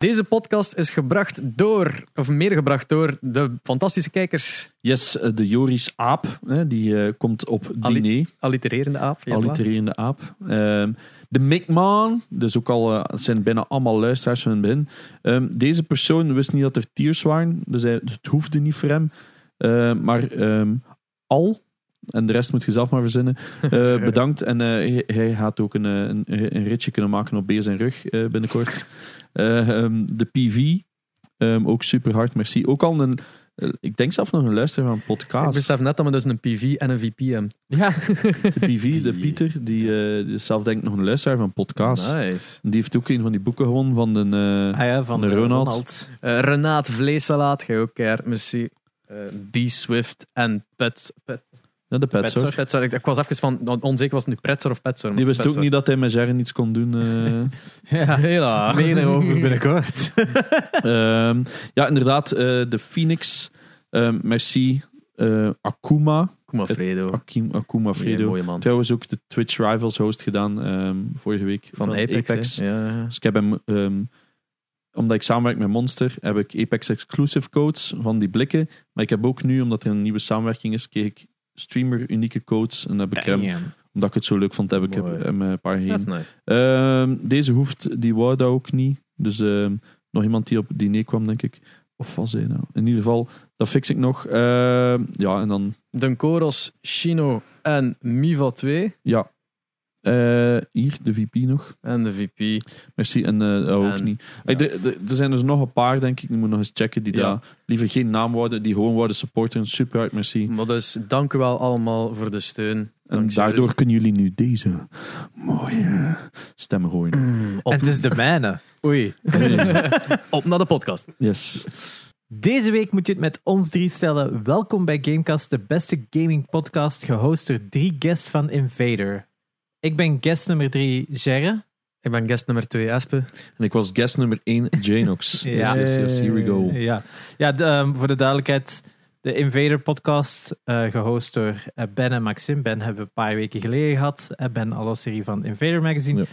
Deze podcast is gebracht door, of meer gebracht door, de fantastische kijkers. Yes, eh, de Joris Aap, hè, die eh, komt op diner. Allitererende aap. ja, allitererende aap. Ehm, de Mickman, dus ook al eh, zijn bijna allemaal luisteraars van het begin. Ehm, deze persoon wist niet dat er tiers waren, dus, hij, het hoefde niet voor hem. Ehm, maar ehm, al, en de rest moet je zelf maar verzinnen, eh, bedankt. En eh, hij, hij gaat ook een, een, een ritje kunnen maken op beer zijn rug eh, binnenkort. Eh, ehm, de PV, ehm, ook super hard, merci. Ook al een, eh, ik denk zelf nog een luisteraar van een Ik podcast. besef net dat we dus een PV en een VP hebben. Ja, De PV, de Pieter, die, eh, die is zelf denk ik nog een luisteraar van podcast. Nice. Die heeft ook een van die boeken gewonnen van de... eh, ah ja van de de Ronald. Ronald. Eh, Renaat Vleesalaat, jij ook, keihard, merci. Eh B-Swift en Pet. Pet, ja, de Pets, Petzer. hoor. Petzer. Ik, ik was even van onzeker, was het nu Pretzer of Petzer? Die wist ook niet dat hij met Jerry iets kon doen. eh. Ja, Hela. meer daarover binnenkort. Ehm, ja, inderdaad, eh, de Phoenix. ehm, merci. eh, Akuma. Maar, Fredo. Akim, Akuma Fredo. Man. Trouwens ook de Twitch Rivals host gedaan ehm, vorige week. Van, Apex. Ja. Dus ik heb hem, ehm, omdat ik samenwerk met Monster, heb ik Apex exclusive codes van die blikken. Maar ik heb ook nu, omdat er een nieuwe samenwerking is, kreeg ik streamer unieke codes. En heb ik hem, Damn. omdat ik het zo leuk vond, heb ik Mooi. hem een paar Dat is heen. nice. Ehm, deze hoeft, die wou dat ook niet. Dus ehm, nog iemand die op diner kwam, denk ik. Of was hij nou? In ieder geval, dat fix ik nog. Ehm, ja, en dan, Dunkoros, Shino en Miva 2. ja. Eh, hier, de VP nog. En de VP. Merci. En eh, oh, ook En- niet. Hey, Er zijn dus nog een paar, denk ik. Ik moet nog eens checken. Die Ja. daar liever geen naam worden. Die gewoon worden supporten. Super hard, merci. Maar dus, dank u wel allemaal voor de steun. En daardoor kunnen jullie nu deze mooie stemmen horen. Op, En het is de mijne. Oei. op naar de podcast. Yes. Deze week moet je het met ons drie stellen. Welkom bij Gamecast, de beste gaming podcast, gehost door drie guests van Invader. Ik ben guest nummer drie, Gerre. Ik ben guest nummer 2, Espe. En ik was guest nummer 1, Janox. Yes, yes, yes, here we go. Ja, ja de, ehm, voor de duidelijkheid, de Invader podcast, eh, gehost door eh, Ben en Maxim. Ben hebben we een paar weken geleden gehad. Eh, ben alle serie van Invader Magazine.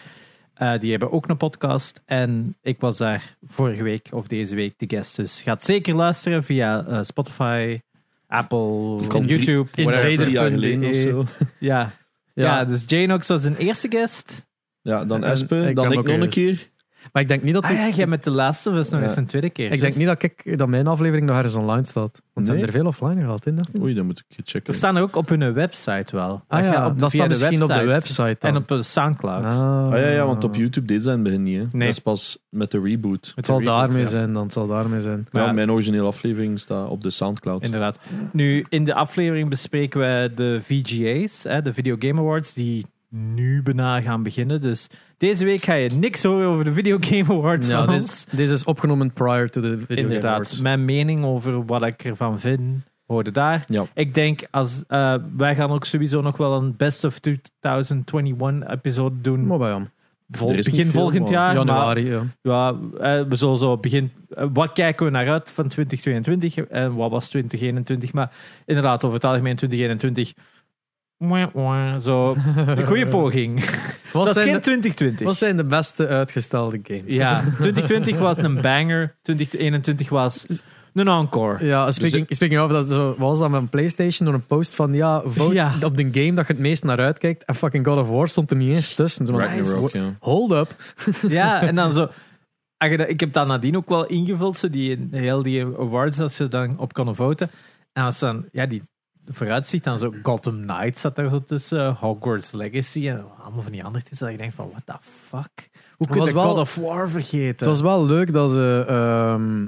Eh, die hebben ook een podcast. En ik was daar vorige week of deze week de guest. Dus gaat zeker luisteren via Spotify, Apple, YouTube. drie- whatever. Invader. Drie jaar geleden of zo. Ja. Ja. dus Janox was een eerste guest. Ja, dan En Espe, ik dan ik nog een keer. Maar ik denk niet dat Ah ik, ja, jij met de laatste was nog Ja. eens een tweede keer. ik denk niet dat, ik, dat mijn aflevering nog ergens online staat. Want ze hebben er veel offline gehad, in ik. Oei, dan moet ik checken. Er staan er ook op hun website wel. Ah ja, op- dat staat misschien op de website dan. En op de Soundcloud. Ah. Ah ja, ja, want op YouTube deed ze in het begin niet. Hè. Nee. Dat is pas met de reboot. Met Het zal reboot, daarmee ja. zijn, dan het zal daarmee zijn. Maar ja, Ja. mijn originele aflevering staat op de Soundcloud. Inderdaad. Nu, in de aflevering bespreken we de VGA's, hè, de Video Game Awards, die nu bijna gaan beginnen. Dus deze week ga je niks horen over de Video Game Awards Ja, van dit, ons. dit is opgenomen prior to the video Game Inderdaad. Awards. Mijn mening over wat ik ervan vind, hoorde daar. Ja. Ik denk, als, eh, wij gaan ook sowieso nog wel een Best of 2021 episode doen. Hem. Vol- begin veel, volgend jaar. maar- Januari, ja. Ja, eh, we zullen zo begin. eh, Wat kijken we naar uit van 2022 en wat was 2021? Maar inderdaad, over het algemeen 2021. Zo, een goede poging. Wat, dat is zijn geen de, 2020. wat zijn de beste uitgestelde games? Ja, 2020 was een banger. 2021 was een encore. Ja, speaking, speaking of, dat zo, wat was dat met een PlayStation door een post van ja, vote Ja. op de game dat je het meest naar uitkijkt. En fucking God of War stond er niet eens tussen. Zo. Hold up. Ja, en dan zo. Ik heb dat nadien ook wel ingevuld, zo die, heel die awards dat ze dan op konden voten. En als dan, ja, die vooruitziet, dan zo Gotham Knights zat daar zo tussen, Hogwarts Legacy en allemaal van die andere titels. Dat je denkt van, what the fuck? Hoe kun je wel- God of War vergeten? Het was wel leuk dat ze ehm,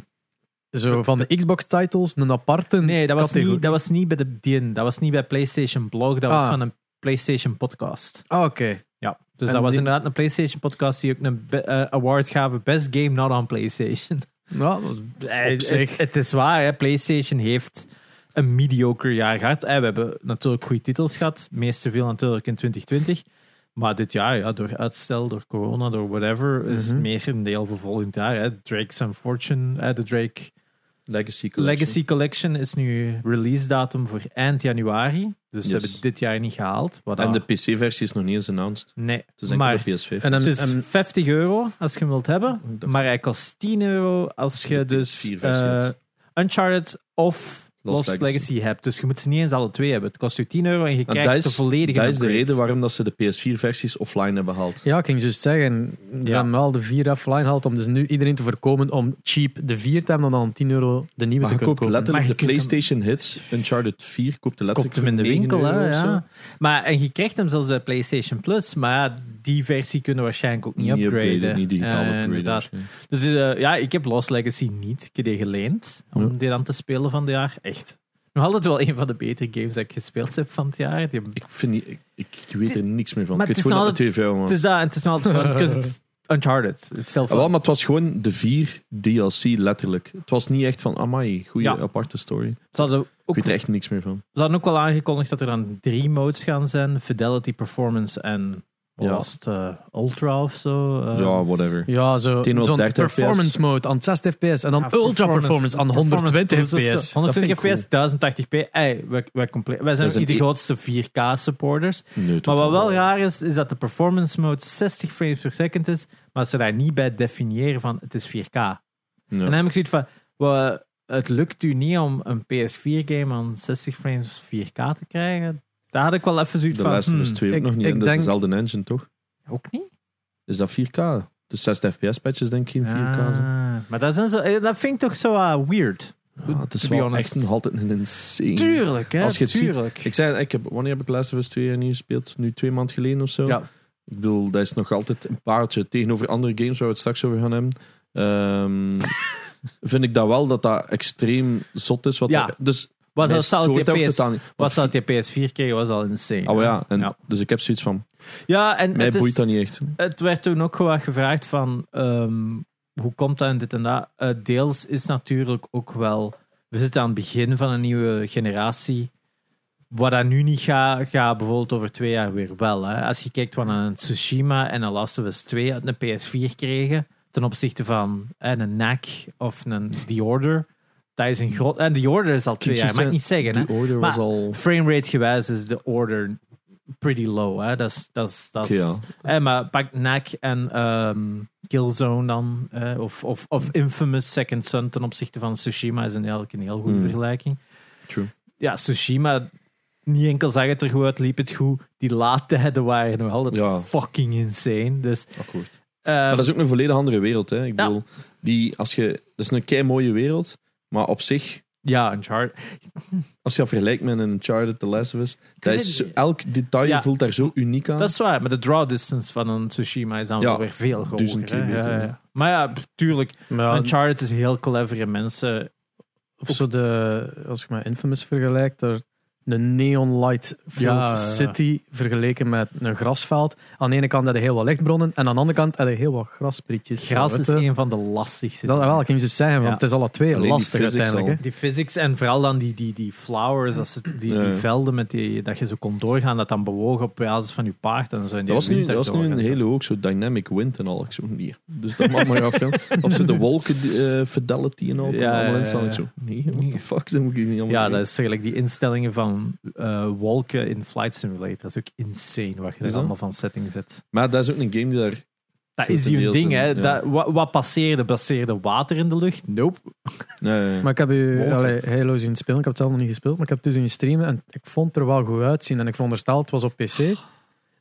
zo van de Xbox-titles een aparte nee, dat was, categorie- niet, dat was niet bij de DIN, dat was niet bij PlayStation Blog, dat was Ah. van een PlayStation podcast. Ah, oké. Ja, dus En dat was die- inderdaad een PlayStation podcast die ook een eh, award gaven, Best Game Not on PlayStation. Ja, Eh, Op zich. Het, het is waar, hè. PlayStation heeft een mediocre jaar gehad. Eh, We hebben natuurlijk goede titels gehad. Meeste veel natuurlijk in 2020. Maar dit jaar, ja, door uitstel, door corona, door whatever, is Mhm. meer een deel voor volgend jaar. Hè. Drake's Unfortune, eh, de Drake Legacy Collection. Legacy Collection is nu release datum voor eind januari. Dus ze Yes. hebben dit jaar niet gehaald. Wat En de PC-versie is nog niet eens announced. Nee, Het is enkel maar de PS5. En, het is en 50 euro als je hem wilt hebben. Maar hij kost 10 euro als je dus PS4-versie eh. Uncharted of Lost, Lost Legacy. Legacy. hebt. Dus je moet ze niet eens alle twee hebben. Het kost je 10 euro en je En krijgt dat is, de volledige dat is de reden waarom dat ze de PS4-versies offline hebben gehaald. ja, ik ging juist zeggen, ze Ja. hebben wel de 4 offline gehaald om dus nu iedereen te voorkomen om cheap de 4 te hebben en dan om 10 euro de nieuwe Maar te koopt kopen. letterlijk Maar de hem- PlayStation Hits, Uncharted 4, koopt de letterlijk Koopt hem in de voor 9 winkel, hè, euro of zo. ja. Maar, en je krijgt hem zelfs bij PlayStation Plus. Maar die versie kunnen we waarschijnlijk ook niet, Niet upgraden. upgraden, niet digitaal Eh, upgraden. Dus eh, ja, ik heb Lost Legacy niet. Ik heb die geleend om Ja. die dan te spelen van het jaar. Echt. Nog altijd wel een van de betere games dat ik gespeeld heb van het jaar. Die- Ik, vind niet, ik, ik, ik weet er niks meer van. Maar ik het weet gewoon het twee veel Het is dat en het is nog altijd Uncharted. Het stelt Ah, wel, maar het was gewoon de vier DLC, letterlijk. Het was niet echt van, amai, goede Ja. aparte story. Ze hadden, Ik ook, weet er echt niks meer van. ze hadden ook wel aangekondigd dat er dan drie modes gaan zijn. Fidelity, Performance en Ja. Lost eh, Ultra of zo. eh. ja, whatever. Ja, zo, Het was zo'n 30 performance mode aan 60 fps en dan Ja, ultra performance aan 120 performance, fps. 120 Dat vind ik fps, 1080p. Ey, wij, wij, wij zijn Dat ook is niet de grootste 4K-supporters. Nee, Maar wat wel raar is, is dat de performance mode 60 frames per second is, maar ze daar niet bij definiëren van het is 4K. Ja. En dan heb ik zoiets van, wel, het lukt u niet om een PS4-game aan 60 frames 4K te krijgen. Daar had ik wel even zoiets De van, Last of Us hmm, 2 ook ik- nog niet. ik en dat is denk- dezelfde engine, toch? ook niet? Is dat 4K? De 60 fps-patches denk ik geen 4K zijn. Ah, maar dat, zijn zo, eh, dat vind ik toch zo ah, weird. Ja, het is to be wel honest. echt nog altijd een insane... Tuurlijk, hè? Als je het ziet- tuurlijk. Ik zei, ik heb, wanneer heb ik Last of Us 2 niet gespeeld? Nu twee maanden geleden of zo. ja. Ik bedoel, dat is nog altijd een paardje tegenover andere games waar we het straks over gaan hebben. Ehm, vind ik dat wel dat dat extreem zot is. Wat Ja. er- dus Wat dat zou je PS, je PS4 kregen was al insane. Oh ja, en, ja. dus ik heb zoiets van, Ja, en mij het, boeit is, dat niet echt. het werd toen ook gewoon gevraagd van ehm, hoe komt dat en dit en dat. Eh, deels is natuurlijk ook wel, we zitten aan het begin van een nieuwe generatie. Wat dat nu niet gaat, gaat bijvoorbeeld over twee jaar weer wel. Hè. Als je kijkt wat een Tsushima en een Last of Us 2 uit een PS4 kregen, ten opzichte van een NAC of een The Order, dat is een groot... En The Order is al twee jaar, mag ik niet zeggen. Hè. Order Maar- was al... Framerate gewijs is de order pretty low. Hè? Dat is, dat is, dat is, Oké, ja. Eh, maar pak NAC en ehm, Killzone dan. eh, of, of, of Infamous Second Son ten opzichte van Tsushima is een, eigenlijk een heel goede Hmm. vergelijking. True. Ja, Tsushima, niet enkel zag het er goed uit, liep het goed. Die laadtijden waren nog altijd Ja. fucking insane. Dus, Akkoord. eh, Maar dat is ook een volledig andere wereld. Hè. Ik Ja. bedoel, die, als je, dat is een kei mooie wereld, maar op zich, ja, Uncharted. als je dat vergelijkt met een Uncharted, The Last of Us, dat is zo- elk detail Ja. voelt daar zo uniek aan. Dat is waar, maar de draw distance van een Tsushima is dan Ja, wel weer veel groter. duizend hè. kilometer, Ja, ja, ja. ja. Maar ja, tuurlijk. Maar ja, Uncharted is heel clevere mensen. of zo de, als ik met Infamous vergelijk, daar een neon light filled Ja, ja, ja. city vergeleken met een grasveld. Aan de ene kant heb je heel wat lichtbronnen en aan de andere kant heb je heel wat grasprietjes. Gras is een van de lastigste. Dat wel, ik ging dus zeggen, want Ja. het is alle twee Alleen lastig uiteindelijk. al. Die physics en vooral dan die, die, die flowers, als het, die, Ja, die velden met die, dat je zo kon doorgaan, dat dan bewogen op basis van je paard en zo. Die Dat was nu, wind dat was nu daardoor een en zo. hele ook zo dynamic wind en al. Ik zo nee. Dus dat mag maar afgaan. Of ze de wolken eh, fidelity en al. Ja, allemaal ja, instaan. ja. Ik zo nee, what the fuck, dat moet ik niet allemaal Ja, dat is eigenlijk die instellingen van eh, wolken in Flight Simulator. Dat is ook insane wat je er dat? allemaal van setting zet. Maar dat is ook een game die daar... Dat is die ding, hè. ja. Wat, wat passeerde? Passeerde water in de lucht? Nope. Nee, nee, nee. Maar ik heb u Wolken. allee, Halo zien spelen. Ik heb het zelf nog niet gespeeld, maar ik heb het dus in streamen en ik vond het er wel goed uitzien. En ik veronderstel, het was op PC,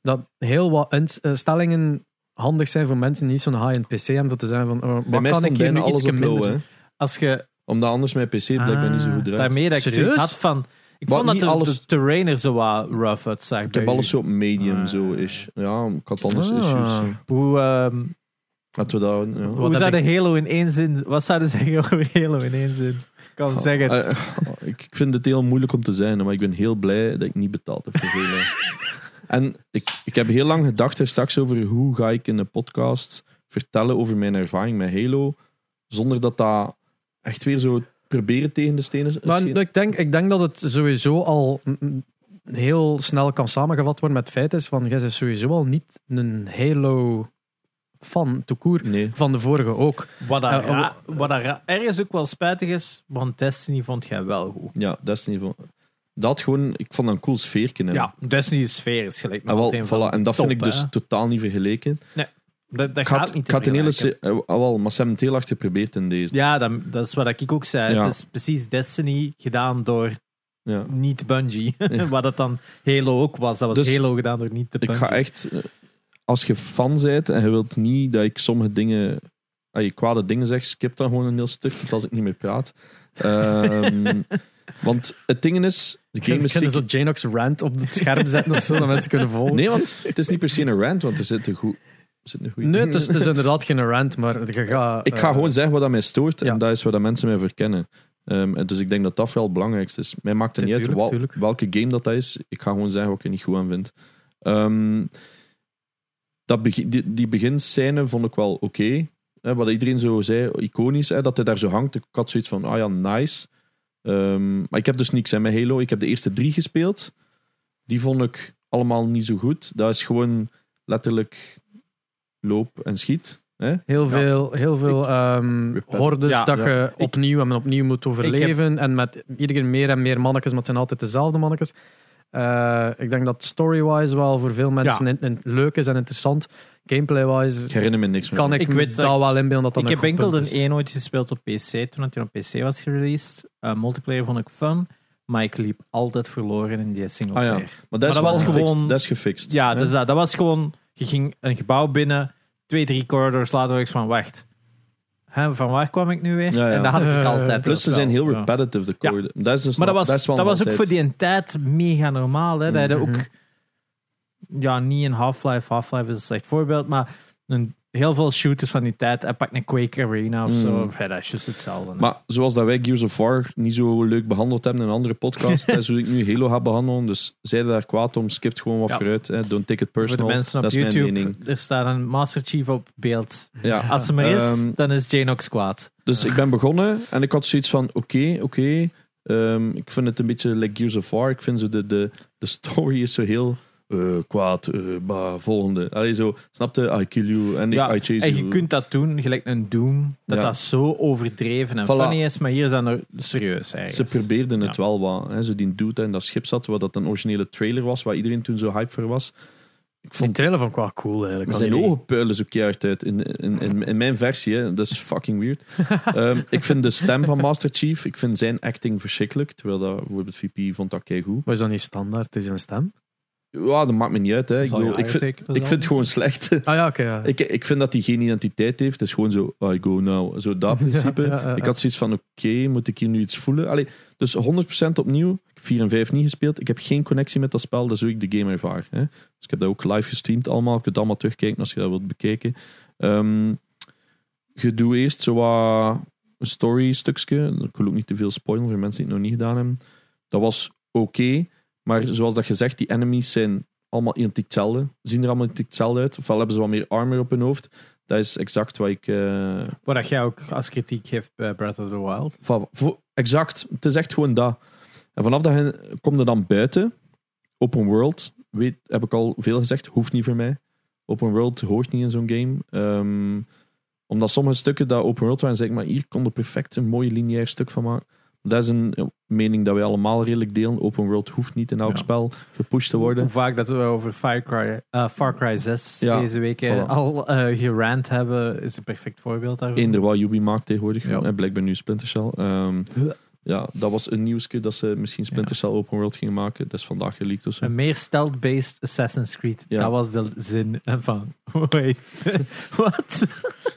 dat heel wat instellingen handig zijn voor mensen die niet zo'n high-end PC hebben. Dat te zijn van, oh, Bij wat mij kan ik hier nu iets minder hè. Als je... Omdat anders mijn PC blijkbaar niet zo goed Ah, draait. Daarmee dat ik had van... Ik Maar vond dat de, alles- de terrain er zo wat rough uitzag. Ik heb alles zo op medium, Ah. zo is. Ja, ik had anders Ah. issues. Hoe, ehm, Laten we dat... Ja. hoe heb zou de Halo in één zin... Wat zouden ze zeggen over Halo in één zin? Kom, zeg het. Eh, ik ik vind het heel moeilijk om te zijn, maar ik ben heel blij dat ik niet betaald heb voor Halo. en ik, ik heb heel lang gedacht er straks over hoe ga ik in een podcast vertellen over mijn ervaring met Halo, zonder dat dat echt weer zo proberen tegen de stenen is. Maar ik denk, ik denk dat het sowieso al heel snel kan samengevat worden met het feit is van, jij bent sowieso al niet een fan, tout court. Nee. Van de vorige ook. Wat, daar Eh, ra- wat daar ergens ook wel spijtig is, want Destiny vond jij wel goed. Ja, Destiny. vond- Dat gewoon, ik vond dat een cool sfeertje. in. Ja, Destiny's sfeer is gelijk Ah, nog wel, meteen van voilà, en dat top, vind ik dus hè. totaal niet vergeleken. Dat, dat Ik gaat had, niet ik een hele... wel, maar ze hebben het heel hard geprobeerd in deze. Ja, dat, dat is wat ik ook zei. Ja. Het is precies Destiny gedaan door Ja. niet Bungie. Ja. wat het dan Halo ook was. Dat was Dus Halo gedaan door niet de Ik Bungie. ga echt... eh, Als je fan bent en je wilt niet dat ik sommige dingen... Als je kwade dingen zeg, skip dan gewoon een heel stuk, tot als ik niet meer praat. Ehm, want het ding is... De game is kunnen zo zeker- Janox rant op het scherm zetten of zo, dat mensen kunnen volgen. Nee, want het is niet per se een rant, want er zit een goed... zit een goede Nee, het is, het is inderdaad geen rant, maar je gaat... Ik ga eh, gewoon zeggen wat dat mij stoort ja. en dat is wat dat mensen mij verkennen. Ehm, dus ik denk dat dat wel het belangrijkste is. Mij maakt het niet uit wel- welke game dat, dat is. Ik ga gewoon zeggen wat ik er niet goed aan vind. Ehm, dat begin, die, die beginscène vond ik wel oké. Wat iedereen zo zei, iconisch, hè, dat hij daar zo hangt. Ik had zoiets van, ah ja, nice. Ehm, maar ik heb dus niks hè, met Halo. Ik heb de eerste drie gespeeld. Die vond ik allemaal niet zo goed. Dat is gewoon letterlijk loop en schiet. Hè? Heel veel, heel veel ehm, hordes Ja, dat ja. je opnieuw en opnieuw moet overleven. En met iedere keer meer en meer mannetjes, maar het zijn altijd dezelfde mannetjes. Eh, ik denk dat story-wise wel voor veel mensen in- in- leuk is en interessant. Gameplay-wise Ik herinner me niks meer. kan ik, Ik weet dat ik- wel inbeelden dat dat ik een heb enkel de is. 1 ooit gespeeld op PC, toen hij op PC was gereleased. Eh, multiplayer vond ik fun, maar ik liep altijd verloren in die single Ah ja, player. maar dat is dat was gefixt. gewoon- Dat is gefixt. Ja, hè? dus dat, dat was gewoon... Je ging een gebouw binnen, twee, drie corridors later was ik van, wacht. Hè, van waar kwam ik nu weer? Ja, ja. En dat had ik altijd. Plus ze zijn heel repetitive, de Ja. code. Dat is dus Maar dat was, dat was ook voor die een tijd mega normaal. Hè? Dat Mhm. ook... Ja, niet in Half-Life. Half-Life is een slecht voorbeeld, maar een, heel veel shooters van die tijd. En pak een Quake Arena of zo. Mm. Ja, dat is juist hetzelfde. Maar zoals dat wij Gears of War niet zo leuk behandeld hebben in een andere podcast, hè, zoals ik nu Halo ga behandelen, dus zij daar kwaad om, skipt gewoon wat Ja. vooruit. Hè. Don't take it voor personal. de mensen op dat is mijn YouTube, mening. er staat een Master Chief op beeld. Ja. Als ze maar is, Ehm, dan is Janox kwaad. Dus ik ben begonnen en ik had zoiets van: oké, oké. ehm, ik vind het een beetje like Gears of War. Ik vind zo de, de, de story is zo heel eh, kwaad. bah, volgende. Allee, zo, snapte? I kill you en Ja, I chase en you. je kunt dat doen, gelijk een Doom, dat Ja. dat zo overdreven en Voilà. funny is, maar hier is dat nou serieus Ze eigenlijk. probeerden het Ja. wel wat. Hè. Zo die dude in dat schip zat, wat dat een originele trailer was, waar iedereen toen zo hype voor was. Ik Die vond trailer vond ik wel cool eigenlijk. Maar zijn ogen puilen zo keihard uit in, in, in, in mijn versie. Hè. Dat is fucking weird. Ehm, ik vind de stem van Master Chief, ik vind zijn acting verschrikkelijk. Terwijl dat bijvoorbeeld VP vond dat keigoed. Maar is dat niet standaard? Is een stem? Ja, dat maakt me niet uit. Hè. Ik, bedoel, ik, vind, ik vind het gewoon slecht. Ah ja, ja. ik, ik vind dat hij geen identiteit heeft. Het is gewoon zo, I go now. Zo dat principe. Ja. Ik had zoiets van, oké, moet ik hier nu iets voelen? Allee, dus 100% opnieuw. Ik heb 4 en 5 niet gespeeld. Ik heb geen connectie met dat spel. Dat is hoe ik de game ervaar. Hè. Dus ik heb dat ook live gestreamd allemaal. Je kunt allemaal terugkijken als je dat wilt bekijken. Ehm, je doet eerst zo wat een story stukje. Ik wil ook niet te veel spoilen voor mensen die het nog niet gedaan hebben. Dat was oké. Maar zoals dat gezegd, die enemies zijn allemaal identiek hetzelfde. Zien er allemaal identiek hetzelfde uit. Ofwel hebben ze wat meer armor op hun hoofd. Dat is exact wat ik... eh, Wat jij ook als kritiek geeft bij Breath of the Wild. exact. Het is echt gewoon dat. En vanaf dat je komt er dan buiten, open world, weet, heb ik al veel gezegd, hoeft niet voor mij. Open world hoort niet in zo'n game. Ehm, omdat sommige stukken dat open world waren, zeg ik, maar hier kon er perfect een mooi lineair stuk van maken. Dat is een mening dat wij allemaal redelijk delen. Open world hoeft niet in elk Ja. spel gepusht te worden. Hoe vaak dat we over Far Cry, eh, Far Cry 6 Ja, deze week eh, voilà. al eh gerant hebben, is een perfect voorbeeld daarvan. Eender wat Ubi maakt tegenwoordig. Ja. Blijkbaar nu Splinter Cell. Ehm, ja, dat was een nieuwsje dat ze misschien Splinter Cell open world gingen maken. Dat is vandaag geleakt of zo. Een meer stealth-based Assassin's Creed. Dat was de zin van. Wait, wat?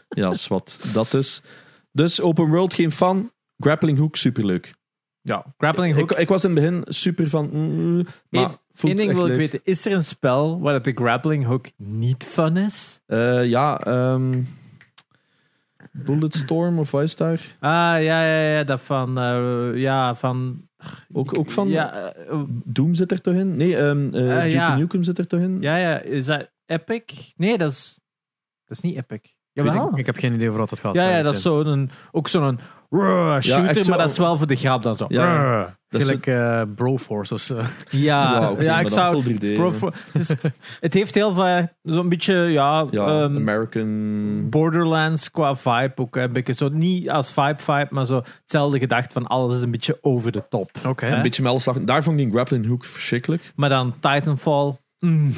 Ja, wat dat is. Dus open world, geen fan. Grappling hook, superleuk. Ja, grappling hook. Ik, ik was in het begin super van... mm, maar Eén- voelt ding echt wil ik leuk. weten. Is er een spel waar het de grappling hook niet fun is? Eh, ja, ehm Bulletstorm of wat is daar? Ah, ja, ja, ja. Dat van... eh, ja, van... Ook, ook van Ja, eh, Doom zit er toch in? Nee, ehm eh Eh, ja. Nukem zit er toch in? ja, ja. Is dat Epic? Nee, dat is... Dat is niet Epic. Jawel. Ik, ik heb geen idee over wat het gaat. Ja, ja, dat is zo'n, ook zo'n "Rrr", shooter, maar dat is wel voor de grap dan zo. Ja, is Gelijk eh, Broforce of zo. Ja, Ja, ik zou. full 3D, Bro, hè. voor- het, heeft heel veel, zo'n beetje, ja, Ja, ehm, American. Borderlands qua vibe ook. Een beetje zo, niet als vibe-vibe, maar zo hetzelfde gedacht van alles is een beetje over de top. Oké. Een beetje melslag. Daar vond ik die grappling hook verschrikkelijk. Maar dan Titanfall. mm.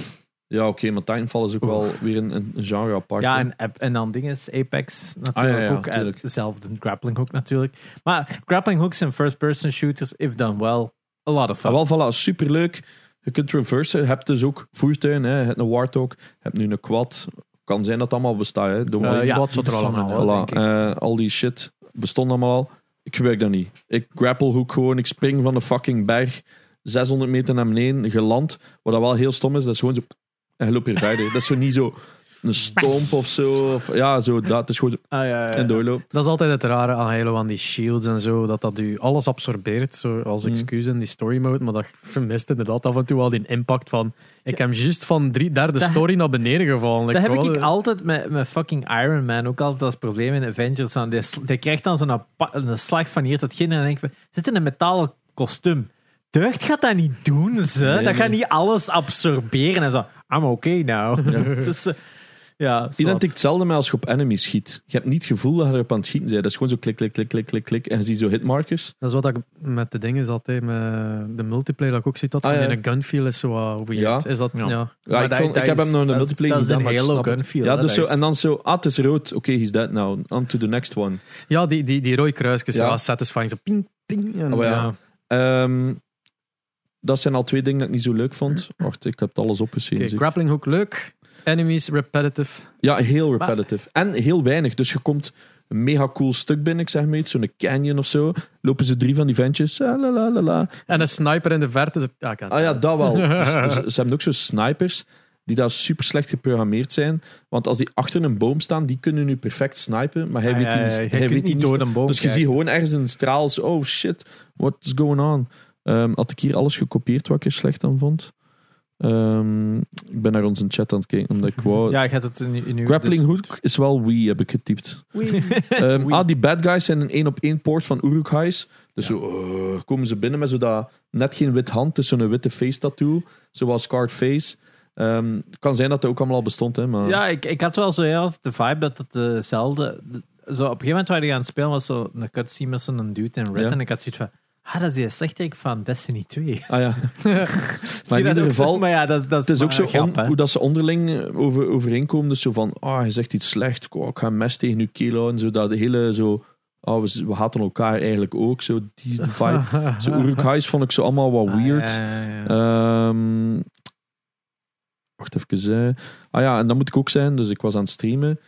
Ja, oké, maar Titanfall is ook wel weer een, een genre apart. Ja, hè. en, en dan dinges, Apex natuurlijk Ah, ja, ja, ook. En tuurlijk. dezelfde grappling hook natuurlijk. Maar grappling hooks en first-person shooters, if done well, a lot of fun. Ah, wel, voilà, superleuk. Je kunt traversen. Je hebt dus ook voertuigen. Hè. Je hebt een Warthog. Je hebt nu een quad. Kan zijn dat het allemaal bestaat. Hè. Don't Eh, worry. ja, wat zat er allemaal, Voilà, denk ik. eh, al die shit bestond allemaal al. Ik gebruik dat niet. Ik grapple hook gewoon. Ik spring van de fucking berg 600 meter naar beneden, geland. Wat dat wel heel stom is, dat is gewoon zo... En je loopt weer verder. Dat is zo niet zo een stomp of zo. Of, ja, zo dat. Het is gewoon Ah, ja, ja, ja. een doorloop. Dat is altijd het rare aan Halo, aan die shields en zo, dat dat u alles absorbeert, zo als Mm. excuus in die story mode, maar dat vermist inderdaad af en toe wel die impact van, ik heb juist van drie derde Dat- story naar beneden gevallen. Dat heb ik altijd met, met fucking Iron Man. Ook altijd als probleem in Avengers. Die, die krijgt dan zo'n slag van hier tot geen. En dan denk ik, van, zit in een metalen kostuum. Deugd gaat dat niet doen, ze. Nee, dat gaat nee. niet alles absorberen. En zo, I'm okay now. dus, eh, ja, hetzelfde als je op enemies schiet. Je hebt niet het gevoel dat je erop aan het schieten bent. Dat is gewoon zo klik, klik, klik, klik, klik, klik. En je ziet zo hitmarkers. Dat is wat ik met de dingen zat, hè, met de multiplayer dat ik ook zie, dat Ah, van ja. in een gunfeel is zo wat weird. Ja. Is dat, Ja. ja. Ja, Maar ik, dat- vond, dat ik heb hem nog dat is- multiplayer dat is gedaan, een het. gunfeel, Ja, dus zo, en dan zo, ah, het is rood. Oké, he's dead now. On to the next one. Ja, die, die, die rode kruisjes, Ja. ja. satisfying, zo ping, ping. En, Oh, ja. Ja. Dat zijn al twee dingen dat ik niet zo leuk vond. Wacht, ik heb het alles ik. grappling hook leuk, enemies repetitive. Ja, heel repetitive. En heel weinig. Dus je komt een mega cool stuk binnen, ik zeg maar iets, zo'n canyon of zo. Lopen ze drie van die ventjes. ah, la, la, la, la. En een sniper in de verte. ah, Ah ja, dat wel. Dus, dus ze hebben ook zo snipers die daar super slecht geprogrammeerd zijn. Want als die achter een boom staan, die kunnen nu perfect snipen, maar hij Ah, weet ja, ja, hij weet niet door een boom Dus je ziet gewoon ergens een straal. Oh shit, what's going on? Ehm, had ik hier alles gekopieerd wat ik er slecht aan vond? Ehm, ik ben naar onze chat aan het kijken, omdat ik wou... Ja, ik had het in, in uw... Grappling hook is wel Wii, heb ik getypt. Ehm, ah, die bad guys zijn een één op één poort van Uruk-hais. Dus zo eh, komen ze binnen met zo dat net geen wit hand, dus zo'n witte face tattoo, zoals Face. Ehm, het kan zijn dat dat ook allemaal al bestond, hè, maar Ja, ik, ik had wel zo heel de vibe dat het dezelfde... Zo, op een gegeven moment waar je aan het spelen was zo een cutscene met zo'n dude in red. Ja. En ik had zoiets van... Ah, dat is die slechterik van Destiny 2. Ah ja. maar in ieder geval, Maar ja, dat, is- dat het is ook maar zo grap, on- hè. hoe dat ze onderling over, overeenkomen. Dus zo van, ah, hij zegt iets slecht, oh, ik ga een mes tegen uw keel houden. Zo dat de hele zo, ah, we, we haten elkaar eigenlijk ook. Zo die vibe. zo Uruk-hais vond ik zo allemaal wat Ah, weird. ja, ja, ja. Ehm, wacht even. eh. Ah ja, en dat moet ik ook zijn. Dus ik was aan het streamen.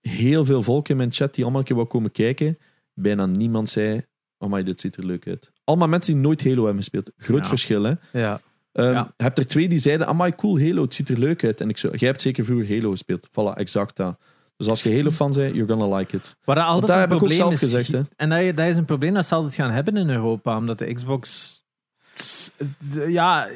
Heel veel volk in mijn chat die allemaal een keer wou komen kijken. Bijna niemand zei: Oh, dit ziet er leuk uit. Allemaal mensen die nooit Halo hebben gespeeld. Groot Ja. verschil, hè? Ja. Ehm, Ja. Hebt er twee die zeiden: Amai, cool Halo, het ziet er leuk uit. En ik zo: Jij hebt zeker vroeger Halo gespeeld. Voilà, exact dat. Dus als je Halo-fan bent, you're gonna like it. Waar dat altijd dat een heb ik ook probleem zelf is, gezegd, hè. En dat, dat is een probleem dat ze altijd gaan hebben in Europa, omdat de Xbox... Ja,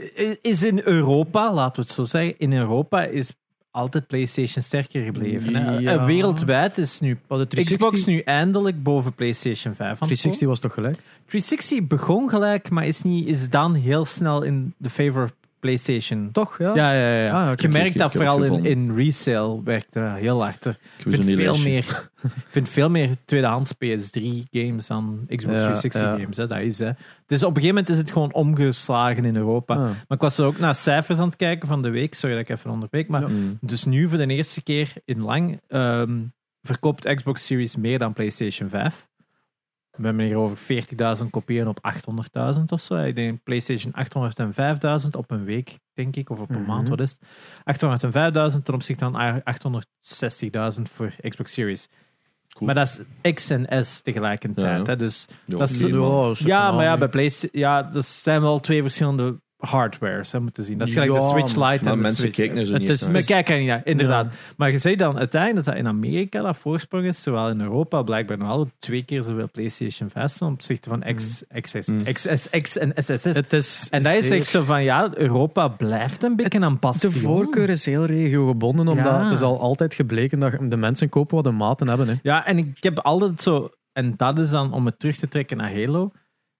is in Europa, laten we het zo zeggen, in Europa is altijd PlayStation sterker gebleven. Hè? Ja. En wereldwijd is nu Wat de 360, Xbox nu eindelijk boven PlayStation 5 aan het 360 was toch gelijk? 360 begon gelijk, maar is, niet, is dan heel snel in the favor of PlayStation. Toch, ja? Ja, ja, ja. Ah, je merkt dat vooral in, in resale werkt heel hard. Er. Ik vind, veel meer, ik vind veel meer tweedehands PS3 games dan Xbox Ja, 360 ja. games. Hè. Dat is, hè. Dus op een gegeven moment is het gewoon omgeslagen in Europa. Ah. Maar ik was er ook naar cijfers aan het kijken van de week. Sorry dat ik even onderbreek. Maar Ja. Mm. dus nu voor de eerste keer in lang ehm, verkoopt Xbox Series meer dan PlayStation 5. We hebben hier over 40.000 kopieën op 800.000 of zo. Ik denk PlayStation 805.000 op een week, denk ik, of op een Mhm. maand, wat is het? 805.000 ten opzichte van 860.000 voor Xbox Series. Cool. Maar dat is X en S tegelijkertijd. Ja, ja. Hè? Dus dat is- nee. Ja, maar ja, bij PlayStation, ja, dat zijn wel twee verschillende hardwares, hè, moeten zien. Dat is gelijk Ja, de Switch maar- Lite Maar en de mensen Switch. kijken er zo niet naar. Er niet naar, inderdaad. Ja. Maar je zei dan uiteindelijk dat dat in Amerika dat voorsprong is, zowel in Europa blijkbaar nog altijd twee keer zoveel PlayStation 5 zijn op opzichte van X, XS, Mm. XSX en SSS. Het is en dat is echt zo van, ja, Europa blijft een beetje aan De passen. voorkeur is heel regiogebonden, omdat Ja. het is al altijd gebleken dat de mensen kopen wat de maten hebben. Hè. Ja, en ik heb altijd zo En dat is dan om het terug te trekken naar Halo.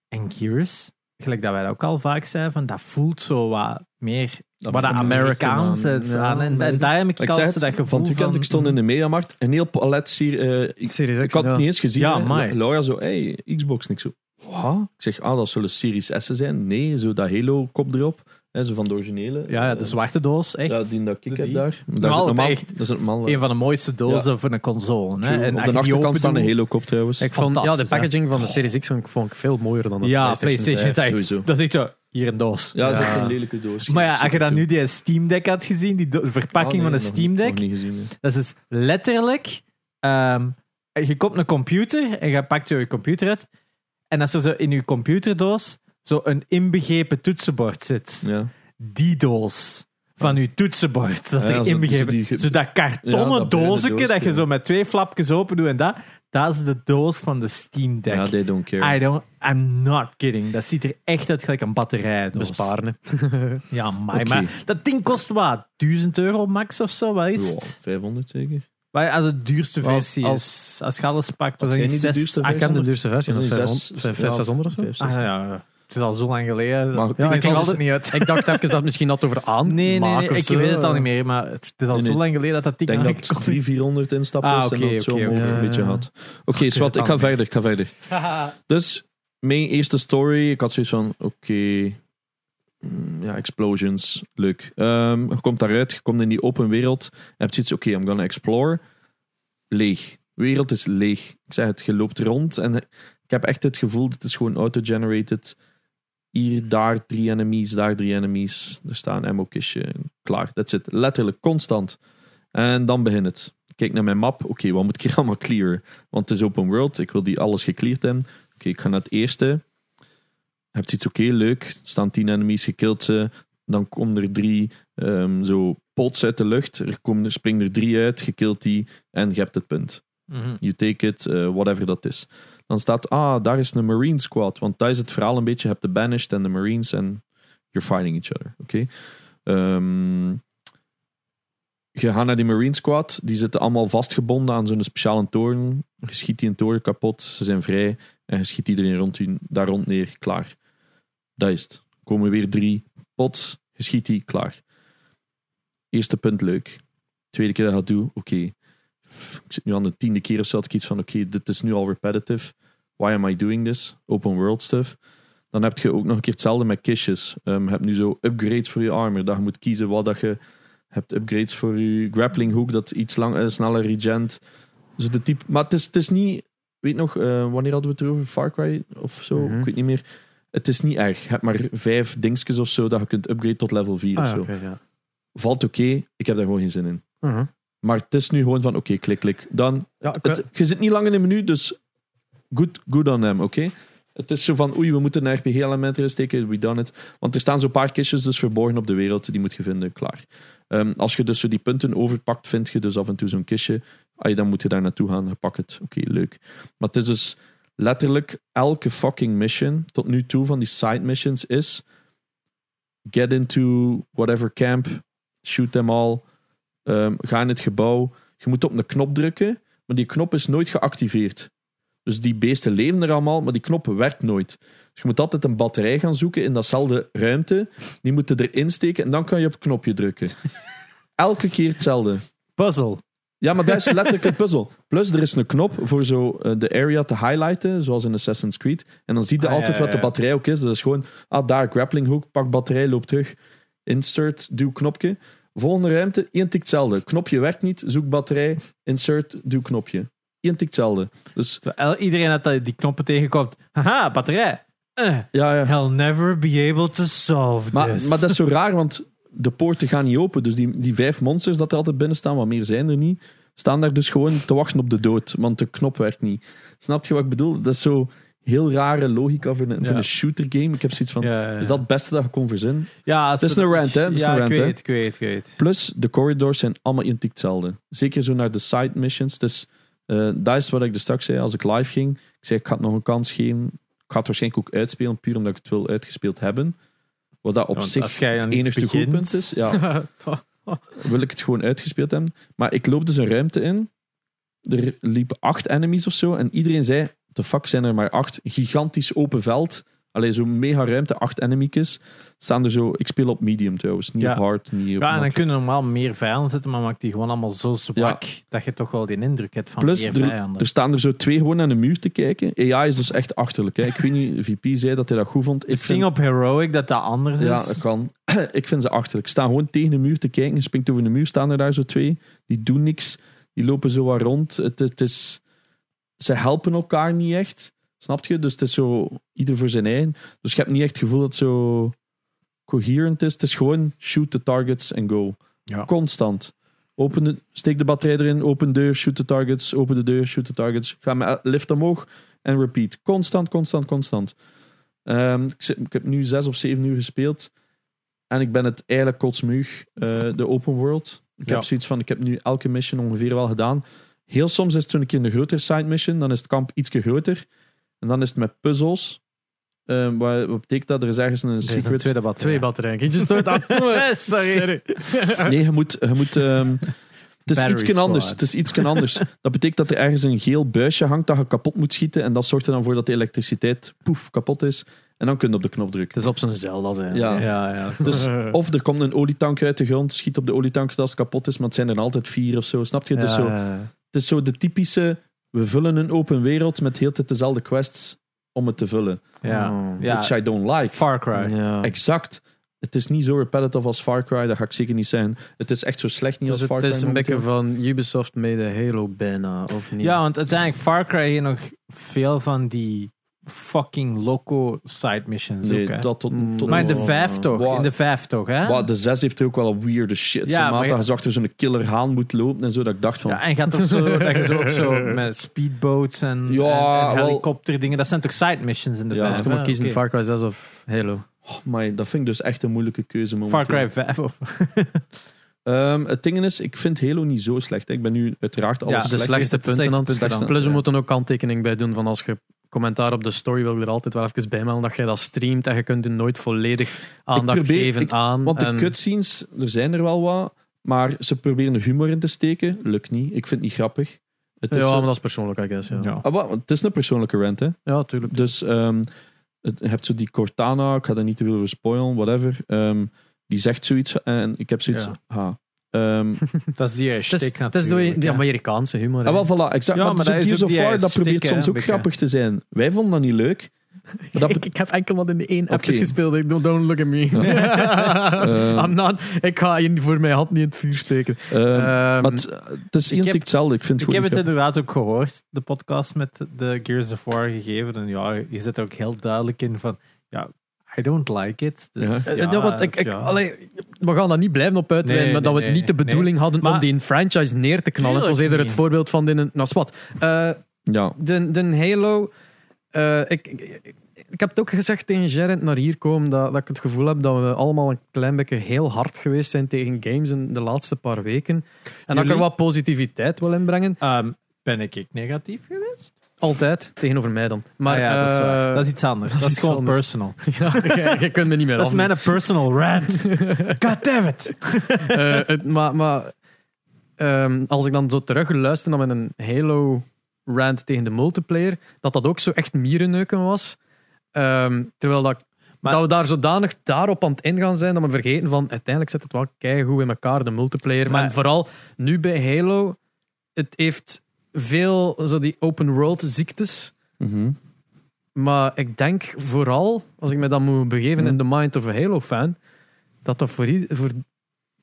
En Gears, gelijk dat wij dat ook al vaak zeiden, van, dat voelt zo wat meer wat dat Amerikaans Ja, aan. En, daar heb ik Ik dat gevoel van weekend, ik stond in de mediamarkt, een heel palet hier. eh, ik, Series X, ik had het ja. niet eens gezien. Ja. Laura zo, hey, Xbox. En ik zo, wat? Ik zeg, ah, dat zullen Series S zijn. Nee, zo dat Halo-kop erop. Hè, zo van de originele. Ja, ja, de Eh, zwarte doos, echt. Ja, die dat ik heb daar. Maar daar normaal, echt dat is normaal, Een van de mooiste dozen voor een console. Hè? En Op de achterkant staat een doet- Halo-kop trouwens. Ik vond, ja, de hè? packaging van de Series X vond ik, vond ik veel mooier dan de Ja, PlayStation, PlayStation 5. is echt, sowieso. dat is echt zo, hier een doos. Ja, dat is echt een lelijke doos. Maar ja, als je dan nu die Steam Deck had gezien, die de verpakking Ah, nee, van een nog Steam Deck, niet gezien. dat is letterlijk, ehm, je koopt een computer en je pakt zo je computer uit en als er zo in je computerdoos zo een inbegrepen toetsenbord zit, Ja. die doos van je toetsenbord, dat Ja, er inbegrepen, zo die- zo dat Ja, kartonnen dat bruine doosje dat je ja. zo met twee flapjes open doet en dat, dat is de doos van de Steam Deck. ja, they don't care. I don't, I'm not kidding. Dat ziet er echt uit gelijk een batterij. Besparen. Ja, maar, dat ding kost wat? 1000 euro max of zo? Wat is Ja, het? 500 zeker. Maar als het duurste Als- versie als- is, als je alles pakt, dan is niet de 6, duurste Ah, ik heb de duurste versie, dat is Dat is 500, zes- 500, 600 of zo. Ah, zes. ja, het is al zo lang geleden. Maar- Ja, ik was- altijd niet uit. Ik dacht even dat het misschien had over aan. Nee, nee, nee, ik zo. weet het al niet meer, maar het is al Nee, zo lang geleden dat dat Ik ding denk dat aangekomen het 300, 400 instappen Ah, en dat zo een beetje had. Oké, zwart, ik ga verder, ik ga verder. Dus, mijn eerste story, ik had zoiets van, oké, mm, ja, explosions, leuk. Ehm, je komt daaruit, je komt in die open wereld, je hebt zoiets, oké, I'm gonna explore. Leeg. De wereld is leeg. Ik zeg het, je loopt rond en ik heb echt het gevoel, het is gewoon auto-generated. Hier, daar drie enemies, daar drie enemies. Er staat een ammo-kistje, klaar. Dat zit letterlijk constant. En dan begint het. Ik Kijk naar mijn map, oké, wat moet ik hier allemaal clearen? Want het is open world, ik wil die alles gecleared hebben. Oké, ik ga naar het eerste. Hebt iets oké, leuk. Er staan tien enemies, gekild ze. Dan komen er drie ehm, zo pots uit de lucht. Er, komen, er springen er drie uit, gekild die en je hebt het punt. Mhm. You take it, eh, whatever dat is. Dan staat, ah, daar is een Marine Squad. Want daar is het verhaal een beetje. Je hebt de Banished en de Marines en you're fighting each other. Oké. Ehm, je gaat naar die Marine Squad. Die zitten allemaal vastgebonden aan zo'n speciale toren. Je schiet die een toren kapot. Ze zijn vrij. En je schiet iedereen rond daar rond neer. Klaar. Dat is het. Komen weer drie pots. Je schiet die. Klaar. Eerste punt leuk. Tweede keer dat je dat doet. Oké. Ik zit nu aan de tiende keer of zo. Had ik iets van: oké, dit is nu al repetitive. Why am I doing this? Open world stuff. Dan heb je ook nog een keer hetzelfde met kistjes. Ehm, je hebt nu zo upgrades voor je armor. Dat je moet kiezen wat dat je hebt. Upgrades voor je grappling hook. Dat iets lang, eh, sneller regent. Zo de type, maar het is, het is niet... Weet nog, eh, wanneer hadden we het erover? Far Cry of zo? Mhm. Ik weet niet meer. Het is niet erg. Je hebt maar vijf dingetjes of zo dat je kunt upgraden tot level 4 Ah, of zo. ja. Valt oké. Ik heb daar gewoon geen zin in. Mhm. Maar het is nu gewoon van, oké, klik, klik. Dan, Ja, ik- het, je zit niet lang in een menu, dus good, good on them, oké? Het is zo van, oei, we moeten een RPG-element erin steken, we done it. Want er staan zo'n paar kistjes dus verborgen op de wereld, die moet je vinden, klaar. Ehm, als je dus zo die punten overpakt, vind je dus af en toe zo'n kistje. Ah, dan moet je daar naartoe gaan, je pakt het. Oké, leuk. Maar het is dus letterlijk elke fucking mission tot nu toe van die side missions is get into whatever camp, shoot them all, Ehm, ga in het gebouw. Je moet op een knop drukken, maar die knop is nooit geactiveerd. Dus die beesten leven er allemaal, maar die knop werkt nooit. Dus je moet altijd een batterij gaan zoeken in datzelfde ruimte. Die moeten erin steken en dan kan je op het knopje drukken. Elke keer hetzelfde. Puzzle. Ja, maar dat is letterlijk een puzzel. Plus, er is een knop voor zo eh, de area te highlighten, zoals in Assassin's Creed. En dan zie je Ah, altijd ja, wat de batterij ook is. Dat is gewoon, ah, daar, grappling hook, pak batterij, loop terug. Insert, duw knopje. Volgende ruimte, één tik hetzelfde. Knopje werkt niet, zoek batterij, insert, duw knopje. Eén tik hetzelfde. Dus Iedereen dat die knoppen tegenkomt. Haha, batterij. Eh, ja, ja. I'll never be able to solve Maar, this. maar dat is zo raar, want de poorten gaan niet open. Dus die, die vijf monsters dat er altijd binnen staan, wat meer zijn er niet, staan daar dus gewoon te wachten op de dood. Want de knop werkt niet. Snap je wat ik bedoel? Dat is zo heel rare logica voor een, voor een shooter game. Ik heb zoiets van, is dat het beste dat je kon verzinnen? Ja, Het is een rant, hè? Het is ja, een rant, ik weet, ik weet, ik weet. Plus, de corridors zijn allemaal identiek hetzelfde. Zeker zo naar de side missions. Dus eh dat is wat ik er straks zei als ik live ging. Ik zei, ik ga het nog een kans geven. Ik ga het waarschijnlijk ook uitspelen, puur omdat ik het wil uitgespeeld hebben. Wat dat op zich het enigste begint- goed punt is. Ja, wil ik het gewoon uitgespeeld hebben. Maar ik loop dus een ruimte in. Er liepen acht enemies of zo. En iedereen zei, de fuck zijn er maar acht. Gigantisch open veld. Alleen zo'n mega ruimte, acht enemy's. Staan er zo, ik speel op medium trouwens, niet Ja. op hard. Niet op Ja, en dan kunnen normaal meer vijanden zitten, maar maakt die gewoon allemaal zo zwak dat je toch wel die indruk hebt van Plus, meer er, vijanden. er staan er zo twee gewoon aan de muur te kijken. AI is dus echt achterlijk. Hè. Ik weet niet, VP zei dat hij dat goed vond. Ik zing vind, op Heroic dat dat anders is. ja, dat kan. ik vind ze achterlijk. Staan gewoon tegen de muur te kijken. Je springt over de muur, staan er daar zo twee. Die doen niks. Die lopen zo wat rond. Het, het is, ze helpen elkaar niet echt. Snap je? Dus het is zo ieder voor zijn eigen. Dus je hebt niet echt het gevoel dat het zo coherent is. Het is gewoon shoot the targets en go. Ja. Constant. Open de, steek de batterij erin, open deur, shoot the targets, open de deur, shoot the targets. Ga met lift omhoog en repeat. Constant, constant, constant. Ehm, ik, zit- ik heb nu zes of zeven uur gespeeld. En ik ben het eigenlijk kotsmuug, eh, de open world. Ik Ja. heb zoiets van, ik heb nu elke mission ongeveer wel gedaan. Heel soms is het toen een keer een grotere side mission, dan is het kamp iets groter. En dan is het met puzzels. Ehm, wat, wat betekent dat? Er is ergens een secret... tweede batterij. Twee batterijen. Ik just dood aan. Sorry. Nee, je moet... Je moet ehm, het is iets anders. Het is iets anders. Dat betekent dat er ergens een geel buisje hangt dat je kapot moet schieten. En dat zorgt er dan voor dat de elektriciteit poef kapot is. En dan kun je op de knop drukken. Het is op zijn Zelda zijn. Ja. Ja, ja. Dus, of er komt een olietank uit de grond, schiet op de olietank als het kapot is, maar het zijn er altijd vier of zo. Snap je? Dus zo, Ja. Het is zo de typische, we vullen een open wereld met heel de tijd dezelfde quests om het te vullen. ja. Oh. ja. Which I don't like. Far Cry. Ja. Exact. Het is niet zo repetitive als Far Cry, dat ga ik zeker niet zijn. Het is echt zo slecht niet Dus als Far het Cry. is een beetje van Ubisoft made a Halo bijna, of niet? Ja, want uiteindelijk Far Cry heeft nog veel van die fucking loco side missions ook, hè. Nee, dat tot, tot Maar in de Oh, vijf toch? wow. In de vijf toch, hè? Wow, de 6 heeft ook wel een weirde shit. Ja, Ja, maar maat, ja- dat je achter zo'n killer haan moet lopen en zo. Dat ik dacht van. Ja, en gaat toch zo, dat je zo ook zo met speedboats en, Ja, en, helikopterdingen, dat zijn toch side missions in de Ja, vijf? Ik hè? moet kiezen. Far Cry 6 of Halo. oh my, dat vind ik dus echt een moeilijke keuze. Far momenteel. Cry 5 of... Ehm, het ding is, ik vind Halo niet zo slecht. hè. Ik ben nu uiteraard alles Ja, de slecht. slechtste punten aan het dan. Plus, we Ja. moeten ook kanttekening bij doen van als je commentaar op de story wil ik er altijd wel even bij melden dat je dat streamt en je kunt er nooit volledig aandacht probeer- geven ik- aan. Want de en- cutscenes, er zijn er wel wat. Maar ze proberen er humor in te steken. Lukt niet. Ik vind het niet grappig. Het Ja, maar dat is persoonlijk, I guess. Ja, ja. Ja. Ah, het is een persoonlijke rant, hè. tuurlijk. Dus ehm, het, je hebt zo die Cortana, ik ga daar niet te veel over spoilen, whatever. Ehm, die zegt zoiets en ik heb zoiets. Ja. Ha. Ehm, Dat is die Het is, stick het is de, natuurlijk. die. Amerikaanse humor. ah, wel, voilà, exact. Ja, maar, maar dus dat is ook dat probeert soms ook grappig te zijn. Wij vonden dat niet leuk. Maar dat ik, ik heb enkel maar in de één appjes Oké. gespeeld. Ik don't, don't look at me. Eh. I'm not- ik ga hier voor mijn hand niet in het vuur steken. Ehm, Ehm, maar het, is ik één hetzelfde. Ik vind het Ik heb het inderdaad ook gehoord, de podcast met de Gears of War gegeven. En ja, je zit er ook heel duidelijk in van, ja, I don't like it. Dus, Ja. Eh, ja, ja, want ik, ik, ja. allee, we gaan daar niet blijven op uitweiden, Nee, maar dat we nee, het niet de nee, bedoeling hadden om die franchise neer te knallen. Het was eerder het voorbeeld van de... Nou, wat. Eh, Ja, de, de Halo... eh, ik, ik, ik heb het ook gezegd tegen Gerrit naar hier komen, dat, dat ik het gevoel heb dat we allemaal een klein beetje heel hard geweest zijn tegen games in de laatste paar weken. En dat ik er wat positiviteit wil inbrengen. Ehm, ben ik ik negatief geweest? Altijd, tegenover mij dan. Maar Maar ja, dat is, waar. eh, dat is iets anders. dat is iets gewoon anders. personal. ja, je, je kunt me niet meer Dat is mijn personal rant. God damn it. Eh, het- maar maar ehm, als ik dan zo terug luister naar mijn Halo rant tegen de multiplayer, dat dat ook zo echt mierenneuken was. Ehm, terwijl dat, Maar- dat we daar zodanig daarop aan het ingaan zijn dat we vergeten van uiteindelijk zit het wel keigoed in elkaar, de multiplayer. Maar- en vooral nu bij Halo, het heeft veel zo die open world ziektes. Mhm. Maar ik denk vooral, als ik me dan moet begeven in de mind of a Halo-fan, dat dat voor, voor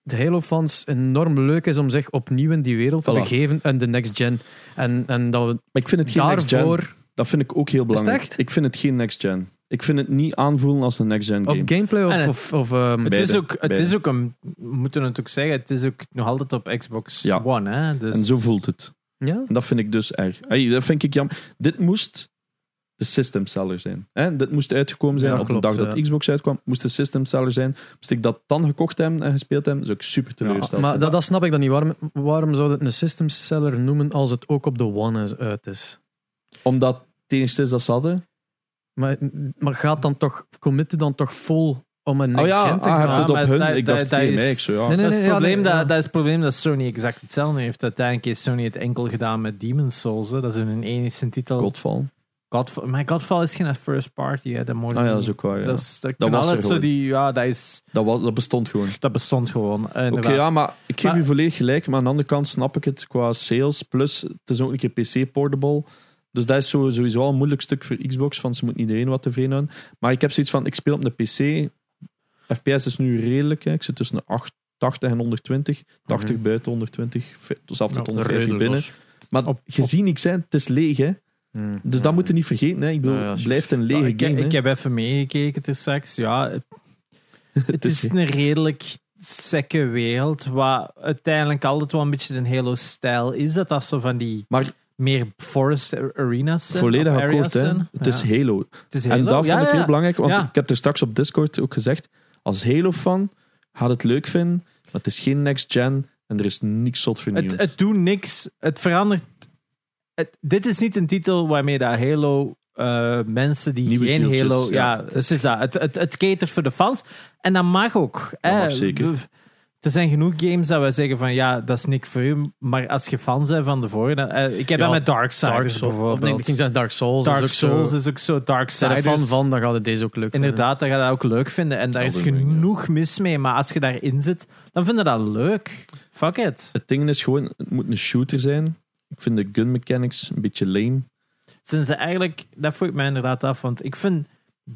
de Halo-fans enorm leuk is om zich opnieuw in die wereld te Voilà. begeven en de next gen. En, en dat we Maar ik vind het geen next gen. daarvoor Dat vind ik ook heel belangrijk. Ik vind het geen next gen. Ik vind het niet aanvoelen als een next gen game. op gameplay of... Het- of, of ehm, Het is ook, het beide. is ook een, we moeten het ook zeggen, het is ook nog altijd op Xbox Ja. One. Hè? Dus, En zo voelt het. Ja? En dat vind ik dus erg. Hey, dat vind ik jammer. Dit moest de system seller zijn. Hè? Dit moest uitgekomen zijn Ja, op klopt, de dag dat ja. Xbox uitkwam. Moest de system seller zijn. Moest ik dat dan gekocht hebben en gespeeld hebben, zou ik super teleurgesteld Maar zijn. dat, dat snap ik dan niet. Waarom, waarom zou het een system seller noemen als het ook op de One is, uit is? Omdat het enigste is dat ze hadden. Maar, maar gaat dan toch, commit dan toch vol om een Oh next ja, gen te ah, je gaan? het Ja, op hun. dat- ik dacht dat tegen is- zo, ja. Nee, nee, dat, is het probleem ja. dat, dat is het probleem dat Sony exact hetzelfde heeft. Uiteindelijk heeft Sony het enkel gedaan met Demon's Souls. Hè. Dat is hun enige titel. Godfall. Godfall, maar Godfall is geen first party, hè. Dat, moet Ah ja, dat is ook waar. Ja. dat, is, dat, Dat kan was er zo gewoon. die, ja, dat is, dat, was, dat bestond gewoon. dat bestond gewoon. eh, Oké, ja, maar ik geef Maar- je volledig gelijk. Maar aan de andere kant snap ik het qua sales. Plus, het is ook een keer PC-portable. Dus dat is sowieso al een moeilijk stuk voor Xbox. Van ze moeten iedereen wat tevreden houden. Maar ik heb zoiets van, ik speel op de PC. FPS is nu redelijk. Hè. Ik zit tussen de 8 80 en 120. 80 buiten 120. fi- Zelfs tot Ja, 150 binnen. Maar Op- gezien ik zei, het is leeg. Hè. Hmm. Dus dat moet je niet vergeten. Hè. Ik bedoel, ja, het blijft een lege ik, game. hè. ik heb even meegekeken te straks. Ja, het, het is een redelijk sekke wereld. Wat uiteindelijk altijd wel een beetje een Halo-stijl is. Dat dat zo van die Maar meer forest arenas zijn. volledig of akkoord. Hè. Het is. Halo. Het is En dat ja, vond ik ja. heel belangrijk, want Ja. ik heb er straks op Discord ook gezegd, als Halo-fan gaat het leuk vinden, maar het is geen next-gen en er is niks zot vernieuwd. Het, het doet niks. Het verandert. Het, dit is niet een titel waarmee dat Halo eh, mensen die Nieuwe geen zieltjes, Halo. Ja, ja. het is dat. Het, het, het catert voor de fans. En dat mag ook. Dat mag zeker. Er zijn genoeg games dat wij zeggen van ja, dat is niks voor u. Maar als je fan bent van de vorige. eh, ik heb Ja, dat met Darksiders Dark Souls. Of bijvoorbeeld. nee, ik zeggen Dark Souls. Dark is ook Souls zo. is ook zo. Er Darksiders. fan van, dan gaat het deze ook leuk vinden. Inderdaad, dat ga je dat ook leuk vinden. En daar is ja. genoeg mis mee. Maar als je daarin zit, dan vind je dat leuk. Fuck it. Het ding is gewoon, het moet een shooter zijn. Ik vind de gun mechanics een beetje lame. zijn ze eigenlijk, dat vroeg ik mij inderdaad af, want ik vind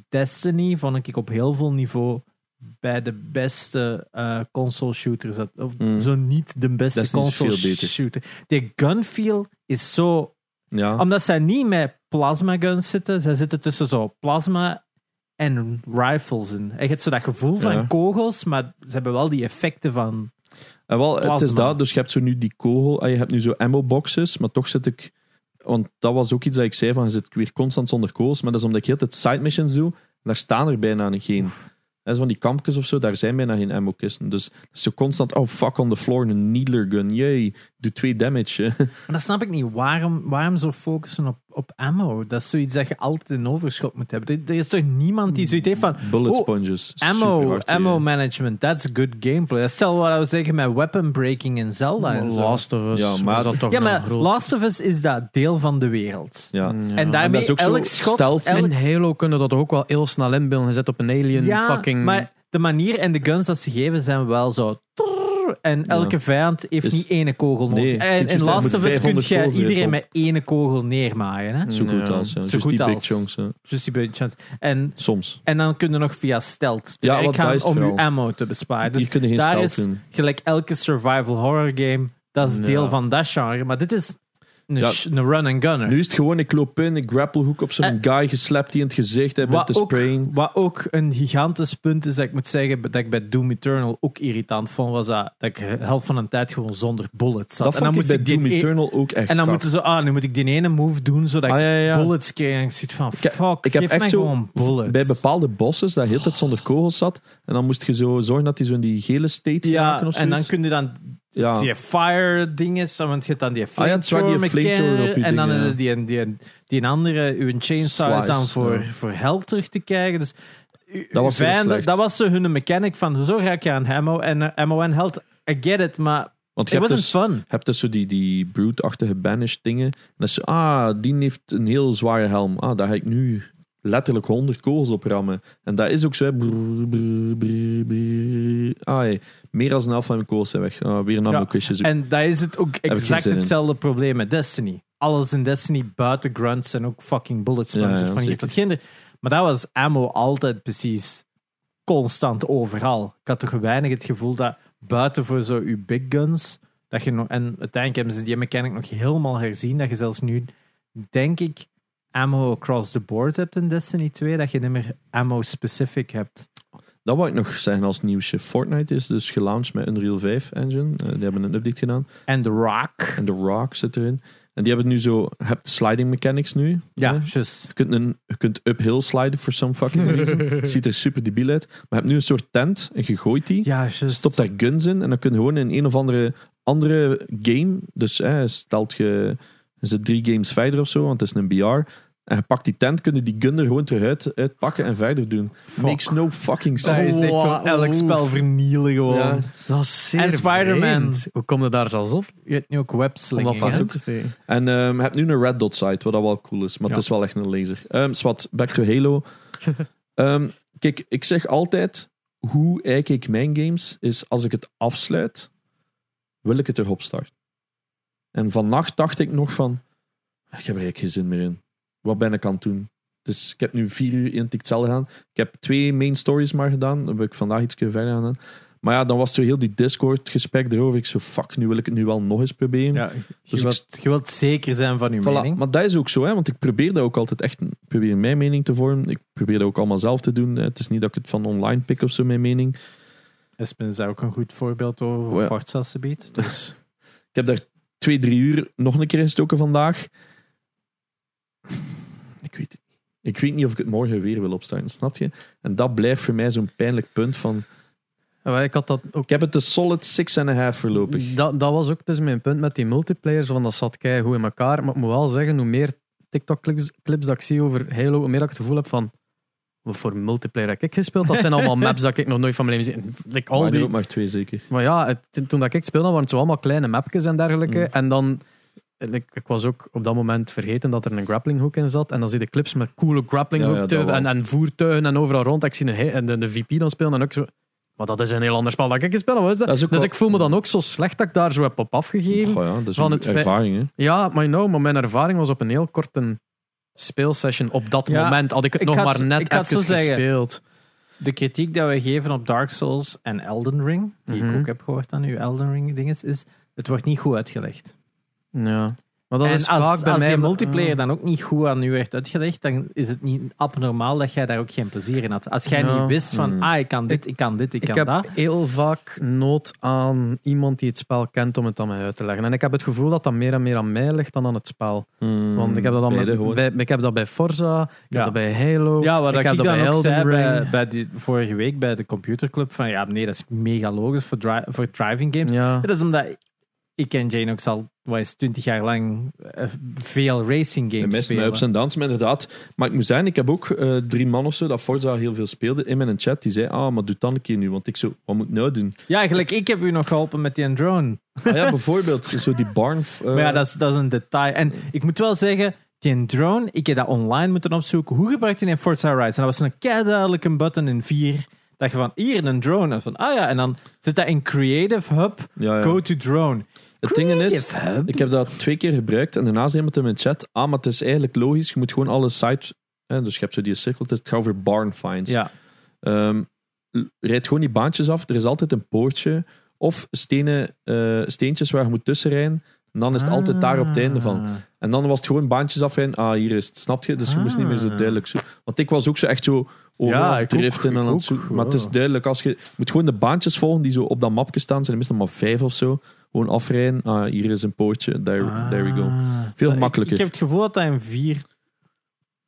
Destiny, vond ik op heel veel niveau bij de beste eh, console shooters, of Mm. zo niet de beste console shooter. De gunfeel is zo, Ja, omdat zij niet met plasma guns zitten, zij zitten tussen zo plasma en rifles in. En je hebt zo dat gevoel van Ja. kogels, maar ze hebben wel die effecten van. en wel, het is dat. Dus je hebt zo nu die kogel, ah, je hebt nu zo ammo boxes, maar toch zit ik... Want dat was ook iets dat ik zei, van je zit weer constant zonder kogels, maar dat is omdat ik heel tijd side missions doe, en daar staan er bijna geen. Is van die kampjes of zo, daar zijn bijna geen ammo kisten. Dus zo constant, oh fuck on the floor, een needler gun, yay, doe twee damage. Maar dat snap ik niet. Waarom, waarom zo focussen op, op ammo? Dat is zoiets dat je altijd in overschot moet hebben. Er, er is toch niemand die zoiets heeft van. Bullet Oh, sponges. Ammo, ammo management, that's good gameplay. Dat is hetzelfde wat we zeggen met weapon breaking in Zelda en zo. Last of Us. Ja, maar- dat toch ja, maar groot. Last of Us is dat deel van de wereld. Ja. Ja. En En daarmee ook zo elk schot... stealth. elk- In Halo kunnen dat toch ook wel heel snel inbeelden. Je zet op een alien ja, fucking... maar de manier en de guns dat ze geven zijn wel zo... trrr, En elke vijand heeft Dus- niet ene kogel nodig. Nee, en is in juist, Last of moet Us kun 500 je kogels iedereen met ene kogel neermaaien. Hè? Zo goed Ja. als. Ja. Zo goed die big als. chunks. hè. Dus die beetje chance. En, Soms. en dan kun je nog via stealth Ja, ja, dat is om je vooral. ammo te besparen. Dus die kunnen geen daar stealth is doen. gelijk elke survival horror game, dat is Ja. deel van dat genre. Maar dit is een, Ja. een run and gunner. Nu is het gewoon, ik loop in, ik grapple hoek op zo'n En- guy geslapt die in het gezicht heeft met ook, sprayen. wat ook een gigantisch punt is, dat ik moet zeggen, dat ik bij Doom Eternal ook irritant vond, was dat, dat ik de helft van de tijd gewoon zonder bullets zat. Dat en dan vond ik moest bij ik die Doom e- Eternal ook echt En dan moeten ze, ah, nu moet ik die ene move doen, zodat Ah, ik ja, ja, ja. bullets kreeg. En ik zit van, fuck, ik heb geef echt mij zo gewoon bullets. Bij bepaalde bosses, dat heel tijd zonder kogels zat. En dan moest je zo zorgen dat hij zo in die gele state ja, en dan kun je dan Ja. die fire dingen, want je hebt dan die Ah ja, flamethrower en dan die, die, die, die andere, uw chainsaw is dan voor, ja. voor health terug te krijgen. Dus Dat was dat was zo hun mechanic van, zo ga ik je aan ammo en, eh, ammo en health. I get it, maar Want je hebt dus, fun. hebt dus zo die, die brute-achtige banished dingen. En dat is zo, ah, die heeft een heel zware helm. Ah, daar ga ik nu letterlijk 100 kogels op rammen. En dat is ook zo. hè. Brrr, brrr, brrr, brrr. Ah, hey, meer dan een helft van mijn kogels zijn weg. Ah, weer een ander quizje zoeken. En dat is het ook exact in. hetzelfde probleem met Destiny. Alles in Destiny buiten grunts en ook fucking bullet sponges Ja, ja, van je tot. Maar dat was ammo altijd precies constant overal. Ik had toch weinig het gevoel dat buiten voor zo je big guns, dat je nog, en uiteindelijk hebben ze die mechanic nog helemaal herzien, dat je zelfs nu, denk ik, ammo across the board hebt in Destiny 2, dat je niet meer ammo specific hebt. Dat wou ik nog zeggen als nieuwsje. Fortnite is dus gelaunched met Unreal 5 engine. Eh, die hebben een update gedaan. En The Rock. En de Rock zit erin. En die hebben nu zo... Hebt sliding mechanics nu. Ja, juist. Je kunt, een, je kunt uphill sliden for some fucking reason. Ziet er super debiel uit. Maar je hebt nu een soort tent en je gooit die. Ja, juist. Stop daar guns in en dan kun je gewoon in een of andere andere game. Dus hè, stelt je. Is het drie games verder of zo, want het is een BR. En je pakt die tent, kunnen die gun er gewoon terug uit, uitpakken en verder doen. Makes no fucking Dat is sense. echt gewoon elk spel vernielen gewoon. Ja. Dat is zeer En Spider-Man. Hoe kom je daar zelfs op? Je hebt nu ook Om dat webslinging. En ehm, je hebt nu een red dot site, wat dat wel cool is. Maar Ja. het is wel echt een laser. Ehm zwart, back to Halo. Ehm, kijk, ik zeg altijd, hoe eik ik mijn games, is als ik het afsluit, wil ik het erop starten. En vannacht dacht ik nog van, ik heb er eigenlijk geen zin meer in. Wat ben ik aan het doen? Dus ik heb nu vier uur in Tictel gedaan. Ik heb twee main stories maar gedaan. Dan heb ik vandaag iets verder gedaan. Maar ja, dan was zo heel die Discord-gesprek erover. Ik zo, fuck, nu wil ik het nu wel nog eens proberen. Ja, je, Dus ik- wilt, je wilt zeker zijn van je Voilà, mening. Maar dat is ook zo, hè, want ik probeer dat ook altijd echt. Probeer mijn mening te vormen. Ik probeer dat ook allemaal zelf te doen. hè. Het is niet dat ik het van online pik of zo, mijn mening. Espen is daar ook een goed voorbeeld over. Oh ja. Dus Ik heb daar twee, drie uur nog een keer gestoken vandaag. Ik weet het niet. Ik weet niet of ik het morgen weer wil opstarten, snap je? En dat blijft voor mij zo'n pijnlijk punt van... Ja, ik had dat ook Ik heb het de solid six and a half voorlopig. Dat, dat was ook dus mijn punt met die multiplayers, want dat zat kei goed in elkaar. Maar ik moet wel zeggen, hoe meer TikTok-clips clips dat ik zie over Halo, hoe meer dat ik het gevoel heb van, wat voor multiplayer heb ik gespeeld? Dat zijn allemaal maps dat ik nog nooit van mijn leven zie. Like, al die, ook maar twee zeker. maar ja, het- toen dat ik speelde, waren het zo allemaal kleine mapjes en dergelijke. Mm. En dan, ik, ik was ook op dat moment vergeten dat er een grappling hook in zat. En dan zie je de clips met coole grappling Ja, en, en voertuigen en overal rond. Ik zie een, en de, de VP dan spelen en ook zo... Maar dat is een heel ander spel dat ik gespeeld heb. Wat is dat? Dus wel- ik voel me dan ook zo slecht dat ik daar zo heb op afgegeven. Goh ja, dat is Van een het ervaring, hè. Ja, maar, you know, maar mijn ervaring was op een heel korte speelsession. Op dat Ja, moment had ik het ik nog had- maar net even zo zeggen, gespeeld. de kritiek dat wij geven op Dark Souls en Elden Ring, die Mhm. ik ook heb gehoord aan uw Elden Ring dinges, is het wordt niet goed uitgelegd. Ja. Maar dat en is als, vaak bij als mij... die multiplayer dan ook niet goed aan u werd uitgelegd, dan is het niet abnormaal dat jij daar ook geen plezier in had. Als jij Ja. niet wist van, Mm. ah, ik kan dit, ik kan dit, ik Ik kan heb dat. heel vaak nood aan iemand die het spel kent om het aan mij uit te leggen. En ik heb het gevoel dat dat meer en meer aan mij ligt dan aan het spel. Want ik heb dat, dan gewoon. bij, ik heb dat bij Forza, ik Ja. heb dat bij Halo, Ja, wat ik ik, heb ik dat dan bij Elden zei bij, Ring. bij die, vorige week bij de computerclub, van ja, nee, dat is mega logisch voor, dri- voor driving games. Ja. Dat is omdat ik en Jane ook al, wat is 20 jaar lang eh, veel racing De games meeste spelen. ups en downs, maar inderdaad. Maar ik moet zeggen, ik heb ook eh, drie man of zo dat Forza heel veel speelde in mijn chat. Die zei, ah, maar doe dan een keer nu. Want ik zo, wat moet ik nou doen? Ja, gelijk, ik heb u nog geholpen met die drone. Ah ja, bijvoorbeeld, zo die barn... eh, maar ja, dat is, dat is een detail. En ik moet wel zeggen, die drone, ik heb dat online moeten opzoeken. Hoe gebruikt hij in Forza Horizon? En dat was een kei duidelijke button in 4. Dat je van, hier een drone. En van, ah ja, en dan zit dat in Creative Hub, ja, ja. go to drone. Het ding is, ik heb dat twee keer gebruikt en daarna zei iemand in mijn chat, ah, maar het is eigenlijk logisch, je moet gewoon alle sites... Hè, dus je hebt zo die cirkel, het gaat over barn finds. Ja, Ehm, rijd gewoon die baantjes af. Er is altijd een poortje. Of stenen, eh, steentjes waar je moet tussenrijden. En dan is het altijd daar op het einde van. Ah. En dan was het gewoon baantjes afrijden. Ah, hier is het. Snap je? Dus je moest niet meer zo Ah. duidelijk zo. Want ik was ook zo echt zo Ja, ook, driften en aan het zoeken. Maar het is duidelijk. Als je, je moet gewoon de baantjes volgen die zo op dat mapje staan. zijn er meestal maar vijf of zo. Gewoon afrijden. Ah, hier is een poortje. There, there we go. Ah. Veel Ik- makkelijker. Ik, heb het gevoel dat dat in 4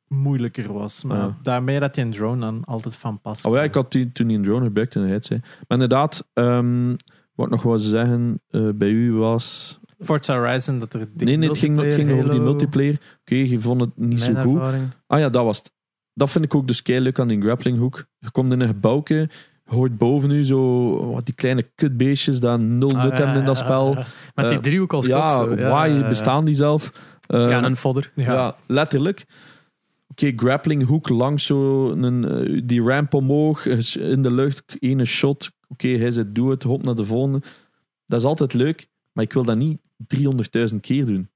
moeilijker was. Maar Ja. daarmee dat die een drone dan altijd van pas Oh ja, ik had die, toen die een drone gebruikt hij het zei. Maar inderdaad, ehm, wat ik nog wou zeggen eh, bij u was... Forza Horizon, dat er Nee, nee, het ging, het ging over die multiplayer. Oké, je vond het niet zo goed. ervaring. Ah ja, dat was het. Dat vind ik ook dus leuk aan die grapplinghoek. Je komt in een gebouwke, je hoort boven u zo wat die kleine kutbeestjes dat nul Ah, nut hebben in dat spel. Met die Eh, driehoek als ja, kop. ja, ja. bestaan die zelf? Eh, Ja, en een fodder. ja. letterlijk. Oké, grapplinghoek langs zo een, eh, die ramp omhoog, in de lucht, ene shot. Oké, hij zegt doe het, hop naar de volgende. Dat is altijd leuk, maar ik wil dat niet 300.000 keer doen.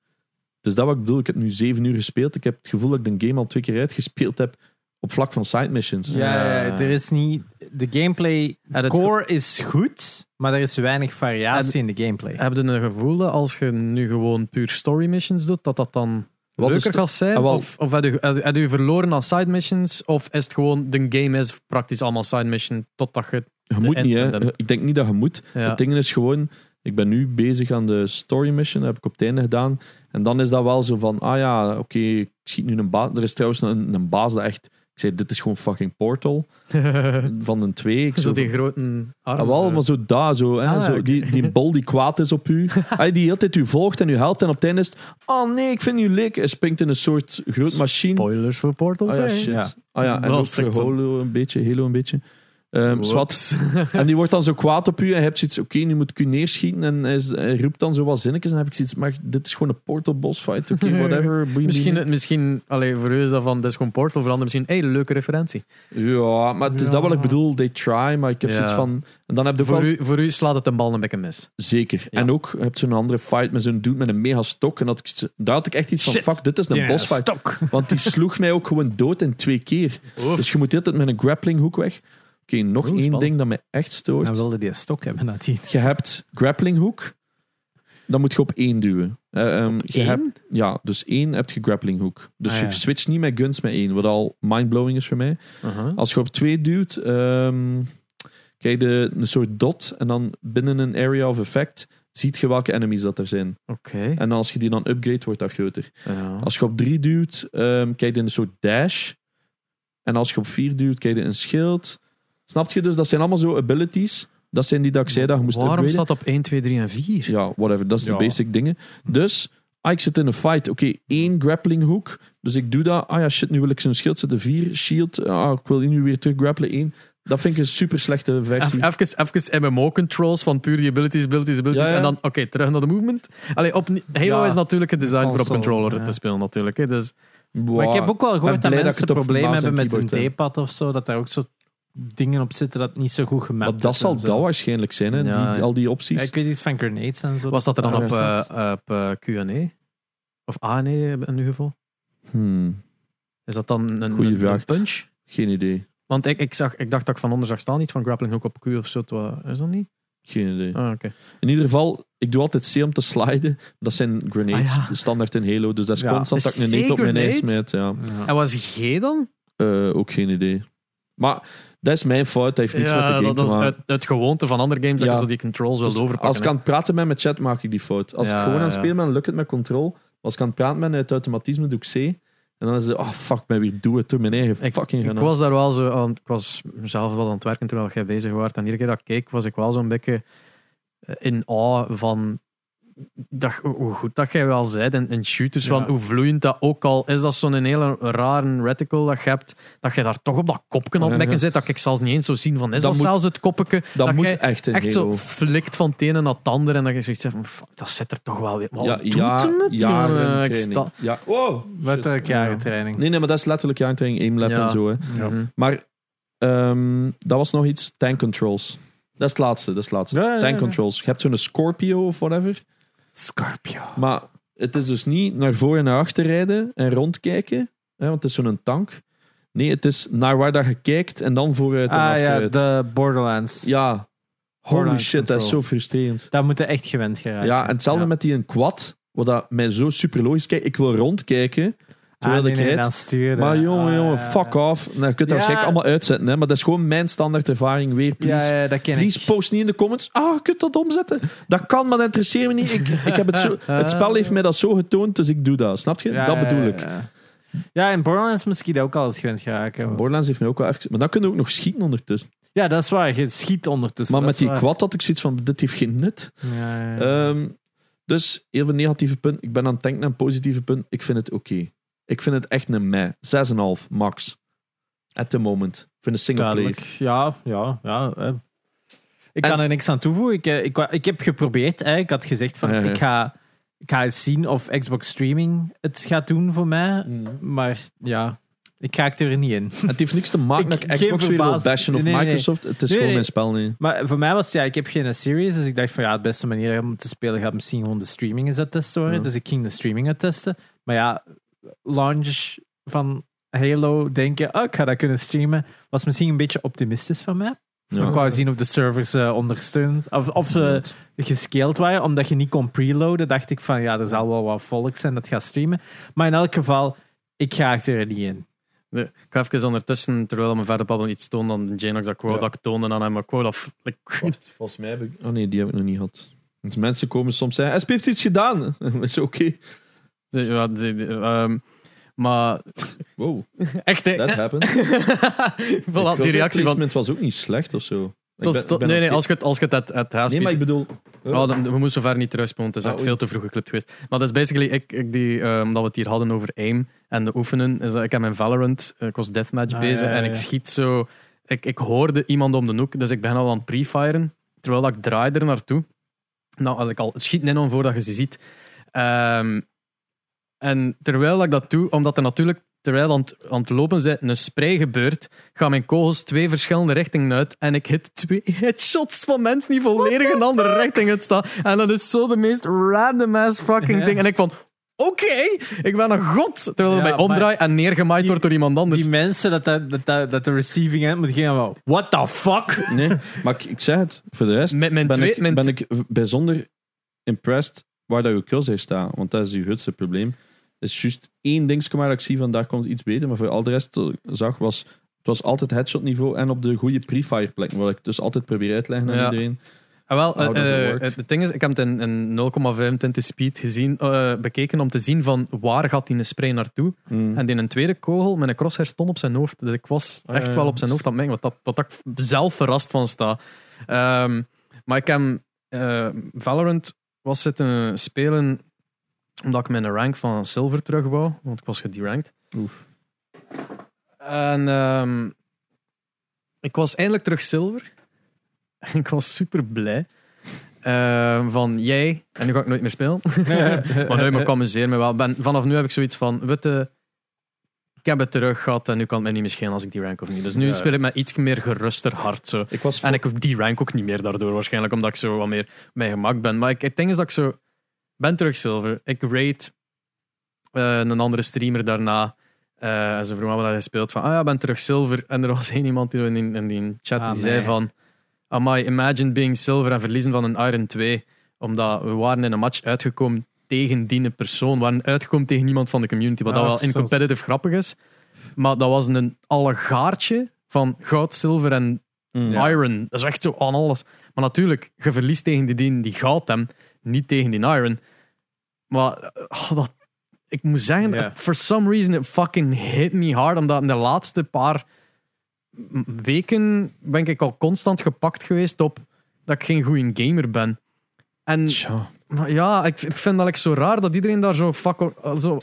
Dus dat wat ik bedoel, ik heb nu zeven uur gespeeld. Ik heb het gevoel dat ik de game al twee keer uitgespeeld heb op vlak van side missions. Ja, ja, ja, er is niet... De gameplay Ja, dat- core is goed, maar er is weinig variatie in de gameplay. Heb je een gevoel dat als je nu gewoon puur story missions doet, dat dat dan Wat is leuker de- gaat zijn? Ah, wel- Of, of heb, je, heb heb je verloren aan side missions? Of is het gewoon, de game is praktisch allemaal side mission totdat je... Je de moet niet, hè. de- Ik denk niet dat je moet. Ja. Het ding is gewoon, ik ben nu bezig aan de story mission, dat heb ik op het einde gedaan. En dan is dat wel zo van, ah ja, oké, ik schiet nu een baas. Er is trouwens een, een baas dat echt Ik zei, dit is gewoon fucking Portal. Van een twee. Ik zo zo die van- grote arm. Ah, wel, maar zo daar, zo, hè, Ah, zo die, die bol die kwaad is op u. Hij die heel tijd u volgt en u helpt en op het einde is het, oh nee, ik vind u leuk. Hij springt in een soort groot machine. Spoilers voor Portal Ah ja, 2. shit. Ja. Ah ja, en ook voor. Halo een beetje, Halo een beetje. Ehm, zwart. Whoops. En die wordt dan zo kwaad op u en je hebt zoiets, oké, nu moet ik u neerschieten. En hij, is- hij roept dan zo wat zinnetjes en dan heb ik zoiets, maar dit is gewoon een Portal boss fight, oké, whatever. me Misschien, misschien allee, voor u is dat van, dit is gewoon Portal, voor anderen misschien, hey, leuke referentie. Ja, maar het is Ja. dat wat ik bedoel, they try, maar ik heb Ja. zoiets van... En dan heb je Voor wel... u, voor u slaat het een bal een bekken mis. Zeker. Ja. En ook, je hebt zo'n andere fight met zo'n dude met een mega stok. En dat ik, daar had ik echt iets van, Shit. fuck, dit is een Die boss fight. stok. Want die sloeg mij ook gewoon dood in twee keer. Dus je moet tijd met een grappling hoek weg. Oké, nog één spannend. ding dat mij echt stoort. Dan wilde die een stok hebben nadien. Je hebt grappling hoek. Dan moet je op één duwen. Ehm, je één? Hebt, ja, dus één heb je grappling hoek. Dus Ah, ja. je switcht niet met guns met één. Wat al mindblowing is voor mij. Uh-huh. Als je op twee duwt, ehm, krijg je een soort dot. En dan binnen een area of effect ziet je welke enemies dat er zijn. Oké. En als je die dan upgrade, wordt dat groter. Ja. Als je op drie duwt, ehm krijg je een soort dash. En als je op vier duwt, krijg je een schild. Snap je dus? Dat zijn allemaal zo abilities. Dat zijn die dat ik zei dat je moest Waarom upgraden. staat op 1, 2, 3 en 4? Ja, whatever. Dat is Ja. de basic dingen. Dus, ah, ik zit in een fight. Oké, één grappling hoek. Dus ik doe dat. Ah ja, shit, nu wil ik zo'n schild zetten. Vier, shield. Ah, ik wil nu weer terug grappelen. Één. Dat vind ik een super slechte versie. Even, even MMO-controls van puur die abilities, abilities, abilities. Ja, ja. En dan, oké, terug naar de movement. Allee, op, Halo Ja, is natuurlijk een design voor op console, controller ja. te spelen, natuurlijk. Hè. Dus, Maar ik heb ook wel gehoord dat mensen het problemen hebben met een. D-pad of zo. Dat daar ook zo dingen op zitten dat niet zo goed gemaakt Maar dat is zal dat waarschijnlijk zijn, hè? Ja, die, al die opties. Ja, ik weet iets van grenades en zo. was dat er dan Ah, op, eh, op eh, Q&A? Of A&A in uw geval? Hmm, Is dat dan een, Goeie een, vraag. een punch? geen idee. Want ik, ik, zag, ik dacht dat ik van onder zag staan, niet van grappling hook op Q of zo. Wat- Is dat niet? Geen idee. Ah, oké. In ieder geval, ik doe altijd C om te sliden. Dat zijn grenades, Ah, ja. standaard in Halo. Dus dat is Ja. constant dat ik een Is neet op mijn ijs smijt. Ja. Ja. En was G dan? Eh, ook geen idee. Maar dat is mijn fout. Dat heeft niks met de game dat, te is maken. uit, uit gewoonte van andere games dat Ja. je zo die controls wil Dus overpakken. als ik aan het praten ben met chat, maak ik die fout. Als Ja, ik gewoon aan het ja. spelen ben, lukt het met control. Als ik aan het praten ben, uit automatisme doe ik C. En dan is het, oh fuck, mij weer doe het door mijn eigen Ik, fucking ik was daar wel zo aan, ik was zelf wel aan het werken terwijl jij bezig was. En iedere keer dat ik keek, was ik wel zo'n beetje eh, in awe van dat, hoe goed dat jij wel zei in, in shooters, Ja. van hoe vloeiend dat ook al is. Dat zo'n hele rare reticle dat je hebt, dat je daar toch op dat kopje aan het mekken Ja. zit, dat ik zelfs niet eens zo zien van, is Dat dat, moet- zelfs het koppetje? dat, moet jij echt in echt zo flikt van het ene naar het andere en dat je zoiets zegt van, fuck, dat zit er toch wel weer. Maar ja, ja, jongen? Ik training. sta- Ja. Wow. Letterlijk jaren training. Nee, nee, maar dat is letterlijk jaartraining, aimlab Ja. en zo. Hè. Ja. Mhm. Maar ehm, dat was nog iets. Tank controls. Dat is het laatste. Dat is het laatste. Ja, ja, ja, Tank ja. controls. Je hebt zo'n Scorpio of whatever. Scorpio. Maar het is dus niet naar voor en naar achter rijden en rondkijken. Hè, want het is zo'n tank. Nee, het is naar waar dat je kijkt en dan vooruit en Ah ja, achteruit. de Borderlands. Ja. Holy shit, dat is zo frustrerend. Daar moet je echt gewend geraken. Ja, en hetzelfde Ja. met die een quad. Wat dat mij zo super logisch kijkt. Ik wil rondkijken ah, nee, nee, sturen. Maar jongen, Ah, jongen, ja, fuck off. Nou, je kunt dat Ja. waarschijnlijk allemaal uitzetten, hè, maar dat is gewoon mijn standaard ervaring. Weer, please. Ja, ja, dat ken Please ik. post niet in de comments. Ah, je kunt dat omzetten. Dat kan, maar dat interesseert me niet. Ik, ik heb het, zo, het spel heeft mij dat zo getoond, dus ik doe dat. Snap je? Ja, dat bedoel ik. Ja, ja in Borderlands dat ook altijd gewend geraken. Borderlands heeft mij ook wel even... Maar dan kun je ook nog schieten ondertussen. Ja, dat is waar. Je schiet ondertussen. maar met die waar. quad had ik zoiets van, dit heeft geen nut. Ja, ja, ja. Ehm, dus, heel veel negatieve punten. Ik ben aan het denken naar een positieve punt. Ik vind het oké. Ik vind het echt een meh. 6,5 max. At the moment. Vind een single player. Duidelijk. Ja, ja, ja. eh. Ik En- kan er niks aan toevoegen. Ik, eh, ik, ik heb geprobeerd. Hè. Ik had gezegd van, Ja, ja. ik ga, ik ga eens zien of Xbox Streaming het gaat doen voor mij. Mm. Maar ja, ik raak er niet in. Het heeft niks te maken geen Xbox weer wil bashen of nee, nee, nee. Microsoft. Het is gewoon mijn spel niet. Maar voor mij was het, ja, ik heb geen series. Dus ik dacht van, ja, de beste manier om te spelen gaat misschien gewoon de streaming eens uittesten worden. Ja. Dus ik ging de streaming uittesten. Maar ja, launch van Halo, denken, oh, ik ga dat kunnen streamen, was misschien een beetje optimistisch van mij. Ja. Ik wou zien of de servers eh ondersteund, of, of ze gescaled waren, omdat je niet kon preloaden. Dacht ik van ja, er zal wel wat volk zijn dat gaat streamen. Maar in elk geval, ik ga er niet in. Nee, ik ga even ondertussen, terwijl we verder babbelen, iets tonen aan Janox dat quote Ja. dat ik toonde aan hem. Maar quote of, like, volgens mij heb ik... Oh nee, die heb ik nog niet gehad. Want mensen komen soms zeggen, SP heeft iets gedaan. Dat is oké. Ja, de- ehm, Maar Wow, echt, hè. that happened. voilà, die reactie van... Het was ook niet slecht of zo. Ik Tot, ben- tot- ben nee, nee, als je het, als je het uit, uit huis Nee, maar ik bedoel... Ja, dan, we moeten zover niet terugspelen. Het is Ah, echt veel te vroeg geklipt geweest. Maar dat is basically, ik, ik die, ehm, dat we het hier hadden over aim en de oefenen. Is dat ik heb mijn Valorant, eh, ik was deathmatch Ah, bezig ja, ja, en ik schiet zo. Ik, ik hoorde iemand om de hoek, dus ik ben al aan het pre-firen. Terwijl dat ik draai er naartoe. Nou, ik al schiet net om voordat je ze ziet. Ehm, en terwijl dat ik dat doe, omdat er natuurlijk, terwijl aan het, aan het lopen zijn, een spray gebeurt, gaan mijn kogels twee verschillende richtingen uit. En ik hit twee headshots van mensen die volledig een andere richting uitstaan. En dat is zo de meest random ass fucking Ja. ding. En ik van, oké, ik ben een god. Terwijl ik Ja, bij omdraai en neergemaaid die- wordt door iemand anders. Die mensen dat, dat, dat, dat, de receiving end moet gaan van, what the fuck? Nee, maar ik, ik zeg het, voor de rest Mijn- mijn ben, twee- ik, mijn ben ik bijzonder impressed waar dat je kills heeft staan. Want dat is je grootste probleem. Is juist één dingetje maar dat ik zie van daar komt iets beter. Maar voor al de rest ik zag was... Het was altijd headshot niveau en op de goede pre-fire plekken. Wat ik dus altijd probeer uit te leggen aan Ja. iedereen. Ah, wel, eh, eh, het ding is, ik heb het in, in 0,25 speed gezien, eh, bekeken om te zien van waar gaat die spray naartoe. Mm. En die een tweede kogel met een crosshair stond op zijn hoofd. Dus ik was Ah, echt wel op zijn hoofd aan het mengen, wat, dat, wat ik zelf verrast van sta. Ehm, maar ik heb eh, Valorant was zitten spelen omdat ik mijn rank van silver terug wou, want ik was gederanked. Oef. En ehm, ik was eindelijk terug zilver. En ik was super blij. Ehm, van jij, en nu ga ik nooit meer spelen. maar nu, maar ik amuseer me wel. Ben, vanaf nu heb ik zoiets van, witte, ik heb het terug gehad en nu kan het mij niet meer schelen als ik die rank of niet. Dus nu Ja. speel ik met iets meer geruster hart. Zo. Ik was En ik die rank ook niet meer daardoor, waarschijnlijk omdat ik zo wat meer mijn gemak ben. Maar ik, het ding is dat ik zo, ben terug zilver. Ik rate eh, een andere streamer daarna. eh, en ze vroeg me wat hij speelt van, ah ja, ben terug zilver. En er was één iemand die in, die- in die chat Ah, die zei nee. van, amai, imagine being silver en verliezen van een Iron 2. Omdat we waren in een match uitgekomen tegen die persoon. We waren uitgekomen tegen iemand van de community. Wat Ja, dat wel in competitive grappig is. Maar dat was een allegaartje van goud, zilver en Mm. Ja. Iron. Dat is echt zo aan alles. Maar natuurlijk, je verliest tegen die, die, die goud hem, niet tegen die Iron. Maar oh, dat, ik moet zeggen, for some reason, it fucking hit me hard. Omdat in de laatste paar weken ben ik al constant gepakt geweest op dat ik geen goede gamer ben. En Tja, ja, ik, ik vind dat ik zo raar dat iedereen daar zo, fuck, zo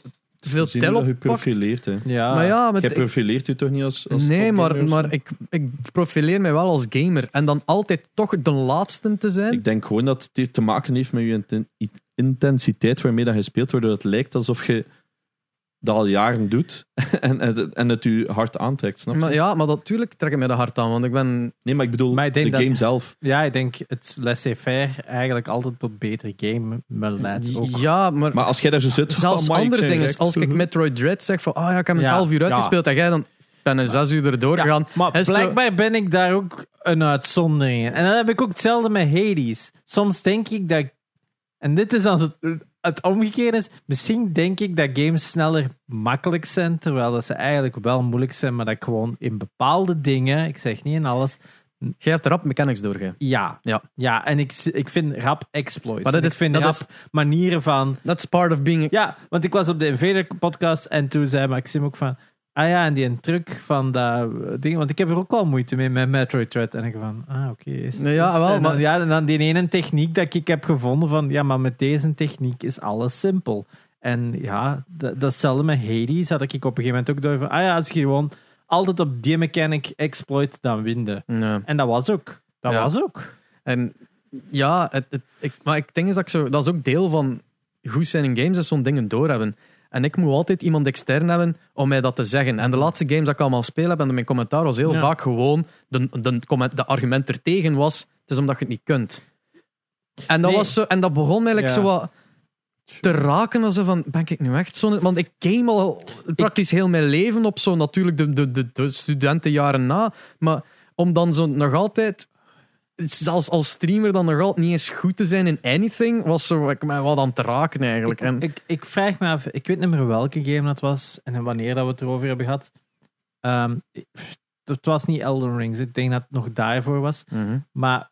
veel zien tel dat je op pakt. profileert. Hè. Ja, Maar ja, met, Jij profileert je toch niet als, als nee, maar, maar ik, ik profileer mij wel als gamer. En dan altijd toch de laatste te zijn. Ik denk gewoon dat het te maken heeft met je inten- intensiteit waarmee dat je speelt, waardoor het lijkt alsof je dat al jaren doet en, en, het- en het je hard aantrekt. Snap je? Maar ja, maar natuurlijk trek ik mij de hart aan, want ik ben... Nee, maar ik bedoel Maar ik denk de dat- game zelf. ja, ik denk het laissez-faire eigenlijk altijd tot beter game leidt ook. Ja, maar, Maar als jij daar zo zit... zelfs andere dingen. Als ik Metroid Dread zeg van, ah ja, ik heb een Ja, half uur ja. uitgespeeld en jij dan ben een zes uur erdoor Ja, gegaan. maar zo- blijkbaar ben ik daar ook een uitzondering in. En dan heb ik ook hetzelfde met Hades. Soms denk ik dat... En dit is als het, omgekeerde is. Misschien denk ik dat games sneller makkelijk zijn, terwijl dat ze eigenlijk wel moeilijk zijn, maar dat ik gewoon in bepaalde dingen, ik zeg niet in alles, Jij hebt rap mechanics doorgegaan. ja. Ja. Ja, en ik, ik vind rap exploits. Maar dat is- ik vind dat rap is- manieren van... That's part of being... Ja, want ik was op de Invader podcast en toen zei Maxime ook van... Ah ja, en die een truc van dat ding... Want ik heb er ook wel moeite mee met Metroid Dread. En ik van, ah oké. is- Nee, ja, wel, en dan, maar- ja, en dan die ene techniek dat ik heb gevonden van... Ja, maar met deze techniek is alles simpel. En ja, dat, datzelfde met Hades had ik op een gegeven moment ook door van... Ah ja, als je gewoon altijd op die mechanic exploit, dan win je. Ja. En dat was ook. Dat Ja. was ook. En ja, het, het- ik, maar ik denk is dat ik zo, dat is ook deel van goed zijn in games, is zo'n dingen doorhebben. En ik moet altijd iemand extern hebben om mij dat te zeggen. En de laatste games dat ik allemaal speel heb, en mijn commentaar was heel Ja. vaak gewoon, de, de, comment- de argument er tegen was, het is omdat je het niet kunt. En dat, Nee. was zo, en dat begon mij like Ja. zo wat te raken. Als van, ben ik nu echt zo... Want ik game al praktisch heel mijn leven op zo natuurlijk de, de, de, de studentenjaren na. Maar om dan zo nog altijd zelfs als streamer dan nog altijd niet eens goed te zijn in anything, was zo ik mij wat aan te raken eigenlijk. En, Ik, ik vraag me af, ik weet niet meer welke game dat was en wanneer dat we het erover hebben gehad. Ehm, het was niet Elden Rings, ik denk dat het nog daarvoor was. Mhm. Maar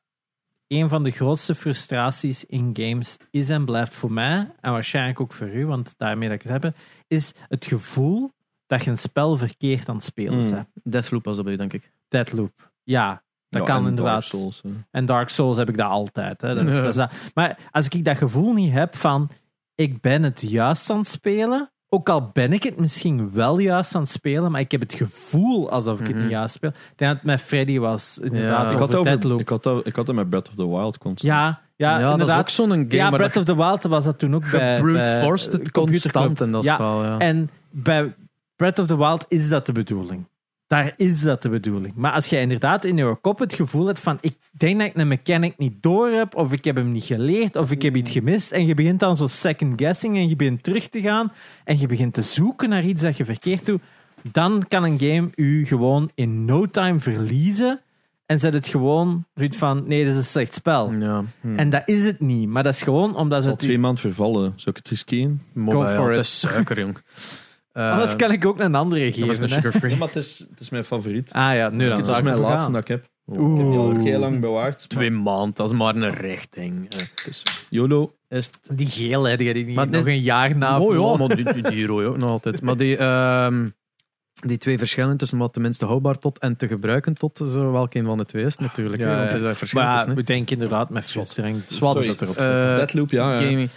een van de grootste frustraties in games is en blijft voor mij, en waarschijnlijk ook voor u, want daarmee dat ik het heb, is het gevoel dat je een spel verkeerd aan het spelen Mm. bent. Deathloop was dat bij, denk ik. Deadloop. Ja, dat Ja, kan en inderdaad. Dark Souls, hè. En Dark Souls heb ik dat altijd. Hè. Dat is, dat is dat. Maar als ik dat gevoel niet heb van ik ben het juist aan het spelen, ook al ben ik het misschien wel juist aan het spelen, maar ik heb het gevoel alsof ik het Mhm. niet juist speel. Ik denk dat het met Freddy was, inderdaad, Ja. Ik had, over, Deadloop. ik, had, ik had dat met Breath of the Wild constant. Ja, ja, Ja, dat is inderdaad. ook zo'n game ja, Breath of the Wild was dat toen ook bij... brute bij forced het constant in dat Ja, spel. Ja. En bij Breath of the Wild is dat de bedoeling. Daar is dat de bedoeling. Maar als je inderdaad in je kop het gevoel hebt van ik denk dat ik een mechanic niet door heb, of ik heb hem niet geleerd, of ik heb iets gemist, en je begint dan zo second guessing en je begint terug te gaan en je begint te zoeken naar iets dat je verkeerd doet, dan kan een game u gewoon in no time verliezen en zet het gewoon zoiets van nee, dit is een slecht spel. ja. En dat is het niet, maar dat is gewoon omdat Zal het... twee maanden vervallen. Zou ik het riskeren? Mobile, for ja, it. Het is suiker, jong. Eh, Anders kan ik ook een andere dat was geven. een hè. sugar-free. maar het is, het is mijn favoriet. Ah ja, nu dan Het is ik mijn laatste gaan. dat ik heb. Oeh. Ik heb die al heel lang bewaard. Twee maanden, dat is maar een richting. Eh, Dus, YOLO. Is. Die gele, die die niet Maar nog is- een jaar na. oh ja, maar die, die, die rode ook nog altijd. Maar die, ehm, die twee verschillen tussen wat tenminste houdbaar tot en te gebruiken tot, zo welke een van de twee is natuurlijk. Ja, hè, want ja. het is een verschil Maar ja, hè. we denken inderdaad met. Swat. dat zit. Eh, Deadloop, ja. ja. gaming.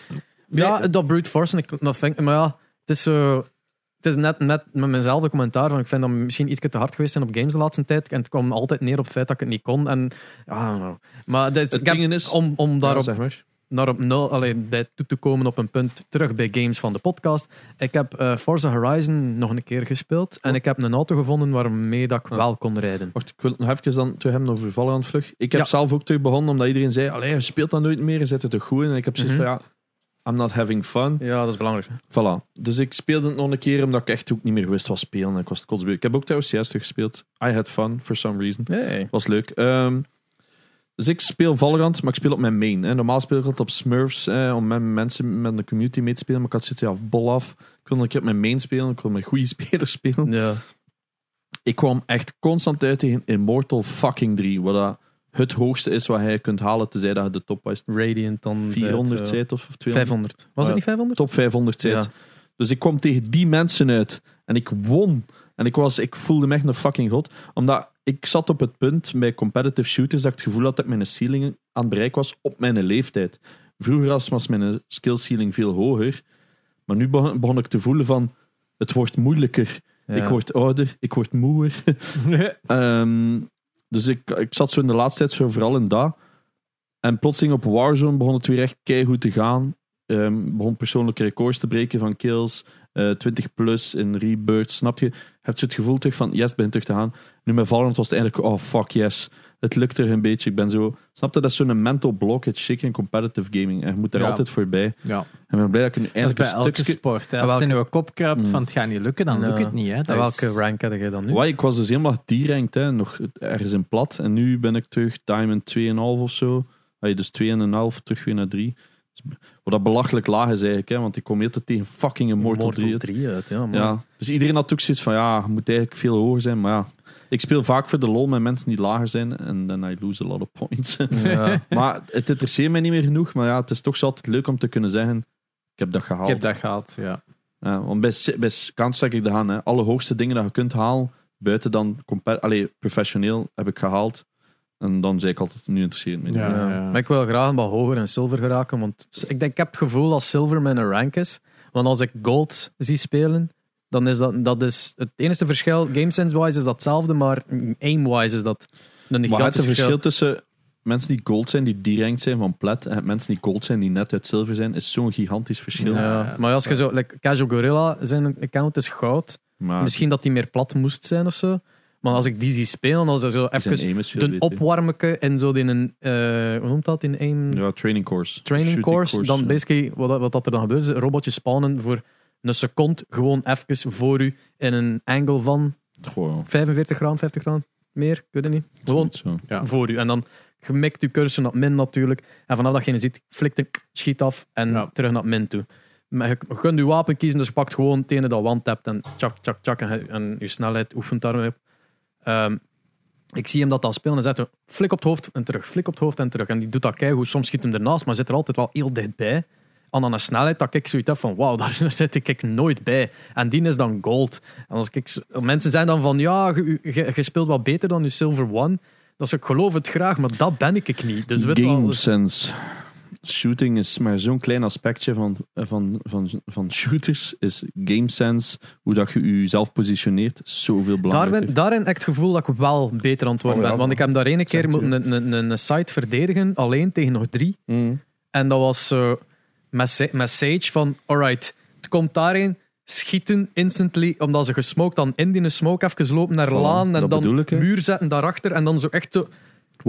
Ja, dat brute force, ik, dat ik- maar ja, het is zo... Het is net, net met mijnzelfde commentaar, van ik vind dat misschien iets te hard geweest zijn op games de laatste tijd. En het kwam altijd neer op het feit dat ik het niet kon. En, know. Maar dit, Het ding is- om, om Ja, daarop zeg maar. naar op nul, alleen bij toe te komen op een punt terug bij games van de podcast. Ik heb eh, Forza Horizon nog een keer gespeeld en ik heb een auto gevonden waarmee dat ik Ah. wel kon rijden. Wacht, ik wil het nog even dan terug hebben over Valorant vlug. Ik heb Ja. zelf ook terug begonnen, omdat iedereen zei, allee, je speelt dat nooit meer, je zit er toch goed in. En ik heb zoiets Mhm. van, ja, I'm not having fun. Ja, dat is belangrijk. Voilà. Dus ik speelde het nog een keer, omdat ik echt ook niet meer wist wat spelen. En ik was het kotsbeu. Ik heb ook trouwens CS gespeeld. I had fun, for some reason. Nee. Was leuk. Ehm, dus ik speel Valorant, maar ik speel op mijn main. Hè. Normaal speel ik altijd op Smurfs, hè, om met mensen met de community mee te spelen. Maar ik had zoiets, ja, bol af. Ik wil een keer op mijn main spelen, ik wil met goede spelers spelen. Ja. Ik kwam echt constant uit tegen Immortal fucking 3, wat dat het hoogste is wat je kunt halen, tenzij dat je de top was. Radiant dan. 400 zei zit of 200. 500. Was het niet 500? Top 500 zit. Ja. Dus ik kwam tegen die mensen uit. En ik won. En ik, was, ik voelde me echt een fucking god. Omdat ik zat op het punt bij competitive shooters dat ik het gevoel had dat mijn ceiling aan het bereik was op mijn leeftijd. Vroeger was mijn skill ceiling veel hoger. Maar nu begon, begon ik te voelen van... Het wordt moeilijker. Ja. Ik word ouder. Ik word moeer. Ehm, dus ik, ik zat zo in de laatste tijd vooral in dat. En plotseling op Warzone begon het weer echt keigoed te gaan. Ehm begon persoonlijke records te breken van kills. eh 20 plus in rebirth. Snap je? Je hebt zo het gevoel terug van yes, begint terug te gaan. Nu met Valorant was het eigenlijk oh fuck yes. Het lukt er een beetje. Ik ben zo... Snap je? Dat is zo'n mental blockage, zeker in competitive gaming. En je moet er Ja. altijd voorbij. Ja. En ik ben blij dat ik nu Dat is eindelijk bij een elke stukje... sport. Hè. En Als het in welke- je kop kruipt Mm. van het gaat niet lukken, dan Ja. lukt het niet. Hè. Dat welke is- rank heb jij dan nu? Ik was dus helemaal D-ranked, hè, nog ergens in plat. En nu ben ik terug Diamond 2,5 of zo. Allee, dus 2,5, terug weer naar 3. Wat dat belachelijk laag is eigenlijk, hè, want ik kom altijd tegen fucking Immortal 3. uit. 3 uit, ja. Ja. Dus iedereen had ook zoiets van, ja, je moet eigenlijk veel hoger zijn. Maar ja, ik speel vaak voor de lol met mensen die lager zijn. En dan I lose a lot of points. Ja. maar het interesseert mij niet meer genoeg. Maar ja, het is toch zo altijd leuk om te kunnen zeggen, ik heb dat gehaald. Ik heb dat gehad, ja. Ja, want bij, bij Counter ik aan. Hè. Alle hoogste dingen dat je kunt halen, buiten dan allee, professioneel, heb ik gehaald. En dan zei ik altijd, nu interesseert me niet. Ja. meer. Ja. Maar ik wil graag wat hoger in zilver geraken. Want ik, denk, ik heb het gevoel dat zilver mijn rank is. Want als ik gold zie spelen, dan is dat, dat is het enige verschil. Gamesense-wise is dat hetzelfde, maar aim-wise is dat een Maar het gigantisch verschil tussen mensen die gold zijn, die D-ranked zijn van plat, en mensen die gold zijn, die net uit zilver zijn, is zo'n gigantisch verschil. Ja, maar als je zo, like, Casual Gorilla, zijn account is goud. Maar Misschien dat die meer plat moest zijn of zo. Maar als ik die zie spelen, als er zo even beter. opwarmeke en zo in een, eh, hoe noemt dat, in een Ja, training course. training course, dan ja. basically, wat, wat dat er dan gebeurt, is een robotje spawnen voor een seconde gewoon even voor u in een angle van Goh, 45 graden, 50 graden, meer, ik weet het niet. Gewoon zo. Ja. voor u. En dan gemikt je cursor naar min natuurlijk. En vanaf dat je ziet, flikt het, schiet af en Ja. terug naar min toe. Maar je kunt je wapen kiezen, dus je pakt gewoon het ene dat wand hebt en tjak, tjak, tjak. En, je- en je snelheid oefent daarmee op. Ehm, Ik zie hem dat al spelen en zet hem flik op het hoofd en terug, flik op het hoofd en terug. En die doet dat keigoed. Soms schiet hem ernaast, maar zit er altijd wel heel dichtbij. Aan een snelheid dat ik zoiets heb van, wauw, daar zit ik nooit bij. En die is dan gold. En als ik, mensen zijn dan van, ja, je, speelt wat beter dan je Silver One. Dat is, ik geloof het graag, maar dat ben ik niet. Dus weet wel, Game sense. Shooting is maar zo'n klein aspectje van, van, van, van shooters. Is game sense, hoe dat je jezelf positioneert, zoveel daar belangrijker. ben, daarin heb ik het gevoel dat ik wel beter aan het worden Oh, ja, ben. Want ik heb daar ene keer een, een, een site verdedigen, alleen tegen nog drie. Mm. En dat was zo met, Sa- met Sage van, alright, het komt daarin, schieten instantly, omdat ze gesmoked dan in die smoke even lopen naar Voilà, laan en dan ik, muur zetten daarachter en dan zo echt zo...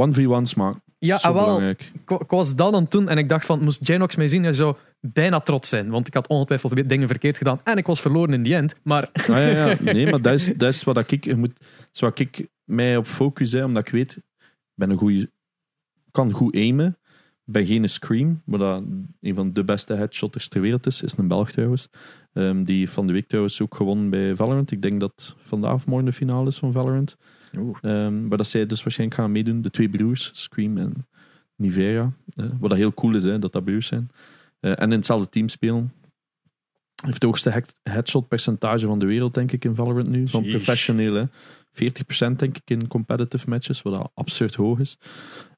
1v1 smaak. Ja, Zo ah, wel. Ik, ik was dat aan het doen en ik dacht van, moest Janox mij zien, hij zou bijna trots zijn. Want ik had ongetwijfeld dingen verkeerd gedaan en ik was verloren in die end. Maar Ah, ja, ja. Nee, maar dat is, dat is wat ik, je moet, is wat ik mij op focus, hè, omdat ik weet, ik ben een goede, kan goed aimen. Ben geen Scream, maar dat een van de beste headshotters ter wereld is, is een Belg trouwens. Ehm, die van de week trouwens ook gewonnen bij Valorant. Ik denk dat vandaag of morgen de finale is van Valorant. Ehm, maar dat zij dus waarschijnlijk gaan meedoen. De twee broers, Scream en Nivea. eh, wat dat heel cool is, hè, dat dat broers zijn. Eh, en in hetzelfde team spelen. Heeft het hoogste head- headshot percentage van de wereld, denk ik, in Valorant nu. Van Sheesh. Professioneel, hè. 40% denk ik in competitive matches, wat absurd hoog is.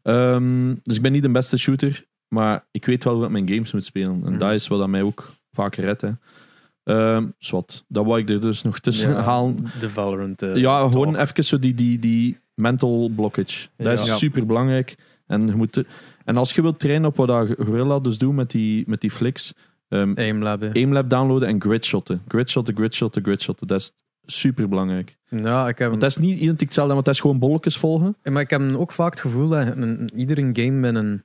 Ehm, dus ik ben niet de beste shooter, maar ik weet wel hoe ik mijn games moet spelen. En Mhm. dat is wat dat mij ook vaak redt. Hè. Ehm, zwart. Dat wou ik er dus nog tussen Ja, halen. De Valorant. eh, Ja, talk. gewoon even zo die, die, die mental blockage. Dat Ja. is Ja. super belangrijk. En, je moet, en als je wilt trainen op wat Gorilla dus doet met die, met die flicks, ehm Aimlab. aimlab downloaden en gridshotten. Gridshotten, gridshotten, gridshotten. Dat is super belangrijk. Ja, ik heb, Want dat is niet identiek hetzelfde, want dat is gewoon bolletjes volgen. maar ik heb ook vaak het gevoel dat een, iedere game met een...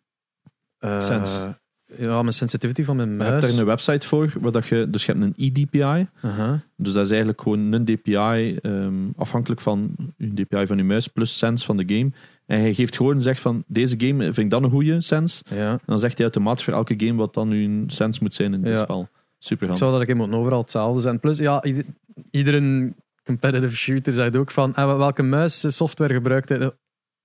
eh, Sense. Ja, mijn sensitivity van mijn Je hebt muis. daar een website voor, waar dat je, dus je hebt een eDPI. Aha. Dus dat is eigenlijk gewoon een DPI, ehm, afhankelijk van je DPI van je muis, plus sense van de game. En hij geeft gewoon, zegt van, deze game vind ik dan een goede sense. Ja. En dan zegt hij automatisch voor elke game wat dan uw sense moet zijn in dit Ja. spel. Super Ik zou dat ik moet overal hetzelfde zijn. Plus, ja, ieder, iedere competitive shooter zegt ook van ah, welke muis software gebruikt hij?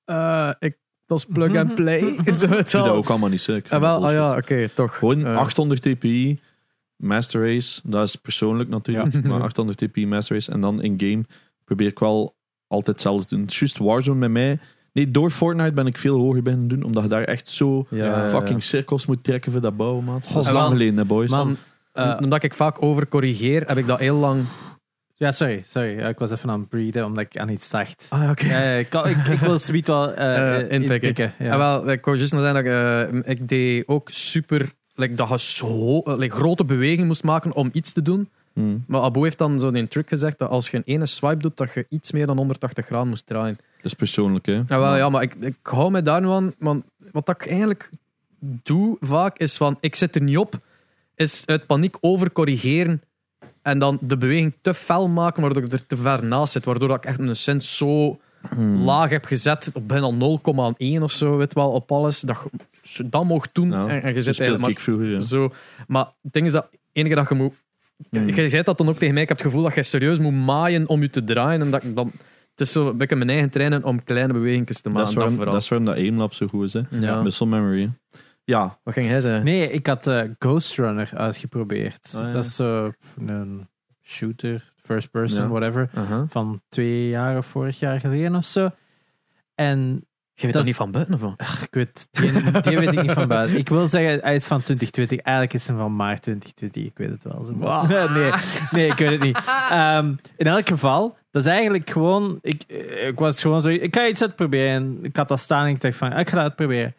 Eh, ik, dat is plug and play. Zo het Ik doe dat ook allemaal niet. Ik Ah, wel, ah, ja, oké, toch. Gewoon Eh, 800 dpi, Master Race, dat is persoonlijk natuurlijk, Ja. maar 800 dpi Master Race en dan in game probeer ik wel altijd hetzelfde te doen. Het is Juist Warzone met mij. Nee, door Fortnite ben ik veel hoger beginnen doen, omdat je daar echt zo Ja, ja, ja. fucking cirkels moet trekken voor dat bouwen, man. Dat is lang geleden, hè, boys. Man, Eh, omdat ik vaak overcorrigeer, heb ik dat heel lang... ja, sorry, sorry. Ik was even aan het breeden omdat ik aan iets dacht. Ah, oké. Ik, ik, ik wil zoiets wel inpikken. Ja. Ja. wel, ik wou juist nog zeggen dat ik, ik deed ook super... Like, dat je zo, like, grote beweging moest maken om iets te doen. Hmm. Maar Abu heeft dan zo die trick gezegd dat als je een ene swipe doet, dat je iets meer dan 180 graden moest draaien. Dat is persoonlijk, hè. Ja, wel, ja maar ik, ik hou me daar nu aan. Want wat ik eigenlijk doe vaak is van, ik zit er niet op, is uit paniek overcorrigeren en dan de beweging te fel maken, waardoor ik er te ver naast zit. Waardoor ik echt een cent zo Hmm. laag heb gezet, op bijna 0,1 of zo, weet wel, op alles. Dat je dat mocht doen Ja, en, en je zit eigenlijk ik vroeger, ja. maar zo. Maar het ding is dat enige dat je moet... Hmm. Jij zei dat dan ook tegen mij, ik heb het gevoel dat je serieus moet maaien om je te draaien. En dat ik dan... Het is zo een beetje mijn eigen trainen om kleine bewegingen te Dat maken. is, Dat waarom, vooral. dat is waarom dat aimlab zo goed is, hè. Ja. Muscle memory. hè. Ja, Wat ging hij zeggen? Nee, ik had eh, Ghost Runner uitgeprobeerd. Ja. Dat is zo een shooter, first person, Ja. whatever. Aha. Van twee jaar of vorig jaar geleden of zo. En Je weet Dat is- niet van buiten of wat? ik weet, die, die weet ik niet van buiten. Ik wil zeggen, hij is van 2020. Eigenlijk is hij van maart 2020. Ik weet het wel. Wow. nee, nee, ik weet het niet. Ehm, in elk geval, dat is eigenlijk gewoon... Ik, ik was gewoon zo... Ik ga iets uitproberen. Ik had dat staan en ik dacht van, ah, ik ga dat uitproberen.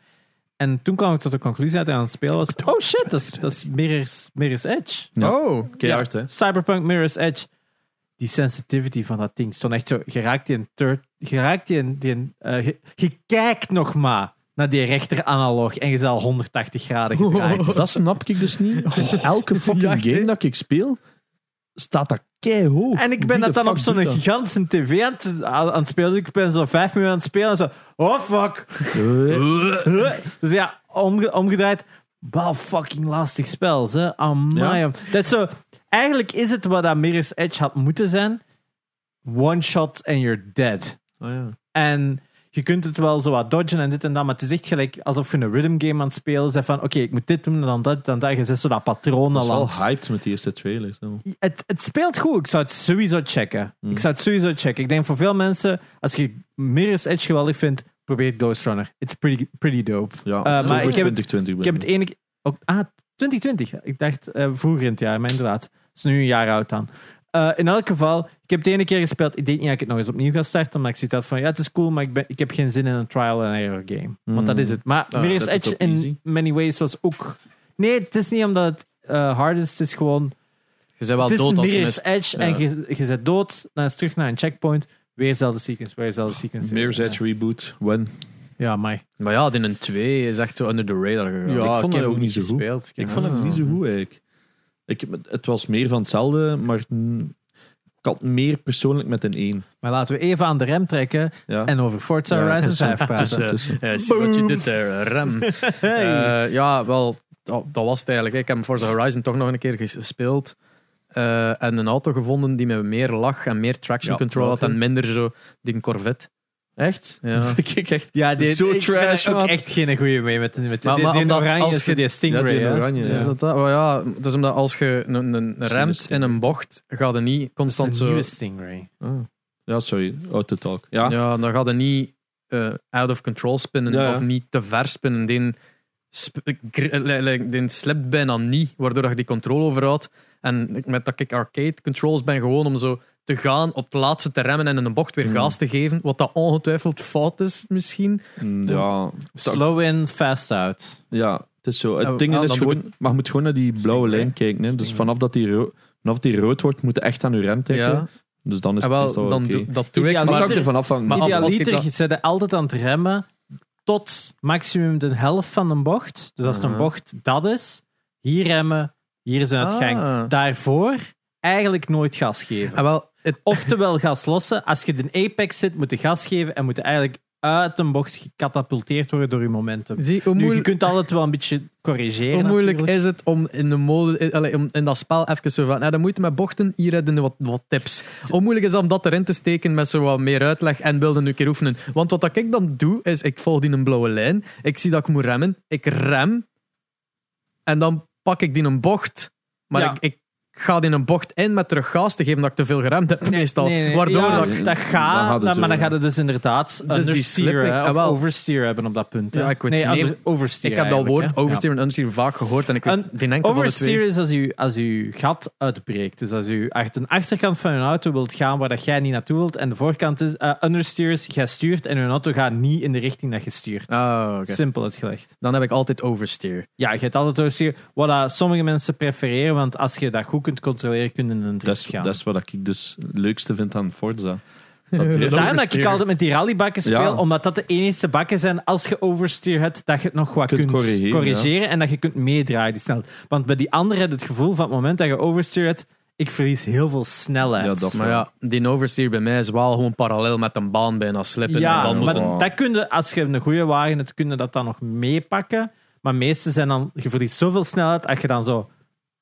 En toen kwam ik tot de conclusie dat hij aan het spelen was. Oh shit, dat is, dat is Mirror's, Mirror's Edge. Ja. Oh. keihard, Ja, hè. Cyberpunk Mirror's Edge. Die sensitivity van dat ding stond echt zo. Je raakt die een third. Je raakt die een. Die een eh, je, je kijkt nog maar naar die rechter analoog en je zal 180 graden gedraaid. Dat snap ik dus niet. Elke fucking game dat ik speel, staat dat keihoog. En ik ben dat dan op zo'n gigantische tv aan het, aan het spelen. Dus ik ben zo vijf minuten aan het spelen en zo. Oh fuck. Eh, Dus ja, omge- omgedraaid. Wel fucking lastig spel, hè. Amai, Ja. Dat is zo... Eigenlijk is het wat dat Mirror's Edge had moeten zijn. One shot and you're dead. Oh, ja. En je kunt het wel zo wat dodgen en dit en dat, maar het is echt gelijk alsof je een rhythm game aan het spelen bent van oké, ik moet dit doen en dan dat en dat. Je zet zo dat patroon is al wel hyped met die eerste trailer. Zo. Het, het speelt goed. Ik zou het sowieso checken. Hmm. Ik zou het sowieso checken. Ik denk voor veel mensen, als je Mirror's Edge geweldig vindt, probeer het Ghost Runner. It's pretty, pretty dope. Ja, Eh, maar ik heb het- 2020. Ik heb het ene ook- Ah, 2020. Ik dacht eh, vroeger in het jaar, maar inderdaad. Het is nu een jaar oud dan. Eh, in elk geval, ik heb het ene keer gespeeld. Ik denk niet dat ik het nog eens opnieuw ga starten. Omdat ik zoiets had van, ja, het is cool, maar ik, ben, ik heb geen zin in een trial and error game. Want dat is het. Maar Ah, Mirror's het Edge in easy. many ways was ook... Nee, het is niet omdat het eh, hard is. Het is gewoon... Je bent wel het is dood als je mist. Edge Ja. en je, je zet dood, dan is het terug naar een checkpoint. Weer dezelfde sequence, weer dezelfde sequence. Mirror's Edge reboot. When? Ja, maar... Maar ja, die een 2 is echt zo under the radar gegaan. Ja, ik vond heb dat ook niet zo goed. gespeeld. Ik vond het niet zo goed eigenlijk. Ik, het was meer van hetzelfde, maar ik had meer persoonlijk met een 1. Maar laten we even aan de rem trekken Ja. en over Forza Ja, Horizon tussen- 5 praten. zie wat je dit daar, rem. Hey. Eh, ja, wel, dat, dat was het eigenlijk. Ik heb Forza Horizon toch nog een keer gespeeld. eh, en een auto gevonden die met meer lag en meer traction Ja, control had en minder zo die Corvette. Echt? Ja. ik echt. Ja, die, Zo ik trash, ben er ook echt geen goeie mee met, met Maar- die, maar die omdat oranje, als is je- die Stingray. Ja, die hè? oranje, Is ja. dat dat? Oh ja, dus omdat als je een, remt het in een bocht, ga je niet Dat is constant een zo... nieuwe Stingray. Ah. Ja, sorry. Autotalk. Ja. Ja, dan ga je niet eh, out of control spinnen Ja, ja. of niet te ver spinnen. Die, sp- die slipt bijna niet, waardoor je die controle overhoudt. En ik- met dat ik arcade controls ben gewoon om zo te gaan, op het laatste te remmen en in een bocht weer Hmm. gas te geven. Wat dat ongetwijfeld fout is misschien. Mm, ja. Slow in, fast out. Ja, het is zo. Het Oh, ding ah, is gewoon, maar je moet gewoon naar die blauwe lijn kijken. Hè. Dus vanaf dat, die vanaf die rood wordt, moet je echt aan je rem trekken. Ja, Dus dan is en het wel, dan dat doe ik. Maar Maar dat hangt ervan af van... Maar ik Idealiter, dat- je zet er altijd aan het remmen tot maximum de helft van een bocht. Dus als het een bocht dat is, hier remmen, hier is een uitgang. Ah. Daarvoor eigenlijk nooit gas geven. En wel, het, Oftewel gas lossen. Als je in apex zit, moet je gas geven en moet je eigenlijk uit een bocht gecatapulteerd worden door je momentum. zie, hoe Nu, je moeilijk, kunt altijd wel een beetje corrigeren. hoe moeilijk natuurlijk. is het om in de mode, allee, om in dat spel even zo van, nou, dan moet je met bochten, hier hebben wat, wat tips. Hoe moeilijk is het om dat erin te steken met zo wat meer uitleg en wilde nu een keer oefenen? Want wat dat ik dan doe, is ik volg die een blauwe lijn, ik zie dat ik moet remmen, ik rem, en dan pak ik die een bocht, maar Ja. ik, ik ga die een bocht in met terug gas te geven dat ik te veel geremd heb meestal. Nee, nee, Waardoor ja, dat dat, ik- gaat, gaat maar dan gaat het dus inderdaad Dus die understeer slipping, ah, of wel. oversteer hebben op dat punt. hè. Ja, ik weet nee, even- oversteer ik heb dat woord oversteer en understeer vaak gehoord en ik weet Een geen enkel van de twee. Oversteer is als je, als je gat uitbreekt. Dus als je achter de achterkant van je auto wilt gaan waar dat jij niet naartoe wilt. En de voorkant is uh, understeer is, jij stuurt en je auto gaat niet in de richting dat je stuurt. Ah, oké. Simpel uitgelegd. Dan heb ik altijd oversteer. Ja, je hebt altijd oversteer. Wat dat sommige mensen prefereren, want als je dat goed kunt controleren, kun je in een Dat drift is, gaan. dat is wat ik dus het leukste vind aan Forza. Dat Daarom dat ik altijd met die rallybakken speel, Ja. omdat dat de enige bakken zijn als je oversteer hebt, dat je het nog wat Kunt kunt, corrigeren, corrigeren, en dat je kunt meedraaien die snelheid. Want bij die andere heb je het gevoel van het moment dat je oversteer hebt, ik verlies heel veel snelheid. Ja, dat Maar ja, die oversteer bij mij is wel gewoon parallel met een baan bijna slippen. Ja, en dan maar dat kun je, als je een goede wagen hebt, kun je dat dan nog meepakken. Maar meeste zijn dan, je verliest zoveel snelheid, als je dan zo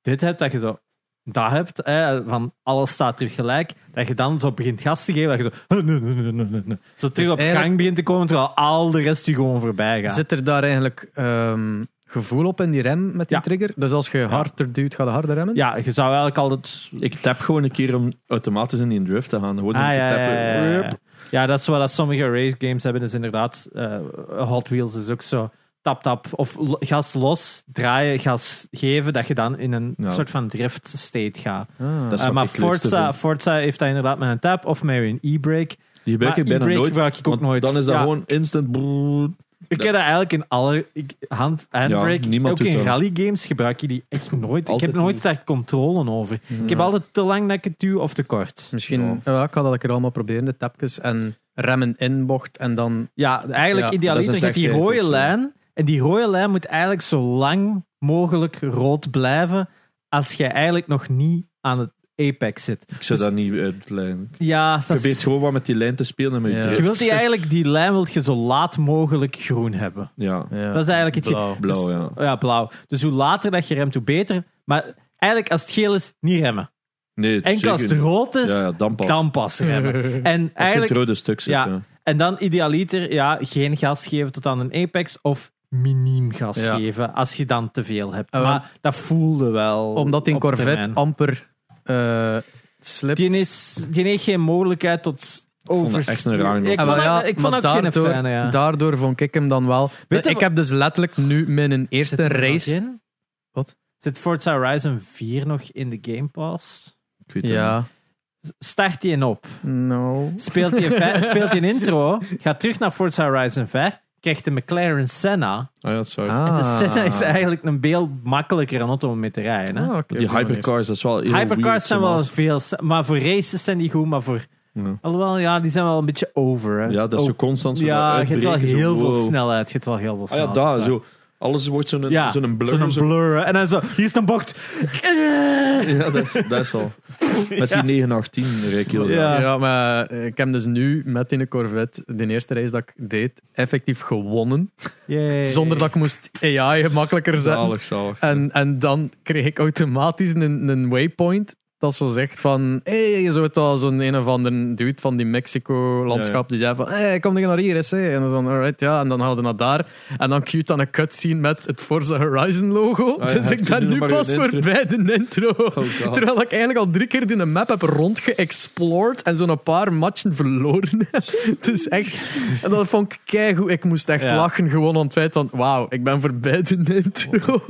dit hebt, dat je zo dat hebt, hè, van alles staat terug gelijk, dat je dan zo begint gas te geven, dat je zo, nee, nee, nee, nee, nee, nee. zo terug Dus op eigenlijk- gang begint te komen, terwijl al de rest je gewoon voorbij gaat. Zit er daar eigenlijk ehm, gevoel op in die rem met die Ja. trigger? Dus als je harder duwt, ga je harder remmen? Ja, je zou eigenlijk altijd... Ik tap gewoon een keer om automatisch in die drift te gaan. Gewoon Ah, te ja, ja, tappen. ja, ja, ja. Ja, dat is wat dat sommige race games hebben, is inderdaad, eh, Hot Wheels is ook zo, tap tap, of gas los, draaien, gas geven, dat je dan in een Ja. soort van drift state gaat. Ah. Eh, maar ik Forza. Forza heeft dat inderdaad met een tap of met een e-brake. Die gebruik ik bijna nooit. gebruik ik ook nooit. Dan is dat Ja. gewoon instant. brrr. Ik heb dat eigenlijk in alle ik, hand, handbrake, niemand ook doet in dat. rallygames gebruik je die echt nooit. ik heb nooit niet. daar controle over. Ik heb altijd te lang dat ik het duw of te kort. Misschien, ja. ik ga dat een keer allemaal proberen, de tapjes en remmen in bocht en dan... Ja, eigenlijk Ja, idealiter je hebt die rode lijn. En die rode lijn moet eigenlijk zo lang mogelijk rood blijven als je eigenlijk nog niet aan het apex zit. Ik zou dat niet uitlijnen. Ja, dat Probeer is, gewoon wat met die lijn te spelen en met je Ja. je wilt die eigenlijk, die lijn wilt je zo laat mogelijk groen hebben. Ja, Ja, Dat is eigenlijk het... blauw. blauw, Dus- ja. Ja, blauw. Dus hoe later dat je remt, hoe beter. Maar eigenlijk als het geel is, niet remmen. Nee, het Enkel als het rood is, Ja, ja, dan pas. dan pas remmen. En Als je het eigenlijk, rode stuk zit, Ja. ja. En dan idealiter, ja, geen gas geven tot aan een apex of miniem gas Ja. geven als je dan te veel hebt. Ah, maar dat voelde wel. Omdat die op Corvette termijn. amper eh slipt. Die, is, die heeft geen mogelijkheid tot vond het overstuur. echt een raar Ik. Ah, vond, ja, dat- ik vond maar ook geen daardoor, ja. daardoor vond ik hem dan wel. Weet ik heb dus letterlijk nu mijn eerste Zit er race. in? Wat? Zit Forza Horizon 4 nog in de Game Pass? Ik weet het Ja, Start die in op. no. Speelt die, vij- speelt die een intro, gaat terug naar Forza Horizon 5, krijgt de McLaren Senna. Ah ja, dat is waar. En de Ah. Senna is eigenlijk een veel makkelijker auto om mee te rijden. Hè? Ah, die hypercars, dat is wel Hypercars zijn wel veel, maar voor races zijn die goed, maar voor... Ja. Alhoewel, ja, die zijn wel een beetje over. Hè? Ja, dat is zo Oh, constant zo Ja, je hebt wel heel veel wow. snelheid. Je hebt wel heel veel Ah snelheid. ja, daar, zo. Alles wordt zo'n Ja, zo'n blur. zo'n zo. blur. En dan zo, hier is een bocht. Ja, dat is, dat is al. Met die 918 rijd ik heel Ja. Ja, maar eh, ik heb dus nu met in de Corvette de eerste race dat ik deed, effectief gewonnen. Yay. Zonder dat ik moest AI gemakkelijker zetten. Zalig, zalig. En, en dan kreeg ik automatisch een, een waypoint dat zo zegt van hé, je zou het wel zo'n een of andere dude van die Mexico-landschap die zei van hé, hey, kom naar hier eens. hè. En dan zo, alright, ja. En dan hadden we naar daar. En dan cute dan een cutscene met het Forza Horizon logo. Ah, ja, dus ik ben nu pas voorbij de intro. Oh. Terwijl ik eigenlijk al drie keer in de map heb rondgeexplored en zo'n paar matchen verloren heb. Dus echt, en dat vond ik keigoed. Ik moest echt Ja. lachen gewoon aan het feit van, wauw, ik ben voorbij de intro.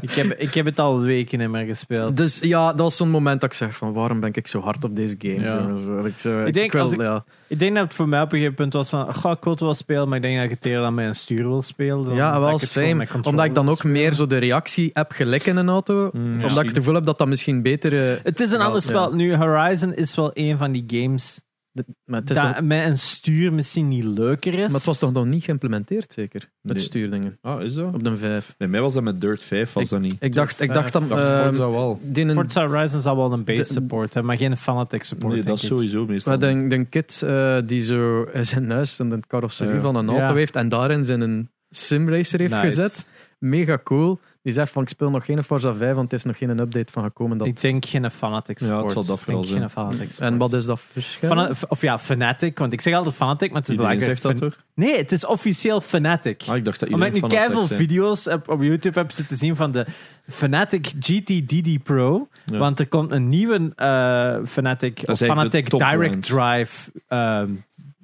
ik, heb, ik heb het al weken niet meer gespeeld. Dus ja, dat was zo'n moment dat ik zeg van, waarom ben ik zo hard op deze game? Ja. Zo, zo, ik, zo, Ik denk, wil, ik- ja. Ik denk dat het voor mij op een gegeven punt was van, goh, ik wil het wel spelen, maar ik denk dat ik het eerder dan met een stuur wil spelen. ja, dat wel same. Omdat ik dan ook spelen. meer zo de reactie heb gelijk in een auto. Mm, omdat ik het gevoel heb dat dat misschien beter... eh, Het is een ander ja. spel. Nu, Horizon is wel een van die games maar, het is dat met een stuur misschien niet leuker is. maar het was toch nog niet geïmplementeerd, zeker? Met Nee. stuurdingen. Ah, is dat? Op de 5. Nee, mij was dat met Dirt 5, was dat niet. Ik dacht, ik dacht dan... Ik dacht, ehm, Forza wel. een- Forza Horizon zal wel een base De- support hebben, maar geen fanatic support. Nee, dat is sowieso meestal. Maar de, de kid eh, die zo in zijn huis en de carrosserie Ja. van een auto Ja. heeft en daarin zijn een simracer heeft Nice. gezet. Mega cool. Die zegt van ik speel nog geen Forza 5, want het is nog geen update van gekomen. Dat... Ik denk geen fanatic Ja, het zal dat Ik vooral denk zijn. geen fanatic. En wat is dat verschil? Fana- of ja, fanatic, want ik zeg altijd fanatic, maar het is Iedereen zegt dat toch? Nee, het is officieel fanatic. Ah, ik dacht dat Omdat ik nu zei. video's heb, op YouTube heb zitten zien van de Fanatic GT DD Pro. Ja. Want er komt een nieuwe eh, Fanatic, of Fanatic Direct. Drive ehm,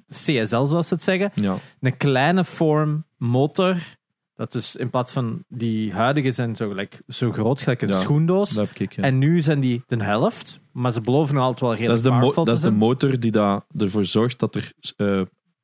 CSL, zoals ze het zeggen. Ja, Een kleine vorm motor. Dat dus in plaats van die huidige zijn zo, gelijk, zo groot, gelijk een Ja, schoendoos. dat heb ik. Ja. En nu zijn die de helft. Maar ze beloven nog altijd wel dat redelijk is de, mo- powerful dat te is de zijn. motor die da, ervoor zorgt dat er. eh,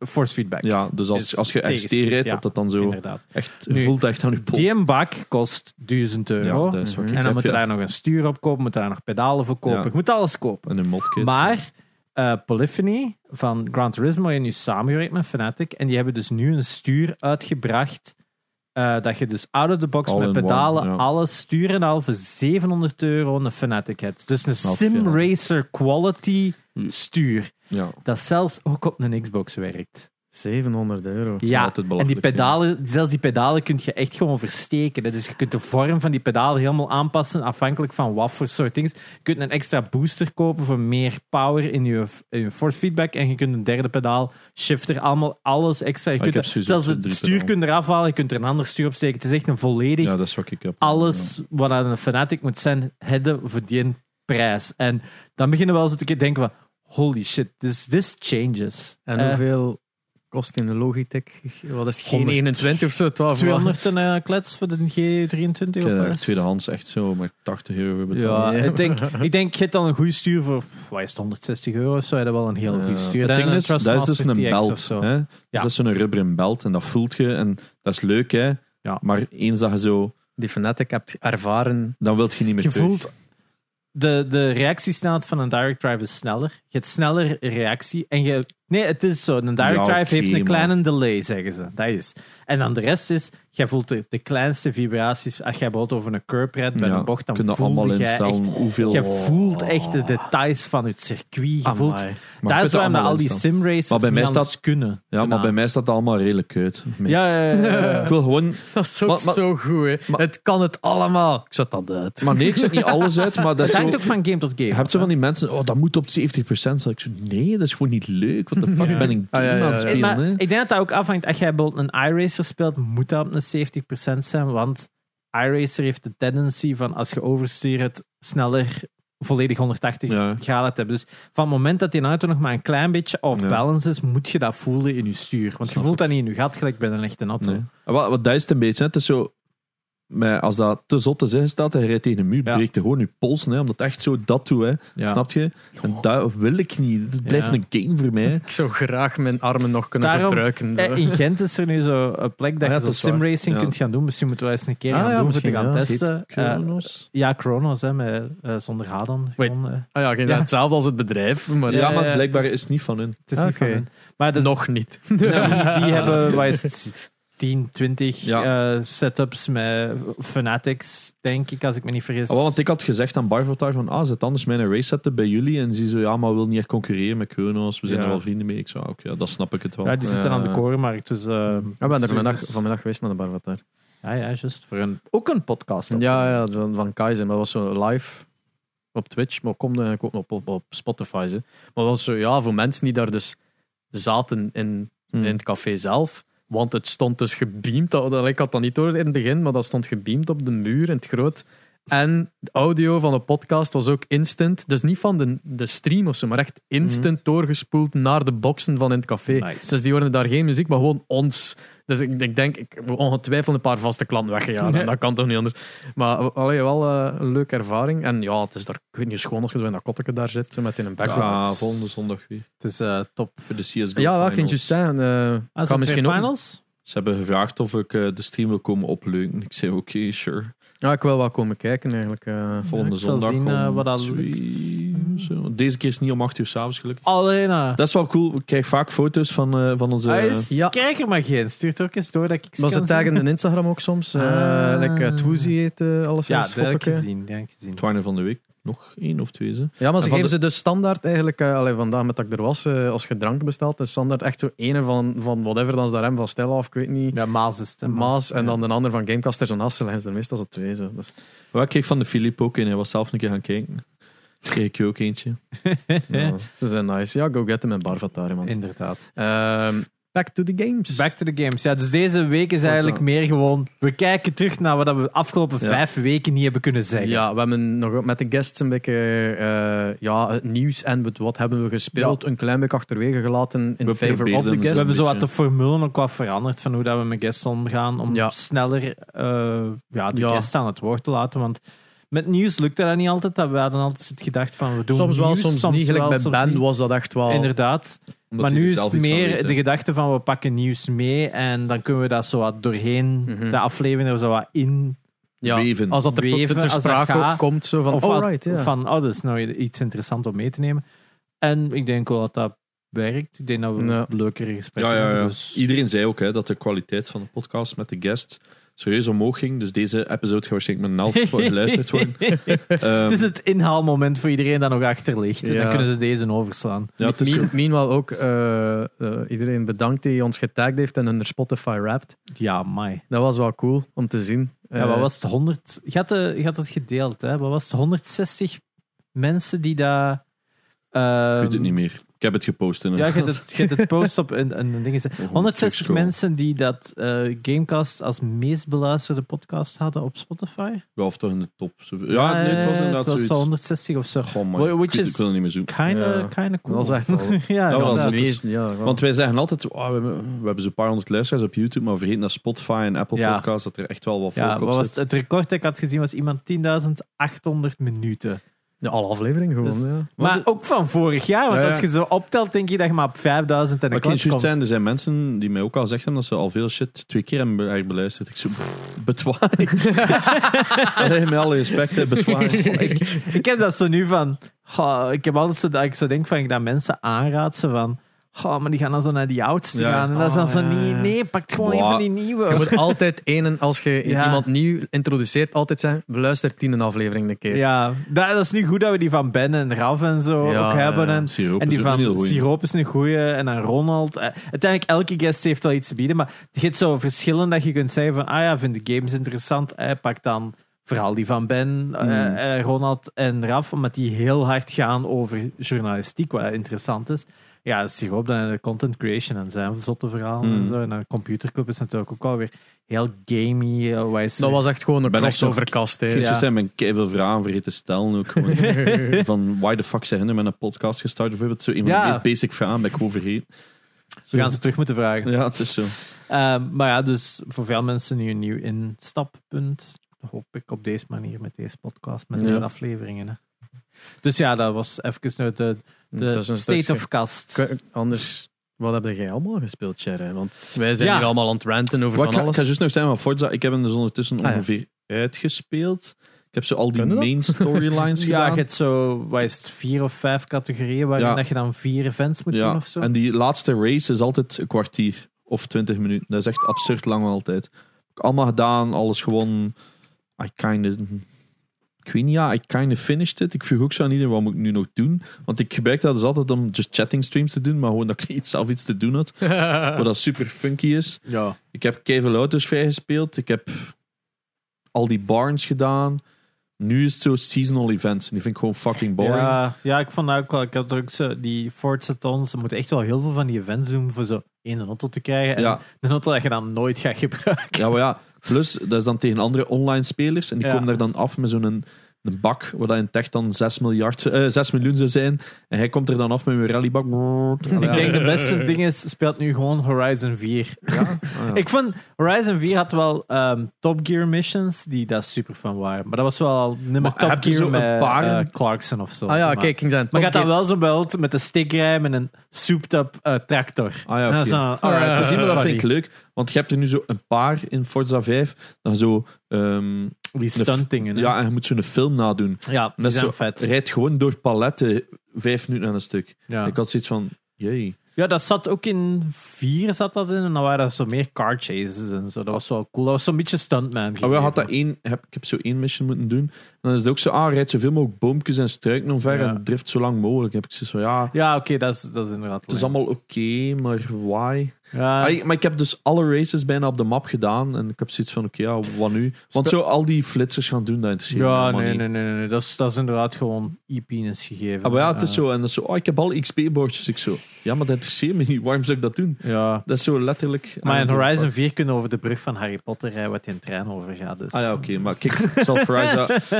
Force feedback. ja, dus als, Is als je RST rijdt, ja, dat dat dan zo Inderdaad. echt Nu, voelt echt aan je pols. Die een bak kost 1000 euro. Ja, dat is wat ik En dan heb, moet je ja. daar nog een stuur op kopen, moet je daar nog pedalen voor kopen. Ja. Je moet alles kopen. En een modkit. Maar eh, Polyphony van Gran Turismo heeft nu samengewerkt met Fnatic. En die hebben dus nu een stuur uitgebracht. Eh, dat je dus out of the box All met one, pedalen, ja. alles sturen en al voor 700 euro een Fnatic hebt. Dus een Sim. Racer quality Hm. stuur. Ja, Dat zelfs ook op een Xbox werkt. 700 euro. Ja, en die pedalen, zelfs die pedalen kun je echt gewoon versteken. Dus je kunt de vorm van die pedalen helemaal aanpassen, afhankelijk van wat voor soort dingen. Je kunt een extra booster kopen voor meer power in je, in je force feedback. En je kunt een derde pedaal, shifter, allemaal alles extra. Je Ah, kunt er- zelfs het stuur kunt eraf halen, je kunt er een ander stuur op steken. Het is echt een volledig ja, dat is wat ik heb. alles wat aan een Fnatic moet zijn, hebben voor die prijs. En dan beginnen we wel eens te denken van, holy shit, this, this changes. En Eh, hoeveel kost in de Logitech? Wat is geen 100. 21 of zo? 12 200 en een klets voor de G23 Ik of wat? tweedehands echt zo maar 80 euro betaald. Ja, Ja. ik denk, ik denk, je hebt dan een goed stuur voor, wat is het, 160 euro of zo, je wel een heel Ja. goed stuur. Een is, dat is dus een belt. zo. Hè? Dus Ja. dat is zo'n rubberen belt en dat voelt je en dat is leuk, hè? Ja. Maar eens dat je zo, Die Fnatic hebt ervaren. dan wilt je niet meer Je terug. voelt, de, de reactiesnelheid van een direct drive is sneller. Je hebt sneller reactie. En je, nee, het is zo. Een direct Ja, drive heeft een kleine delay, zeggen ze. Dat is. En dan de rest is, jij voelt de, de kleinste vibraties. Als jij bijvoorbeeld over een curb rijdt bij Ja, een bocht, dan kun je dat voelde allemaal jij echt... hoeveel... Je voelt echt de details van het circuit. Je voelt, daar je is dat dat al die simracers Maar bij mij staat- kunnen. Ja, maar bij mij staat het allemaal redelijk uit. Ja, ja, ja, ja. Ik wil gewoon... Dat is ook Maar- maar- zo goed, hè. maar- het kan het allemaal. Ik zet dat uit. Maar nee, ik zet niet alles uit, maar dat Het is zo... hangt ook van game tot game. Je hebt zo van die mensen, oh, dat moet op 70% zijn. Ik zo, nee, dat is gewoon niet leuk. Wat de fuck ben ik Ah, ja, game ja, aan het spelen? ik denk dat dat ook afhangt. Als jij bijvoorbeeld een iRacer speelt, moet dat op een 70% zijn. Want iRacer heeft de tendency van als je overstuurt sneller volledig 180 Ja. graden te hebben. Dus van het moment dat die auto nog maar een klein beetje off Ja. balance is, moet je dat voelen in je stuur. Want je voelt dat niet in je gat, gelijk bij een echte auto. Nee. Wat, wat dat is het een beetje. hè. Het is zo, maar als dat te zot te zeggen staat en je rijdt tegen een muur, Ja. breekt je gewoon je pols. Hè, omdat het echt zo dat doet. Hè. Ja. Snap je? En dat wil ik niet. Het blijft Ja. een game voor mij. Ik zou graag mijn armen nog kunnen Daarom, gebruiken. zo. Eh, In Gent is er nu zo een plek dat Ah ja, je zo is simracing Ja. kunt gaan doen. Misschien moeten we eens een keer Ah, gaan ja, doen voor te misschien, gaan testen. Eh, Chronos. ja, Chronos, hè, met, eh, zonder H dan. Wait. Gewoon, eh, Ah ja, hetzelfde als het bedrijf. Maar ja, Ja, maar blijkbaar het is- is het niet van hun. het is niet van Oké. hun. Maar dat, Nog niet. die, hebben, is 10, 20 Ja. eh, setups met Fanatics, denk ik, als ik me niet vergis. Ah, wel, want ik had gezegd aan Barvotar van, ah, zet anders mijn race setup bij jullie. En ze zo, ja, maar we willen niet echt concurreren met Chronos. We zijn Ja. er wel vrienden mee. Ik zo, ah, oké, ja, dat snap ik het wel. ja, die zitten Ja. aan de korenmarkt. Dus, eh, Ik ben er dus- vanmiddag, vanmiddag geweest naar de Barvatar. Ja, ja, juist. Voor een, ook een podcast. Ja, ja, van, van Kaizen. Maar dat was zo live op Twitch. Maar komt eigenlijk ook op, op, op Spotify. Ze. Maar dat was zo, ja, voor mensen die daar dus zaten in, Hmm. in het café zelf. Want het stond dus gebeamd. Dat, ik had dat niet door in het begin, maar dat stond gebeamd op de muur in het groot. En de audio van de podcast was ook instant. Dus niet van de, de stream of zo, maar echt instant doorgespoeld naar de boxen van in het café. Nice. Dus die hoorden daar geen muziek, maar gewoon ons. Dus ik, ik denk, ik heb ongetwijfeld een paar vaste klanten weggegaan. Nee. Dat kan toch niet anders. Maar allee, wel eh, een leuke ervaring. En ja, het is daar, ik weet niet, schoon als je zo in dat kotteke daar zit, zo met in een background. Ja, volgende zondag weer. Het is eh, top. Voor de CSGO Ja, wel, finals. kan je zeggen. eh Als kan misschien ook. Ze hebben gevraagd of ik eh, de stream wil komen opleuken. Ik zei, oké, sure. Ja, ik wil wel komen kijken eigenlijk. eh. Volgende zondag zien, eh, wat dat twee, zo. Deze keer is het niet om 8 uur s'avonds gelukkig. Alleen. eh. Dat is wel cool. Ik krijg vaak foto's van, eh, van onze... Ah, is- Ja. Krijg er maar geen. Stuur ook eens door dat ik ze Maar ze taggen in Instagram ook soms. like, uh, Twoozy heet alles Ja, dat heb ik gezien. Dat ik van de week nog één of twee. Ze. Ja, maar ze geven de- ze dus standaard eigenlijk, allee, vandaag met dat ik er was, eh, als je drank bestelt, is standaard echt zo ene van, van whatever dan is daar hem van Stella of ik weet niet. Ja, Maas is het. Maas en ja. dan de ander van Gamecasters en Assen. En er meestal zo twee. Zo. Dus, Maar ik kreeg van de Filip ook een. Hij was zelf een keer gaan kijken. Kreeg ik je ook eentje. ja, ze zijn nice. Ja, go get them in Barvatar, man. Inderdaad. Ehm, back to the games. Back to the games. Ja, dus deze week is eigenlijk zo. meer gewoon... We kijken terug naar wat we de afgelopen Ja. vijf weken niet hebben kunnen zeggen. Ja, we hebben nog met de guests een beetje eh, ja, het nieuws en wat- wat hebben we gespeeld een klein beetje achterwege gelaten in We favor of the dus We guests. hebben zo wat de formule ook wat veranderd van hoe dat we met guests omgaan. Om Ja. sneller eh, ja, de Ja. guests aan het woord te laten. Want met nieuws lukte dat niet altijd. Dat we hadden altijd gedacht van we doen Soms wel, nieuws, soms, niet. Gelijk soms Ben was dat echt wel... Inderdaad. Omdat maar nu is het meer weet, de gedachte van we pakken nieuws mee en dan kunnen we dat zo wat doorheen Mhm. de aflevering er zo wat in. ja, weven. Als dat er, Weven, ter sprake gaat. komt, zo van, Of oh right, van oh, dat is nou iets interessants om mee te nemen. En ik denk wel dat dat werkt. Ik denk dat we Ja. leukere gesprekken Ja, ja, hebben. Dus... Iedereen zei ook hè, dat de kwaliteit van de podcast met de guest serieus omhoog ging. Dus deze episode gaat waarschijnlijk met een helft geluisterd worden. Ehm, het is het inhaalmoment voor iedereen dat nog achter ligt. En Ja. dan kunnen ze deze overslaan. ja, het is meanwhile ook eh, eh, iedereen bedankt die ons getagd heeft en hun Spotify rapt. Ja, mai. Dat was wel cool om te zien. Ja, Eh, wat was het? 100... Je had, de, je had het gedeeld, hè? Wat was het? 160 mensen die daar... ik weet het niet meer. Ik heb het gepost in een... Ja, je hebt het, je hebt het post op een, een ding. gezet. 160 terugscrollen. mensen die dat eh, Gamecast als meest beluisterde podcast hadden op Spotify. Ja, of toch in de top. Ja, nee, het was inderdaad het was zoiets. zo 160 of zo. Goh, man, Which ik, weet- is ik wil het niet meer zoeken. Kinda, Ja. kinda cool. Dat was echt wel- ja, Ja, dat de is- meeste, ja. Want wij zeggen altijd, oh, we, hebben, we hebben zo'n paar honderd luisteraars op YouTube, maar we vergeten dat Spotify en Apple Ja. Podcasts dat er echt wel wat Ja, volk wat op was zit. het, het record dat ik had gezien was iemand 10.800 minuten. Ja, alle afleveringen gewoon, Dus- ja. Maar de- ook van vorig jaar, want Ja, ja. als je zo optelt, denk je dat je maar op 5000 en een ik kan klats juist komt. zijn, er zijn mensen die mij ook al zeggen dat ze al veel shit twee keer hebben be- beluisterd. Ik zo, betwaai. Allee, met alle respect, betwaai. ik, ik heb dat zo nu van. goh, ik heb altijd zo dat ik zo denk van ik dat mensen aanraad ze van. Goh, maar die gaan dan zo naar die oudste Ja. gaan. En dat is dan Oh, zo ja, niet. Nee, pak gewoon een Wow. van die nieuwe. Je moet altijd één, als je Ja. iemand nieuw introduceert, altijd zeggen, beluister tien een aflevering een keer. Ja, dat, dat is nu goed dat we die van Ben en Raf en zo Ja, ook hebben. En, die een van. Siroop is een goeie. En dan Ronald. Eh, Uiteindelijk, elke guest heeft wel iets te bieden. Maar je hebt zo verschillen dat je kunt zeggen van... Ah ja, vind de games interessant. Eh, pak dan vooral die van Ben, eh, Hmm. eh, Ronald en Raf. Omdat die heel hard gaan over journalistiek, wat interessant is. Ja, dat is hier op dan de content creation en zijn zotte verhalen Mm. en zo. En dan computerclub is natuurlijk ook alweer heel gamey. eh, wat is Dat was echt gewoon een ben echt crossoverkast. hè. Ik Ja. zijn mijn veel vragen vergeten te stellen ook gewoon. van why the fuck zijn er met een podcast gestart bijvoorbeeld. Zo een van Ja. de meest basic vragen ben ik gewoon vergeten. We gaan ze terug moeten vragen. Ja, het is zo. Ehm, maar ja, dus voor veel mensen nu een nieuw instappunt. Hoop ik op deze manier met deze podcast, met Ja. deze afleveringen. Hè. Dus ja, dat was even nou de, de Dat is een state stukje. of cast. K- Anders, wat heb jij allemaal gespeeld, Cherry? Want wij zijn Ja. hier allemaal aan het ranten over Wat ik, van ik alles. ga juist nog zeggen van Forza. Ik heb hem dus ondertussen Ah, ja. ongeveer uitgespeeld. Ik heb zo al die main storylines Ja, gedaan. je hebt zo, wat is het, vier of vijf categorieën waarin Ja. dat je dan vier events moet doen of zo. En die laatste race is altijd een kwartier of twintig minuten. Dat is echt absurd lang altijd. Ik allemaal gedaan, alles gewoon. I kind of. Ik weet niet, ja, I kind of finished it. Ik vroeg ook zo aan iedereen, wat moet ik nu nog doen? Want ik gebruik dat dus altijd om just chatting streams te doen, maar gewoon dat ik iets, zelf iets te doen had. Wat dat super funky is. ja. Ik heb Kevin Auto's vrijgespeeld. Ik heb al die barns gedaan. Nu is het zo seasonal events. En die vind ik gewoon fucking boring. Ja, ja, ik vond ook wel. Ik had ook zo, die Forza Tons, ze moeten echt wel heel veel van die events doen voor zo één auto te krijgen. En Ja. een auto dat je dan nooit gaat gebruiken. Ja, maar ja. Plus, dat is dan tegen andere online spelers. En die Ja. komen daar dan af met zo'n een, een bak, waar dat in tech dan 6, miljard, eh, 6 miljoen zou zijn. En hij komt er dan af met een rallybak. Ik denk de beste ding is, speelt nu gewoon Horizon 4. Ah, ja. Ik vond Horizon 4 had wel ehm, Top Gear missions die dat super fun waren. Maar dat was wel nummer Maar Top Gear zo een met paar- eh, Clarkson of zo. Ah ja, maar. kijk, ik. Maar gaat Gear- wel zo belt met een stickrij met een souped-up eh, tractor. Ah ja, En alright, Ja, dat dat vind ik leuk. Want je hebt er nu zo een paar in Forza 5. Dan zo... ehm, Die stuntingen. hè. ja, en je moet zo'n film nadoen. ja die dat is zijn zo, vet. rijdt gewoon door paletten vijf minuten aan een stuk. Ja. Ik had zoiets van... Jee. ja, dat zat ook in 4 zat dat in. En dan waren er zo meer car chases en zo. Dat was wel cool. Dat was zo'n beetje stuntman. Oh, we gegeven. had dat één, heb, ik heb zo één mission moeten doen. Dan is het ook zo, ah, rijd zoveel mogelijk boompjes en struiken omver Ja. en drift zo lang mogelijk. Dan heb ik zoiets van, ja, Ja, oké, dat, is, dat is inderdaad het is allemaal oké, maar why? Ja, Ah, maar ik heb dus alle races bijna op de map gedaan. En ik heb zoiets van, oké, ja, wat nu? Want zo al die flitsers gaan doen, dat interesseert me ja nee, niet. nee, nee, nee, nee. Dat, is, dat is inderdaad gewoon e-penis gegeven. Ah, maar ja, het is zo. En dat is zo, oh, ik heb al XP-bordjes. Ik zo, ja, maar dat interesseert me niet. Waarom zou ik dat doen? Ja. Dat is zo letterlijk... Maar in Horizon 4 kunnen over de brug van Harry Potter rijden, wat die een trein over gaat. Dus. Ah ja, oké. maar kijk, ik zal, ik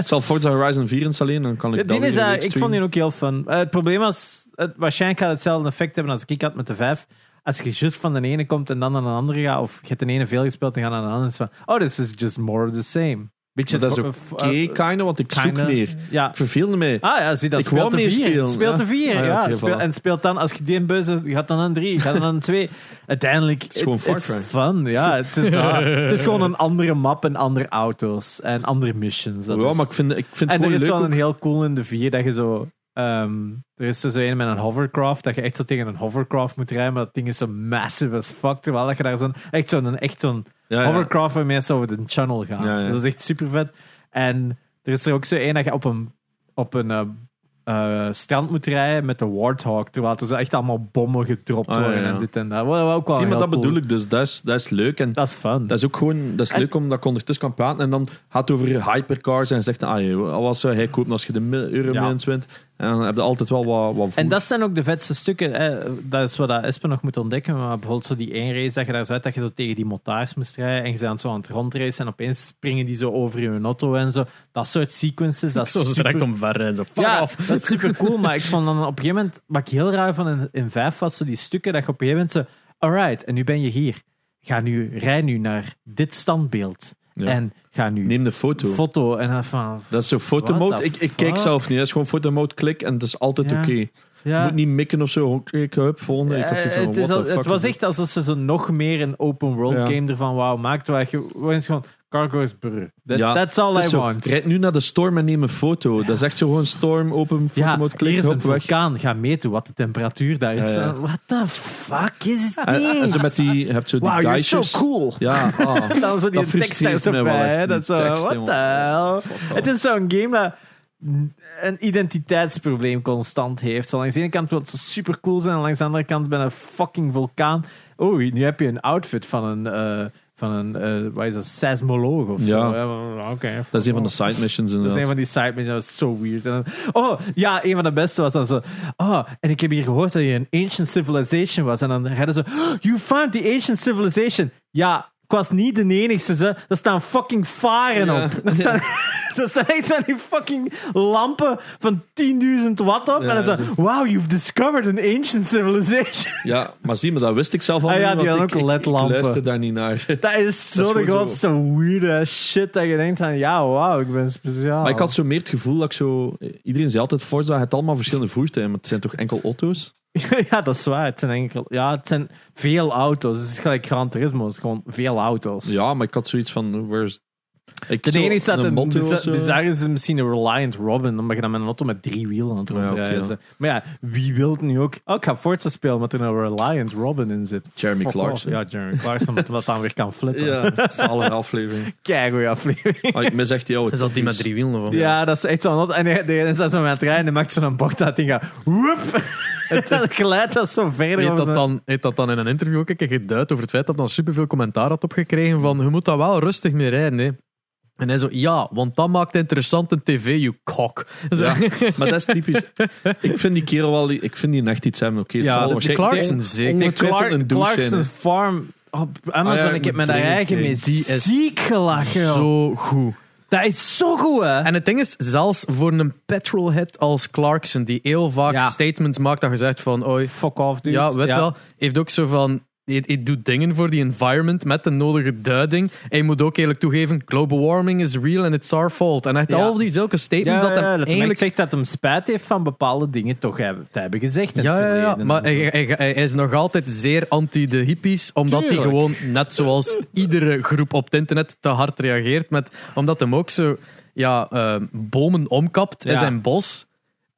zal Forza Horizon 4 installeren. Dan kan ik dat is, week ik vond die ook heel fun. Eh, het probleem was, het, waarschijnlijk gaat het hetzelfde effect hebben als ik had met de 5. Als je just van de ene komt en dan naar de andere gaat, of je hebt de ene veel gespeeld en gaat naar de andere, is van, oh, this is just more of the same. Beetje dat is het- oké, eh, kinda, want ik zoek kinda. meer. Ja. Ik verveelde mij. Ah ja, zie dat Ik speelt meer 4. spelen, Speelt de ja. 4, Ah ja, ja. oké, Speel- voilà. En speelt dan, als je die beuze, gaat dan een 3, gaat dan een 2. Uiteindelijk, is gewoon it- fun. Ja, het is, ah, het is gewoon een andere map en andere auto's en andere missions. Dat ja, is- maar ik vind, ik vind het en er gewoon is leuk. wel ook. een heel cool in de 4 dat je zo. Ehm, er is er zo een met een hovercraft, dat je echt zo tegen een hovercraft moet rijden, maar dat ding is zo massive as fuck, terwijl dat je daar zo'n, echt zo'n, echt zo'n Ja, ja. hovercraft waarmee ze over de channel gaan. Ja, ja. Dat is echt super vet. En er is er ook zo één dat je op een, op een eh, eh, strand moet rijden met de Warthog, terwijl er zo echt allemaal bommen gedropt Ah, ja, worden ja. en dit en dat. Wat wat ook wel Zie, maar dat cool. bedoel ik dus. Dat is, dat is leuk. En Dat is fun. dat is ook gewoon dat is En- leuk omdat ik ondertussen kan praten. En dan gaat het over hypercars. En zegt, ah, joh, wat zou hij kopen als je de euro Ja. wint? En dan heb je altijd wel wat, wat En dat zijn ook de vetste stukken. Hè. Dat is wat dat Espen nog moet ontdekken. Maar bijvoorbeeld zo die één race dat je daar zo uit dat je zo tegen die motards moest rijden. En je bent zo aan het rondracen. En opeens springen die zo over je auto en zo. Dat soort sequences. Dat is Zo super... direct omver en zo. Fuck ja, off. dat is super cool. Maar ik vond dan op een gegeven moment... Wat ik heel raar van in, in vijf was zo die stukken dat je op een gegeven moment zo... Alright, en nu ben je hier. Ga nu, rij nu naar dit standbeeld. Ja. En ga nu Neem de foto. foto. En dan van... dat is zo fotomode. Ik, ik kijk zelf niet. Dat is gewoon fotomode, klik en het is altijd Ja. oké. Je Ja. moet niet mikken of zo. Klik, hup, volgende. Ik had van, Eh, het, is what al- the het fuck was echt alsof ze zo nog meer een open world game ervan wou maken. Waar je waar is gewoon cargo is brr. That, Ja, that's all I zo, want. Rijd nu naar de storm en neem een foto. Dat is echt zo gewoon storm, open, Ja, fotomode, klik, hier is een weg. vulkaan. Ga meten wat de temperatuur daar is. Ja, ja. What the fuck is dit? En, en zo met die, je hebt zo die wow, you're so cool. Ja, ah. Dan zo die tekst frustreert daar mij zo wel bij. echt, hè. die Dat is zo, tekst, what jongen. the hell? Fuck off. Het is zo'n game dat een identiteitsprobleem constant heeft. Zo langs de ene kant wil het super cool zijn, en langs de andere kant ben een fucking vulkaan. Oei, nu heb je een outfit van een, eh, van een, eh, wat is dat, seismoloog of zo. Ja. van, Oké. Dat is een van de side missions Dat is een van die side missions, dat is zo weird. En dan- oh, ja, een van de beste was dan zo. Oh, en ik heb hier gehoord dat je een ancient civilization was. En dan redden ze. "Oh, you found the ancient civilization. Ja, ik was niet de enigste. Ze. Er staan fucking varen Ja. op. Er staan, er staan echt van die fucking lampen van 10.000 watt op. Ja, en dan zo. Wow, you've discovered an ancient civilization. Ja, maar zie, maar dat wist ik zelf al Ah ja, die hadden ook ik- Ik ledlampen. luister daar niet naar. Dat is zo Dat is de zo. grootste weirde shit dat je denkt van. Ja, wauw, ik ben speciaal. Maar ik had zo meer het gevoel dat ik zo... Iedereen zei altijd, Forza, het allemaal verschillende voertuigen, maar het zijn toch enkel auto's? Ja, dat is waar. Het zijn enkel, ja, het zijn veel auto's. Het is gelijk Gran Turismo. Het is gewoon veel auto's. Ja, maar ik had zoiets van, where's... Ik De enige is dat een bizar, is misschien een Reliant Robin, omdat je dan met een auto met drie wielen aan het Ja, rondrijden ja. Maar ja, wie wil het nu ook? Oh, ik ga Forza spelen met er een Reliant Robin in zit. Jeremy Fuck Clarkson. off. Ja, Jeremy Clarkson, omdat hij dan weer kan flippen. Ja, zalige aflevering. Kijk, goeie aflevering. Ah, ik mis echt die oude Is dat die met drie wielen? Of? Ja, dat is echt zo'n auto. En die is zo aan het rijden en maakt zo'n bocht uit en gaat woep. Dat geluid dat zo verder over dat, dan, heeft dat dan in een interview ook een keer geduid over het feit dat hij dan superveel commentaar had opgekregen van je moet dat wel rustig mee rijden. Hè. En hij zo, ja, want dat maakt interessant een tv, you cock. Ja, maar dat is typisch. Ik vind die kerel wel... Ik vind die echt iets hebben. Oké, het Ja, zal de- Clarkson on- zeker. De Clark, een Clarkson's Farm op Amazon. Ah ja, ik heb haar eigen mee Die is ziek gelachen. Zo goed. Dat is zo goed, hè? En het ding is, zelfs voor een petrolhead als Clarkson, die heel vaak Ja. statements maakt dat je zegt van, oei, Fuck off, dude. ja, weet wel, heeft ook zo van, hij, hij doet dingen voor die environment met de nodige duiding. En je moet ook eerlijk toegeven, global warming is real and it's our fault. En echt Ja. al die zulke statements ja, dat hij eigenlijk... zegt dat hem spijt heeft van bepaalde dingen toch hebben, te hebben gezegd Ja, het ja, maar zo. hij, hij, hij is nog altijd zeer anti de hippies, omdat hij gewoon, net zoals iedere groep op het internet, te hard reageert. Met, omdat hem ook zo ja, eh, bomen omkapt in zijn bos.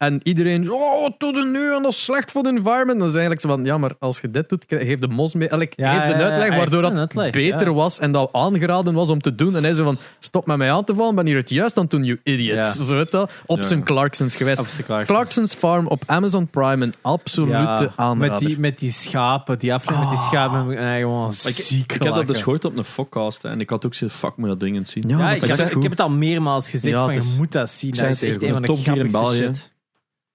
En iedereen, oh, wat doe je nu? En dat is slecht voor de environment. Dan is eigenlijk zo van, ja, maar als je dit doet, geef de mos mee. Allee, Ja, ja, uitleg waardoor dat een uitleg, beter ja. was en dat aangeraden was om te doen. En hij zei van, stop met mij aan te vallen, ben hier het juist aan het doen, you idiots. Zo weet dat, op zijn Clarksons geweest. Clarkson's Farm op Amazon Prime, een absolute aanrader. met, die, met die schapen, die aflevering met die schapen, ik mij gewoon ik, ziek ik heb dat dus gehoord op een podcast hè, en ik had ook zoiets fuck, moet dat ding eens zien. Ja, ik, heb, het- goed. ik heb het al meermaals gezegd, van, je moet dat zien. Dat is echt een van de grappigste België. shit.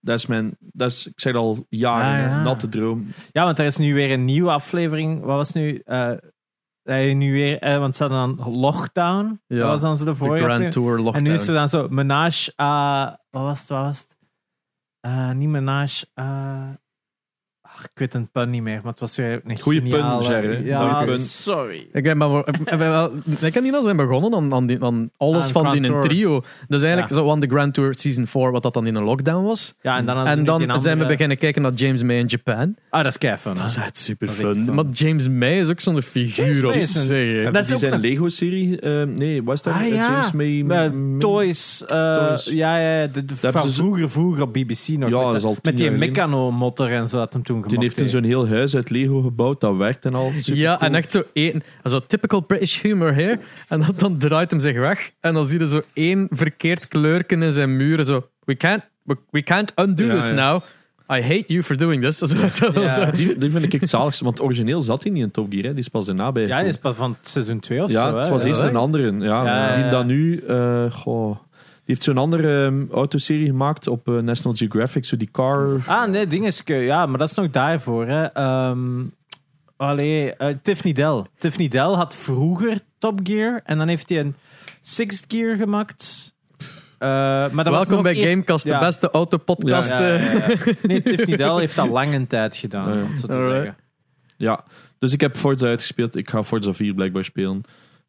Dat is mijn, dat is, ik zeg al jaren, Ja, ja. natte droom. Ja, want er is nu weer een nieuwe aflevering. Wat was nu? eh, nu weer, eh, want ze hadden dan Lockdown. Ja, dat was dan zo de de vorige Grand aflevering. Tour Lockdown. En nu is er dan zo Menage à... Wat was het? Wat was het? Niet Menage ik weet het pun niet meer, maar het was weer een Goeie pun, Jerry. Ja, Goeie sorry. Ik, heb maar, ik, heb wel- ik zijn begonnen aan, aan, die, aan alles Aan van die een trio. Dus eigenlijk Ja. zo aan de Grand Tour Season 4, wat dat dan in een lockdown was. Ja, en dan, En dan andere- zijn we beginnen kijken naar James May in Japan. Ah, dat is kei fun, hè? Dat is echt super Dat fun. fun. Maar James May is ook zo'n figuur op een- zich. Dat is zijn een- Lego-serie? nee, was dat Ah, ja. James May? M- Toys, eh, Toys. ja, ja, de, de, hebben van vroeger, vroeger op BBC nog. Ja, met, dat is al tien met die. Meccano-motor en zo had hem toen. Die heeft toen hè. zo'n heel huis uit Lego gebouwd, dat werkt en al. Super Ja, cool. en echt zo één, zo typical British humor here. En dan, dan draait hem zich weg. En dan zie je zo één verkeerd kleurken in zijn muren. Zo, we can't, we, we can't undo Ja, this ja. now. I hate you for doing this. Ja. zo. Die, die vind ik echt het zaligste, want origineel zat hij niet in Top Gear, hè. die is pas daarna bij. Ja, die is pas van seizoen 2 of Ja, zo. hè. het was Ja. eerst een andere. Ja, Ja, ja, Die ja. dan nu, eh, goh, heeft zo'n andere ehm, autoserie gemaakt op eh, National Geographic, zo die car. Ah, nee, ding is... Ja, maar dat is nog daarvoor. Hè. Ehm, allee, eh, Tiffany Dell. Tiffany Dell had vroeger Top Gear en dan heeft hij een Sixth Gear gemaakt. Eh, maar dat was Welkom bij eerst- Gamecast, de beste autopodcast. Ja, ja, eh. ja, ja. Nee, Tiffany Dell heeft dat lang een tijd gedaan, Ja, ja. om zo te Alright. zeggen. Ja, dus ik heb Forza uitgespeeld. Ik ga Forza 4 blijkbaar spelen.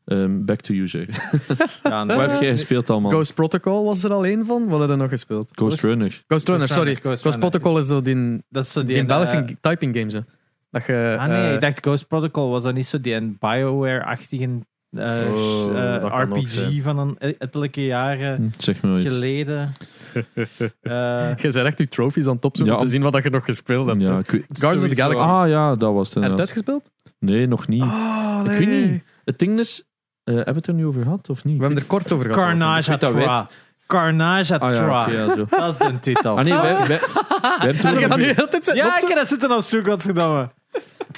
Ehm, back to you, Jay. Ja, Wat heb jij gespeeld allemaal? Ghost Protocol was er al één van. Wat hadden we nog gespeeld? Ghost Runner. Ghost Runner, sorry. Ghost. Protocol is zo die, Dat is zo die, die... Belgische eh, typing game. Zo. Dat je, ah nee, eh, ik dacht Ghost Protocol was dat niet zo die een Bioware-achtige eh, Oh, eh, dat ook RPG van een ettelijke jaren Hm, zeg iets. geleden. Eh, je bent echt je trophies aan het opzoeken Ja. om te zien wat dat je nog gespeeld hebt. Ja, hè. Guardians of the. Galaxy. Ah ja, dat was het Heb je inderdaad. uitgespeeld? Nee, nog niet. Oh, Ik weet niet. Het ding is, hebben we het er nu over gehad of niet? We hebben er kort over gehad. Carnage dat Atra. Carnage Ah ja, ja, zo. Dat is de titel. Ah nee, wij, wij, wij hebben nu ja, ik heb dat zitten op zoek, godverdomme.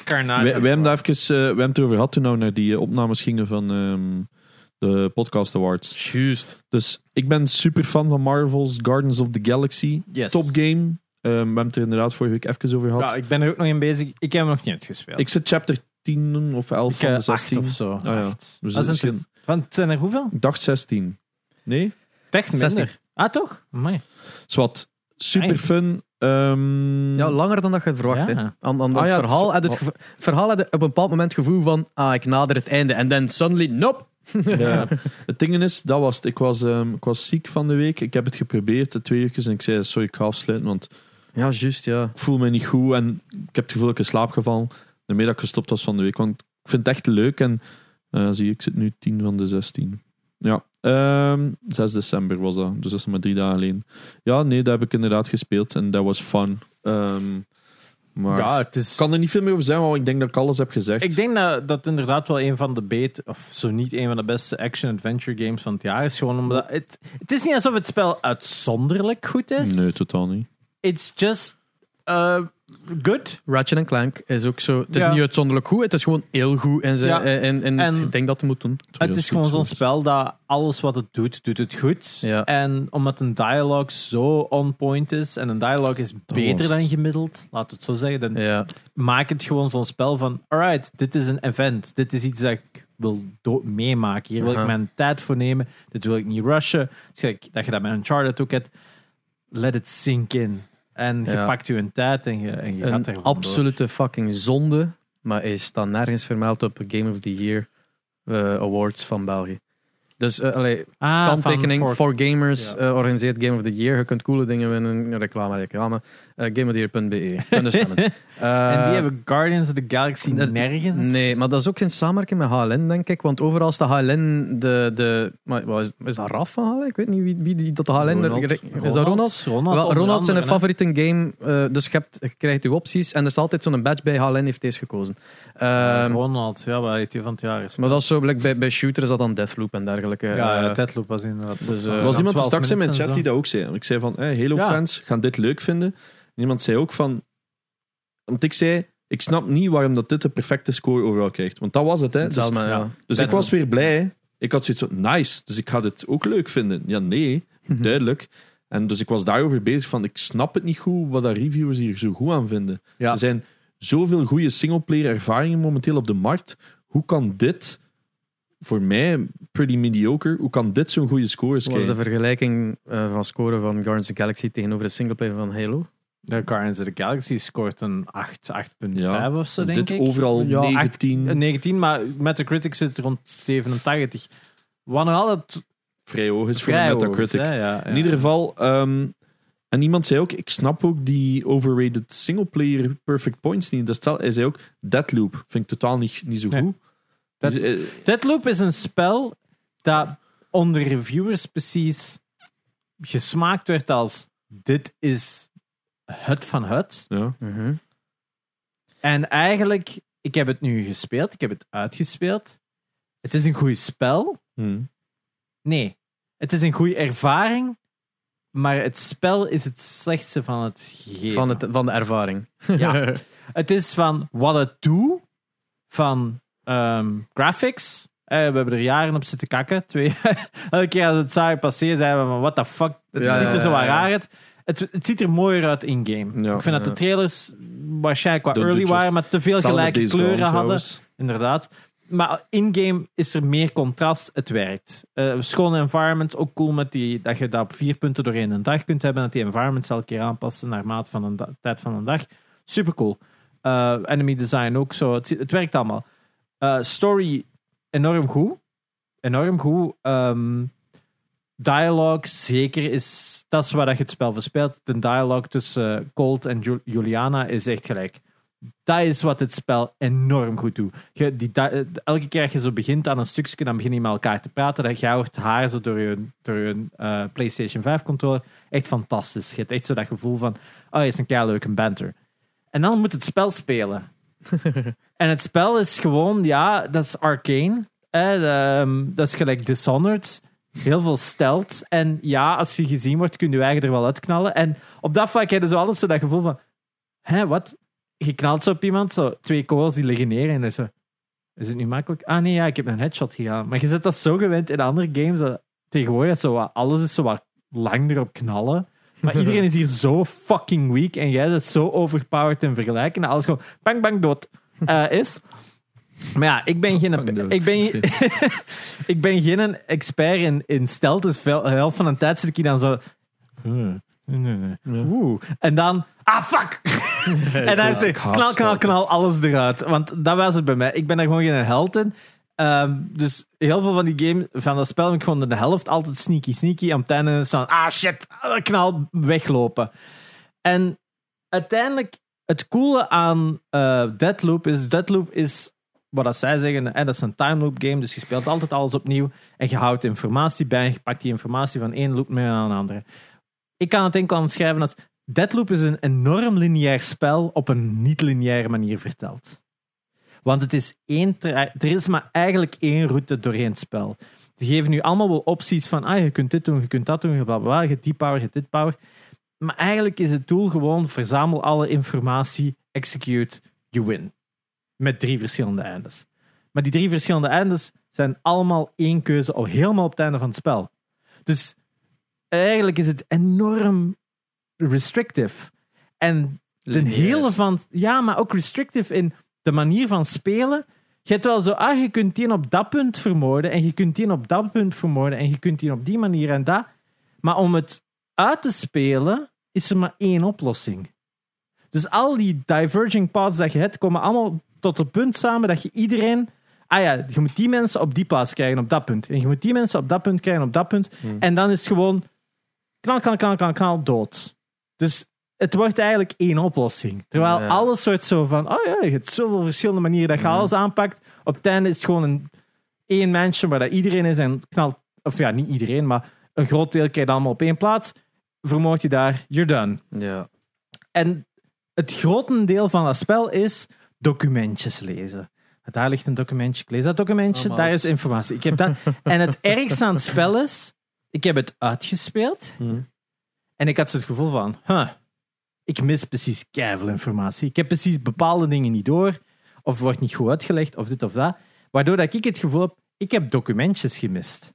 Carnage. Wij, wij hebben daar even, eh, wij hebben het erover gehad toen we naar die eh, opnames gingen van ehm, de Podcast Awards. Juist. Dus ik ben super fan van Marvel's Guardians of the Galaxy. Yes. Top game. Ehm, we hebben het er inderdaad vorige week even over gehad. Ja, ik ben er ook nog in bezig. Ik heb hem nog niet uitgespeeld. ik zit chapter 10 of 11 Ik, van eh, de 16. acht of zo. ja. Acht. Dus Ah, dat zijn het- Want zijn er hoeveel? Ik dacht 16. Nee? Echt 60. minder. Ah, toch? Amai. Zwat. Super fun. Ehm, Ja, langer dan dat je het verwacht. Ja. Hè. Aan, aan Ah, het ja, verhaal, het- had het, verhaal had op een bepaald moment het gevoel van ah, ik nader het einde. En dan suddenly, nope. Ja. Het ding is, dat was het. Ik was, ehm, ik was ziek van de week. Ik heb het geprobeerd, de twee uurtjes. En ik zei, sorry, ik ga afsluiten, want Ja, juist, ja. ik voel me niet goed. En ik heb het gevoel dat ik in slaap gevallen. Daarmee dat ik gestopt was van de week. Want ik vind het echt leuk. En eh, zie je, ik zit nu 10 van de 16. Ja, ehm 6 december was dat. Dus dat is maar drie dagen geleden. Ja, nee, dat heb ik inderdaad gespeeld. En dat was fun. Ehm, maar Ja, het is... ik kan er niet veel meer over zeggen, want ik denk dat ik alles heb gezegd. Ik denk dat dat inderdaad wel een van de beet, of zo niet een van de beste action-adventure games van het jaar is. Gewoon omdat het, het is niet alsof het spel uitzonderlijk goed is. Nee, totaal niet. It's just uh, good. Ratchet Clank is ook zo. Het is Ja. niet uitzonderlijk goed, het is gewoon heel goed. En, ze, Ja. en, en, En- ik denk dat het moet doen. Het is gewoon zo'n spel dat alles wat het doet, doet het goed. Ja. En omdat een dialogue zo on point is, en een dialogue is beter dan gemiddeld, laten we het zo zeggen, dan maak het gewoon zo'n spel van, alright, dit is een event. Dit is iets dat ik wil meemaken. Hier wil ik mijn tijd voor nemen. Dit wil ik niet rushen. Dat je dat met Uncharted ook hebt. Let it sink in. En je Ja. pakt je een tijd en je, en je gaat er Een gewoon absolute fucking zonde, maar hij staat nergens vermeld op Game of the Year eh, Awards van België. Dus eh, allee, Ah, kanttekening voor gamers Ja. eh, organiseert Game of the Year. Je kunt coole dingen winnen. Reclame, reclame. Uh, GameofTheYear.be. Kunnen stemmen. en Eh, die hebben Guardians of the Galaxy dat- nergens. Nee, maar dat is ook in samenwerking met HLN, denk ik. Want overal staat HLN de... de maar, wat is, is dat Raf van HLN? Ik weet niet wie, wie die, dat de HLN... Ronald. Is dat Ronald? Ronald, Wel, Ronald zijn een favoriete game. eh, dus je, hebt, je krijgt je opties. En er is altijd zo'n badge bij HLN heeft deze gekozen. Ehm, Ronald, ja, wat heet die van het jaar is. maar dat is zo, like, bij, bij Shooter is dat dan Deathloop en dergelijke. Ja, Eh, Deadloop was inderdaad. dus, Dus, eh, Er was iemand er straks in mijn chat die dat ook zei. Ik zei van, eh, Halo-fans gaan dit leuk vinden. En iemand zei ook van... Want ik zei, ik snap niet waarom dat dit de perfecte score overal krijgt. Want dat was het, hè. Dus, maar, ja. ja. dus ik was weer blij. Ik had zoiets van, nice. Dus ik ga dit ook leuk vinden. Ja, nee. Duidelijk. En dus ik was daarover bezig van, ik snap het niet goed wat dat reviewers hier zo goed aan vinden. Ja. Er zijn zoveel goede singleplayer ervaringen momenteel op de markt. Hoe kan dit, voor mij, pretty mediocre, hoe kan dit zo'n goede scores Wat was de vergelijking eh, van scoren van Guardians of the Galaxy tegenover de singleplayer van Halo? De Guardians of the Galaxy scoort een 8, 8.5 Ja. of zo, denk dit ik. overal Ja, 19, Een 19, maar met de critics zit het rond 87. Wat nog altijd vrij hoog is voor Metacritic. hè, ja, ja. In ieder geval, ehm, en iemand zei ook, ik snap ook die overrated singleplayer perfect points niet. Dat stel, hij zei ook, Deadloop vind ik totaal niet, niet zo Nee. Dat- Dus, eh, Deadloop is een spel dat onder reviewers precies gesmaakt werd als dit is het van het. ja. Mhm. En eigenlijk, ik heb het nu gespeeld, ik heb het uitgespeeld. Het is een goed spel. Hm. Nee, het is een goede ervaring, maar het spel is het slechtste van het gegeven. Van, het, van de ervaring. Ja. Het is van wat het doet, van ehm, graphics. Eh, we hebben er jaren op zitten kakken. Twee. Elke keer als we het zagen passeren, zeiden we van what the fuck. Het Ja, ziet er ja, zo ja. raar uit. Het, het ziet er mooier uit in-game. Ik vind dat de trailers waarschijnlijk wat early waren, maar te veel gelijke kleuren hadden. trouwens. Inderdaad. Maar in-game is er meer contrast. Het werkt. Eh schone environment. Ook cool met die, dat je dat op vier punten doorheen een dag kunt hebben. Dat die environments elke keer aanpassen naar maat van een da- tijd van een dag. Super cool. Eh, enemy design ook zo. Het, het werkt allemaal. Eh, story enorm goed. Enorm goed. Ehm dialogue zeker is. Dat is waar dat je het spel verspeelt. De dialogue tussen Colt en Ju- Juliana is echt gelijk. Dat is wat het spel enorm goed doet. Je, die, di- elke keer als je zo begint aan een stukje, dan begin je met elkaar te praten. Dan hoort haar zo door je, door je eh, PlayStation 5 controller. Echt fantastisch. Je hebt echt zo dat gevoel van, oh, is een kei leuke banter. En dan moet het spel spelen. en het spel is gewoon, ja, dat is arcane. Eh, dat is gelijk Dishonored. Heel veel stelt. En ja, als je gezien wordt, kun je je eigen er wel uitknallen. En op dat vlak heb je zo altijd zo dat gevoel van, hè, wat? je knalt zo op iemand, zo twee kogels die liggen neer en dan zo. Is het nu makkelijk? Ah nee, ja, ik heb een headshot gedaan. Maar je zit dat zo gewend in andere games. Dat tegenwoordig zo wat, alles is zo wat lang erop knallen. Maar iedereen is hier zo fucking weak. En jij bent zo overpowered in vergelijking. Alles gewoon bang bang dood eh, is. Maar ja, ik ben geen, ik ben, ik ben geen expert in, in. Dus veel, de helft van de tijd zit ik hier dan zo... Oeh. En dan... Ah, fuck! en dan is haat knal, knal, knal, alles eruit. Want dat was het bij mij. Ik ben daar gewoon geen held in. Ehm, dus heel veel van die game, van dat spel, heb ik gewoon de helft altijd sneaky, sneaky. Aan het dan, ah shit, ah, knal, weglopen. En uiteindelijk, het coole aan eh Deadloop is, Deadloop is, wat zij zeggen, eh, dat is een time loop game, dus je speelt altijd alles opnieuw en je houdt informatie bij en je pakt die informatie van één loop mee naar een andere. Ik kan het enkel aanschrijven als, Deadloop is een enorm lineair spel op een niet-lineaire manier verteld. Want het is één er is maar eigenlijk één route doorheen het spel. Ze geven nu allemaal wel opties van, ah, je kunt dit doen, je kunt dat doen, je bla je hebt die power, je hebt dit power. Maar eigenlijk is het doel gewoon, verzamel alle informatie, execute, you win. Met drie verschillende eindes. Maar die drie verschillende eindes zijn allemaal één keuze, al helemaal op het einde van het spel. Dus eigenlijk is het enorm restrictive. En de hele van... Ja, maar ook restrictive in de manier van spelen. Je hebt wel zo, ah, je kunt die op dat punt vermoorden en je kunt die op dat punt vermoorden en je kunt die op die manier en dat. Maar om het uit te spelen, is er maar één oplossing. Dus al die diverging paths dat je hebt, komen allemaal tot het punt samen dat je iedereen... Ah ja, je moet die mensen op die paas krijgen op dat punt. En je moet die mensen op dat punt krijgen op dat punt. En dan is het gewoon knal, knal, knal, knal, knal, dood. Dus het wordt eigenlijk één oplossing. Terwijl Ja. alles soort zo van, oh ja, je hebt zoveel verschillende manieren dat je alles aanpakt. Op het einde is het gewoon een één mansion waar dat iedereen is en knalt, of ja, niet iedereen, maar een groot deel krijgt allemaal op één plaats. Vermoord je daar, you're done. Ja. En het grotendeel van dat spel is documentjes lezen. Daar ligt een documentje. Ik lees dat documentje, Allemaal. daar is informatie. Ik heb dat. En het ergste aan het spel is, ik heb het uitgespeeld en ik had zo het gevoel van, huh, ik mis precies keiveel informatie. Ik heb precies bepaalde dingen niet door, of wordt niet goed uitgelegd, of dit of dat. Waardoor dat ik het gevoel heb, ik heb documentjes gemist.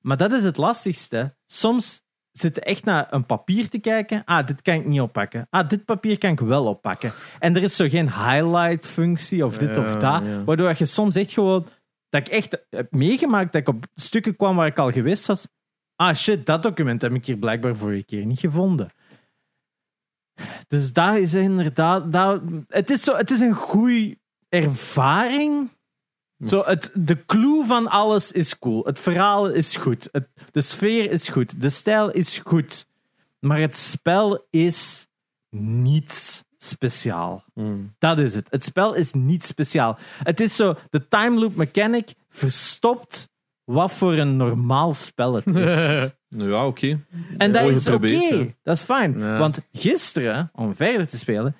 Maar dat is het lastigste. Soms zitten echt naar een papier te kijken. Ah, dit kan ik niet oppakken. Ah, dit papier kan ik wel oppakken. En er is zo geen highlight-functie of dit Ja, of dat. ja. Waardoor je soms echt gewoon... Dat ik echt heb meegemaakt dat ik op stukken kwam waar ik al geweest was. Ah shit, dat document heb ik hier blijkbaar vorige keer niet gevonden. Dus dat is inderdaad... Dat, het, is zo, het is een goede ervaring. Zo, het, de clue van alles is cool. Het verhaal is goed. Het, de sfeer is goed. De stijl is goed. Maar het spel is niets speciaal. Dat is het. Het spel is niet speciaal. Het is zo, de time loop mechanic verstopt wat voor een normaal spel het is. Nou ja, oké. En dat is oké. Dat is fijn. Ja. Want gisteren, om verder te spelen,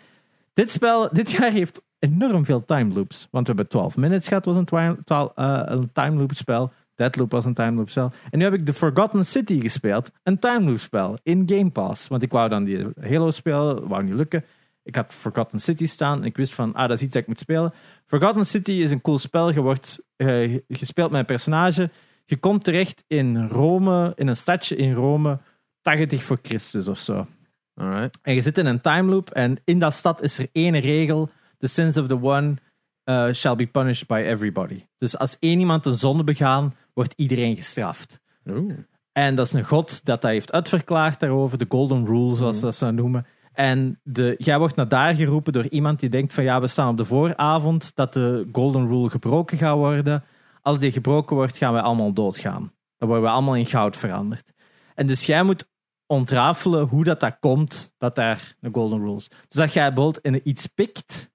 dit spel, dit jaar heeft enorm veel time loops. Want we hebben 12 minutes gehad, was een, twaalf- eh, een time loop spel. Deadloop was een time loop spel. En nu heb ik The Forgotten City gespeeld. Een time loop spel in Game Pass. Want ik wou dan die Halo spelen, wou niet lukken. Ik had Forgotten City staan en ik wist van, ah, dat is iets dat ik moet spelen. Forgotten City is een cool spel. Je wordt eh, gespeeld met een personage. Je komt terecht in Rome, in een stadje in Rome, 80 voor Christus of zo. Alright. En je zit in een time loop en in dat stad is er één regel. The sins of the one uh, shall be punished by everybody. Dus als één iemand een zonde begaan, wordt iedereen gestraft. En dat is een god dat dat heeft uitverklaard daarover, de golden rule, zoals ze dat noemen. En de, jij wordt naar daar geroepen door iemand die denkt van ja, we staan op de vooravond dat de golden rule gebroken gaat worden. Als die gebroken wordt, gaan wij allemaal doodgaan. Dan worden we allemaal in goud veranderd. En dus jij moet ontrafelen hoe dat, dat komt, dat daar een golden rule is. Dus dat jij bijvoorbeeld in iets pikt,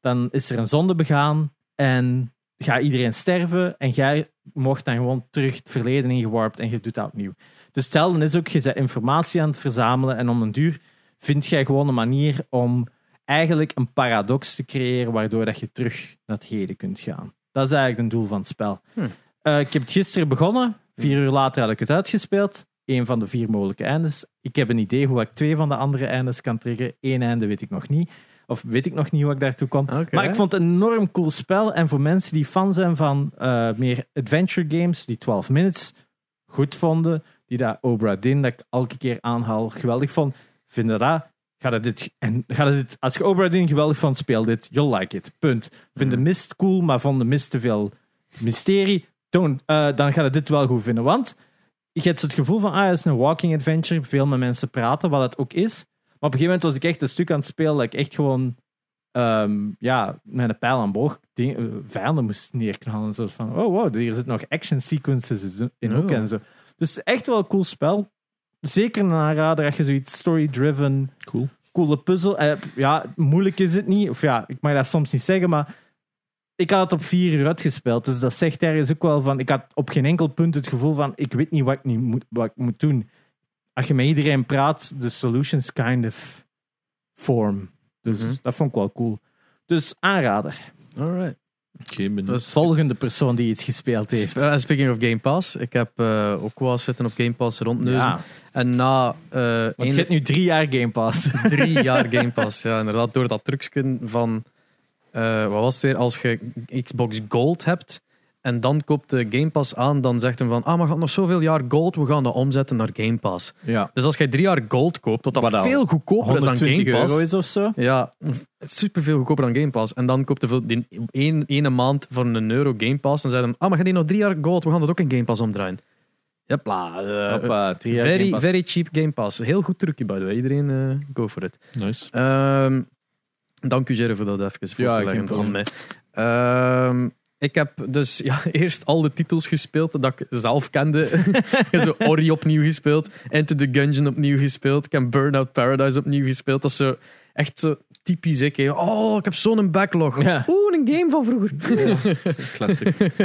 dan is er een zonde begaan en gaat iedereen sterven en jij mocht dan gewoon terug het verleden ingewarpt en je doet dat opnieuw. Dus dan is ook, je bent informatie aan het verzamelen en om een duur vind jij gewoon een manier om eigenlijk een paradox te creëren waardoor dat je terug naar het heden kunt gaan. Dat is eigenlijk een doel van het spel. Hm. Eh, ik heb het gisteren begonnen. Vier uur later had ik het uitgespeeld. Eén van de vier mogelijke eindes. Ik heb een idee hoe ik twee van de andere eindes kan triggeren. Eén einde weet ik nog niet. Of weet ik nog niet hoe ik daartoe kwam. Oké. Maar ik vond het een enorm cool spel. En voor mensen die fan zijn van eh, meer adventure games, die 12 minutes goed vonden, die dat Obra Dinn, dat ik elke keer aanhaal, geweldig vond, vinden dat. Ga dat dit, en ga dat dit, als je Obra Dinn geweldig vond, speel dit. You'll like it. Punt. Vind de mist cool, maar vond de mist te veel mysterie. Don't, eh, dan ga je dit wel goed vinden. Want je hebt het gevoel van, ah, het is een walking adventure. Veel met mensen praten, wat het ook is. Maar op een gegeven moment was ik echt een stuk aan het spelen dat ik echt gewoon ehm, ja, met een pijl aan boog ding- eh, vijanden moest neerknallen. Zo van, oh wow, hier zitten nog action sequences in ook Oh. en zo. Dus echt wel een cool spel. Zeker een aanrader als je zoiets story-driven, Cool. coole puzzel. Eh, ja, moeilijk is het niet. Of ja, ik mag dat soms niet zeggen, maar ik had het op vier uur uitgespeeld. Dus dat zegt ergens ook wel van, ik had op geen enkel punt het gevoel van, ik weet niet wat ik, niet moet, wat ik moet doen. Als je met iedereen praat, de solutions kind of form. Dus Mhm. dat vond ik wel cool. Dus aanrader. Alright. Dus- Volgende persoon die iets gespeeld heeft. Uh, speaking of Game Pass, ik heb eh, ook wel zitten op Game Pass rondneuzen. Ja, En na eh, want één- je hebt nu drie jaar Game Pass. drie jaar Game Pass, ja, inderdaad, door dat trucsken van, eh, wat was het weer, als je Xbox Gold hebt en dan koopt de Game Pass aan, dan zegt hem van, ah, maar had nog zoveel jaar Gold, we gaan dat omzetten naar Game Pass. Ja. Dus als je drie jaar Gold koopt, dat dat Wat dan? veel goedkoper is dan 120 Game Pass. euro is of zo. Ja, het is superveel goedkoper dan Game Pass. En dan koopt je die één, ene maand voor een euro Game Pass. En zei dan, ah, maar je die nog drie jaar Gold, we gaan dat ook in Game Pass omdraaien. Hopla. eh, Hoppa, drie jaar Game very, Pass. very cheap Game Pass. Heel goed trucje, by the way. Iedereen, eh, go for it. Nice. Ehm, dank u, Jerry, voor dat even voor Ja, te leggen van mij. Ehm, ik heb dus ja, eerst al de titels gespeeld dat ik zelf kende. ik heb zo Ori opnieuw gespeeld. Enter the Gungeon opnieuw gespeeld. Ik heb Burnout Paradise opnieuw gespeeld. Dat is zo echt zo typisch. Ik, hè. oh, ik heb zo'n backlog. Ja. Oeh, een game van vroeger.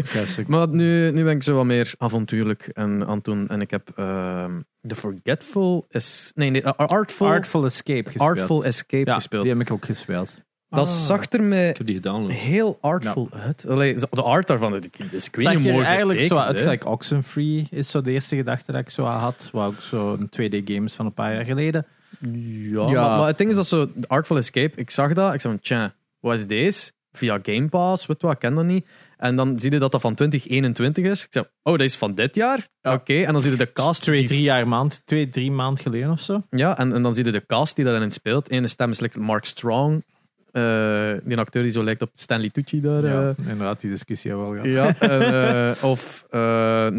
Classic. Maar nu, nu ben ik zo wat meer avontuurlijk en aan het doen. En ik heb ehm, The Forgetful... Es nee, nee, Artful, Artful Escape gespeeld. Artful Escape ja, gespeeld. die heb ik ook gespeeld. Dat Ah. zag er mij Ik heb die gedaan. heel artful uit. Allee, de art daarvan, dat ik, dus ik weet Zag niet je mooi eigenlijk zo uit gelijk Oxenfree is zo de eerste gedachte dat ik zo had. Wat ook zo een 2D-games van een paar jaar geleden. Ja, Ja. Maar, maar het ding is dat zo, de Artful Escape, ik zag dat, ik zei van, tja, wat is deze? Via Game Pass, weet wat, ik ken dat niet. En dan zie je dat dat van 2021 is. Ik zei, oh, dat is van dit jaar? Ja. Oké, en dan zie je de cast. Twee, drie jaar maand, twee, drie maanden geleden of zo. Ja, en, en dan zie je de cast die daarin speelt. Ene stem is like Mark Strong. Eh, die acteur die zo lijkt op Stanley Tucci daar. Ja, inderdaad, die discussie hebben we al gehad. Ja, en, eh, of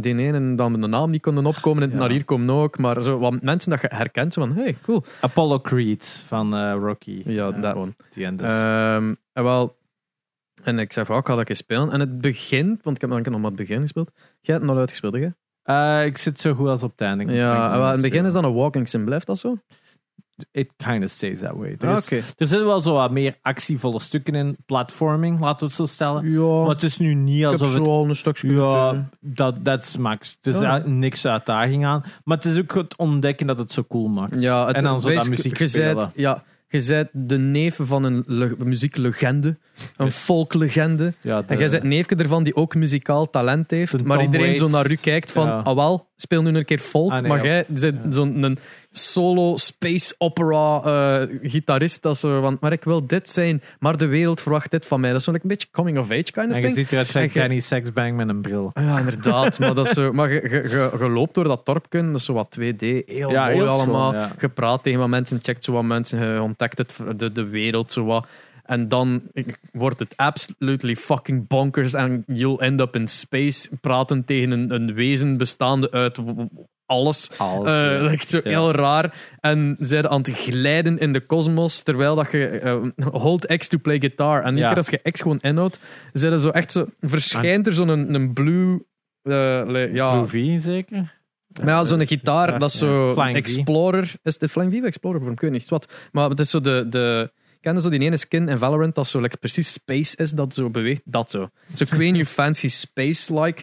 die ene dan de naam niet konden opkomen en Ja. naar hier komen ook. Maar zo wat mensen dat je herkent, zo van, hey, cool. Apollo Creed van Rocky. Ja, dat one. die en dus. Ehm, en wel, en ik zei van, oh, ik ga dat eens spelen. En het begint, want ik heb dan nog maar het begin gespeeld. Jij hebt het nog uitgespeeld, hè? Ik zit zo goed als op het einde. Ja, wel, in het begin is dan een walking sim, blijft dat zo? It kind of stays that way. Er, is- er zitten wel zo wat meer actievolle stukken in. Platforming, laten we het zo stellen. Ja, Maar het is nu niet alsof zo het... al een stukje Ja, dat is max. Er is Ja. uit- niks uitdaging aan. Maar het is ook het ontdekken dat het zo cool maakt. Ja, het, en dan zo dat muziek spelen. zijt- Ja, je bent de neef van een le- muzieklegende. Een folklegende. Ja, de- En jij bent neefje ervan die ook muzikaal talent heeft. Maar iedereen zo naar u kijkt van, Ja. ah wel, speel nu een keer folk. Ah, nee, maar ja. jij bent zo'n een solo space opera eh, gitarist. Dat zo van, maar ik wil dit zijn, maar de wereld verwacht dit van mij. Dat is zo'n like, een beetje coming of age kind of En je thing. ziet eruit gelijk En je- Kenny Sexbang met een bril. Ja, inderdaad. maar dat is zo, maar je, loopt door dat dorpje, dat is zo wat 2D, heel Ja, mooi heel schoon, allemaal. ja. Je praat tegen wat mensen, checkt zo wat mensen, je ontdekt het, de, de wereld zo wat. En dan wordt het absolutely fucking bonkers en you'll end up in space praten tegen een, een wezen bestaande uit alles. Alles, Eh, ja. zo Ja. heel raar. En zij aan het glijden in de kosmos, terwijl dat je eh, hold X to play guitar. En keer als je X gewoon inhoudt, er zo echt zo, verschijnt er zo'n een, een blue... eh, ja, Blue V zeker? maar ja, zo'n gitaar, dat is zo Flying V. Explorer. Is de Flying V of Explorer voor? Ik weet niet wat. Maar het is zo de... de Ken je zo die ene skin in Valorant dat zo like, precies space is, dat zo beweegt? Dat zo. Zo Queen You Fancy Space-like.